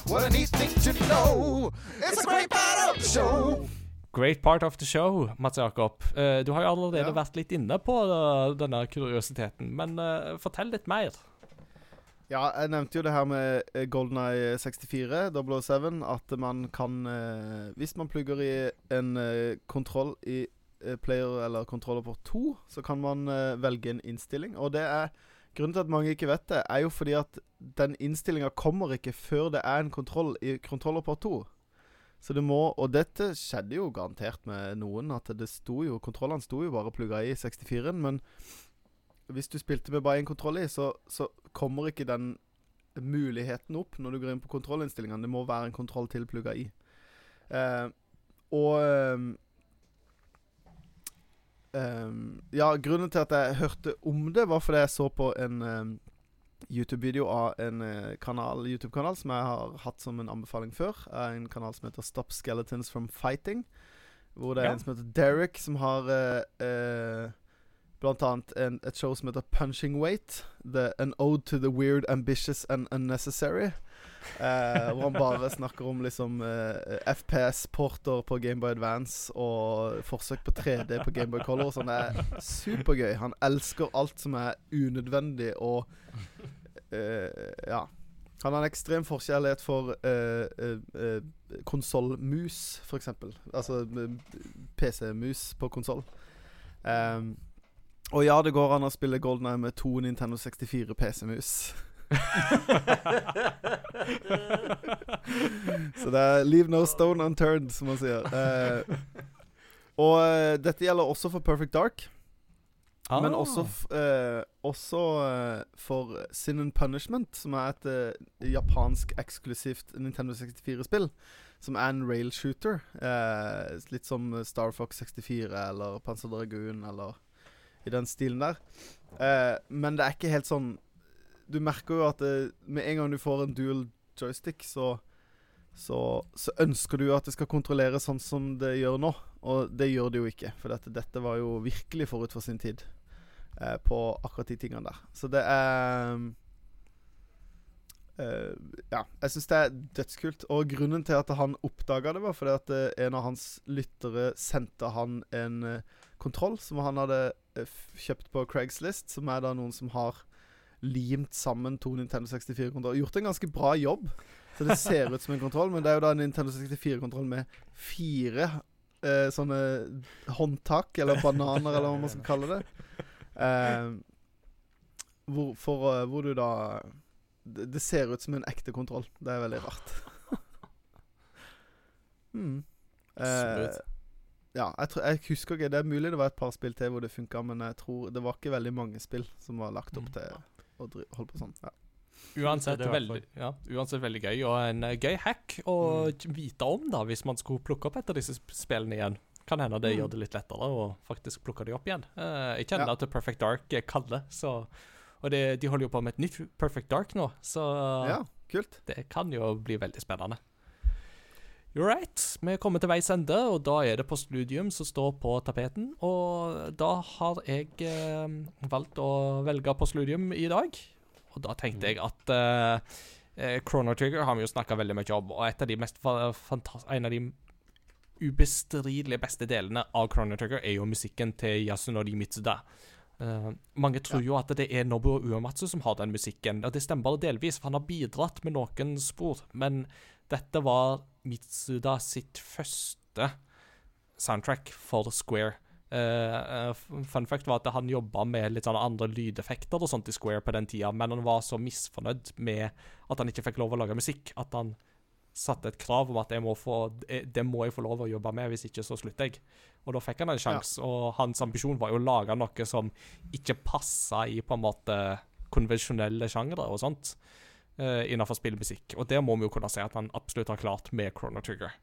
What a neat thing to know. It's a great part of the show. Great part of the show, Mats Jakob. Uh, du har jo allerede Ja. vært litt inne på uh, denne kuriositeten, men uh, fortell litt mer. Ja, jeg nevnte jo det her med Golden Eye 64, 007, at man kan Hvis man plugger i en kontroll i player eller kontroller på 2, så kan man velge en innstilling. Og det er Grunnen til at mange ikke vet det, er jo fordi at den innstillinga kommer ikke før det er en kontroll i kontroller på 2. Så det må Og dette skjedde jo garantert med noen, at det sto jo Kontrollene sto jo bare plugga i 64-en, men hvis du spilte med bare én kontroll i, så, så kommer ikke den muligheten opp når du går inn på kontrollinnstillingene. Det må være en kontroll til plugga i. Eh, og ehm, Ja, grunnen til at jeg hørte om det, var fordi jeg så på en ehm, YouTube-video av en YouTube-kanal YouTube-kanal som jeg har hatt som en anbefaling før. Eh, En kanal som heter Stop Skeletons From Fighting. Hvor det er Ja. en som heter Derek, som har eh, eh, blant annet en, et show som heter Punching Weight. The, an ode to the weird, ambitious and unnecessary. Eh, hvor han bare snakker om liksom eh, FPS-porter på Gameboy Advance og forsøk på 3D på Gameboy Color. Sånn. Det er supergøy. Han elsker alt som er unødvendig og eh, Ja. Han har en ekstrem forkjærlighet for uh, uh, konsollmus, f.eks. Altså eh, PC-mus på konsoll. Um, og ja, det går an å spille Golden Eye med to Nintendo 64 PC-mus. Så det er 'leave no stone unturned', som man sier. Uh, og eh, dette gjelder også for Perfect Dark. Men Ah. også, f eh, også eh, for Sin and Punishment, som er et eh, japansk eksklusivt Nintendo 64-spill. Som er en rail shooter. Eh, litt som Star Fox 64 eller Panzer Dragoon eller i den stilen der. Eh, men det er ikke helt sånn Du merker jo at eh, med en gang du får en dual joystick, så så, så ønsker du at det skal kontrolleres sånn som det gjør nå. Og det gjør det jo ikke, for dette, dette var jo virkelig forut for sin tid eh, på akkurat de tingene der. Så det er eh, Ja, jeg syns det er dødskult. Og grunnen til at han oppdaga det, var fordi at eh, en av hans lyttere sendte han en eh, kontroll som han hadde eh, kjøpt på Craigslist, som er da noen som har limt sammen to Nintendo 64-kontroller. Gjort en ganske bra jobb. Så det ser ut som en kontroll, men det er jo da en Nintendo 64-kontroll med fire eh, sånne håndtak, eller bananer, eller hva man skal kalle det. Eh, hvor, for, eh, hvor du da det, det ser ut som en ekte kontroll. Det er veldig rart. mm. Eh, ja, jeg, tror, jeg husker ikke Det er mulig det var et par spill til hvor det funka, men jeg tror det var ikke veldig mange spill som var lagt opp Mm. til å holde på sånn. Ja. Uansett, veldig, ja, uansett veldig gøy, og en eh, gøy hack å Mm. vite om da, hvis man skulle plukke opp etter disse spillene igjen. Kan hende det Mm. gjør det litt lettere å faktisk plukke de opp igjen. Uh, jeg kjenner Ja. at Perfect Dark er kalde, så Og det, de holder jo på med et nytt Perfect Dark nå, så ja, kult. det kan jo bli veldig spennende. You're right. Vi er kommet til veis ende, og da er det Postludium som står på tapeten. Og da har jeg eh, valgt å velge Postludium i dag. Og da tenkte jeg at eh, eh, Chrono Trigger har vi jo snakka veldig mye om, og et av de mest en av de ubestridelig beste delene av Chrono Trigger er jo musikken til Yasunori Mitsuda. Uh, mange tror jo at det er Nobuo Uematsu som har den musikken, og det stemmer delvis, for han har bidratt med noen spor, men dette var Mitsuda sitt første soundtrack for Square. Eh, fun fact var at han jobba med litt sånn andre lydeffekter og sånt i Square på den tida, men han var så misfornøyd med at han ikke fikk lov å lage musikk, at han satte et krav om at må få, eh, det må jeg få lov å jobbe med, hvis ikke så slutter jeg. Og da fikk han en sjanse, og hans ambisjon var jo å lage noe som ikke passa i på en måte konvensjonelle sjangre og sånt uh, innenfor spillmusikk. Og det må vi jo kunne si at han absolutt har klart med Chrono Trigger.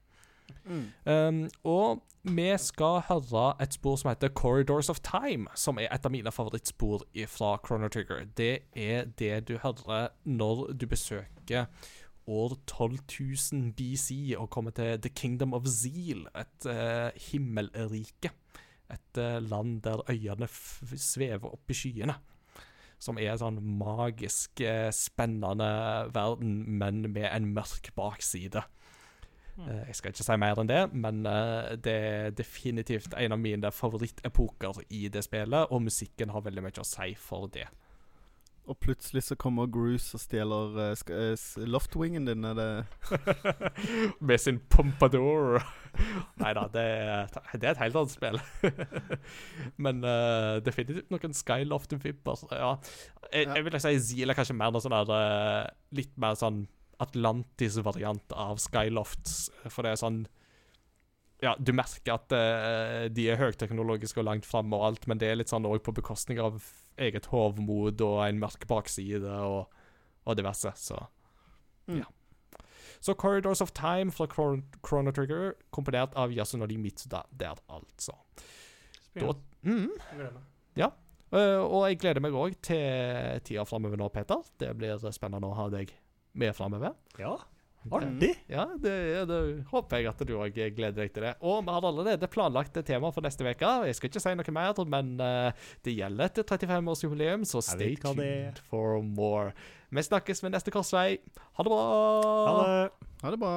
Mm. Um, og vi skal høre et spor som heter Corridors of Time, som er et av mine favorittspor fra Chrono Trigger. Det er det du hører når du besøker år 12000 BC og kommer til The Kingdom of Zeal, et uh, himmelrike. Et uh, land der øyene svever opp i skyene. Som er en sånn magisk, eh, spennende verden, men med en mørk bakside. Eh, Jeg skal ikke si mer enn det, men eh, det er definitivt en av mine favorittepoker i det spillet, og musikken har veldig mye å si for det. Og plutselig så kommer Groose og stjeler s- loftwingen din. Er det Med sin pompadour. Nei da, det, det er et helt annet spill. Men uh, definitivt noen Skyloft-vipper. Ja. Jeg, Ja. jeg vil si Zeal er kanskje mer noe sånn der uh, Litt mer sånn Atlantis-variant av Skylofts. For det er sånn Ja, du merker at uh, de er høyteknologiske og langt framme og alt, men det er litt sånn òg på bekostning av eget hovmod og en mørk bakside og, og diverse, så Mm. ja. Så Corridors of Time fra Chron Chrono Trigger, komponert av Yasunori Mitsuda der, altså. Da, mm, Eh, og jeg gleder meg òg til tida framover nå, Peter. Det blir spennende å ha deg med framover. Ja, artig. Ja, det, det håper jeg at du òg gleder deg til det. Og vi har allerede planlagt et tema for neste uke. Jeg skal ikke si noe mer, men eh, det gjelder et 35-årsjubileum, så stay tuned for more. Vi snakkes ved neste korsvei. Ha det bra! Ha det. Ha det bra.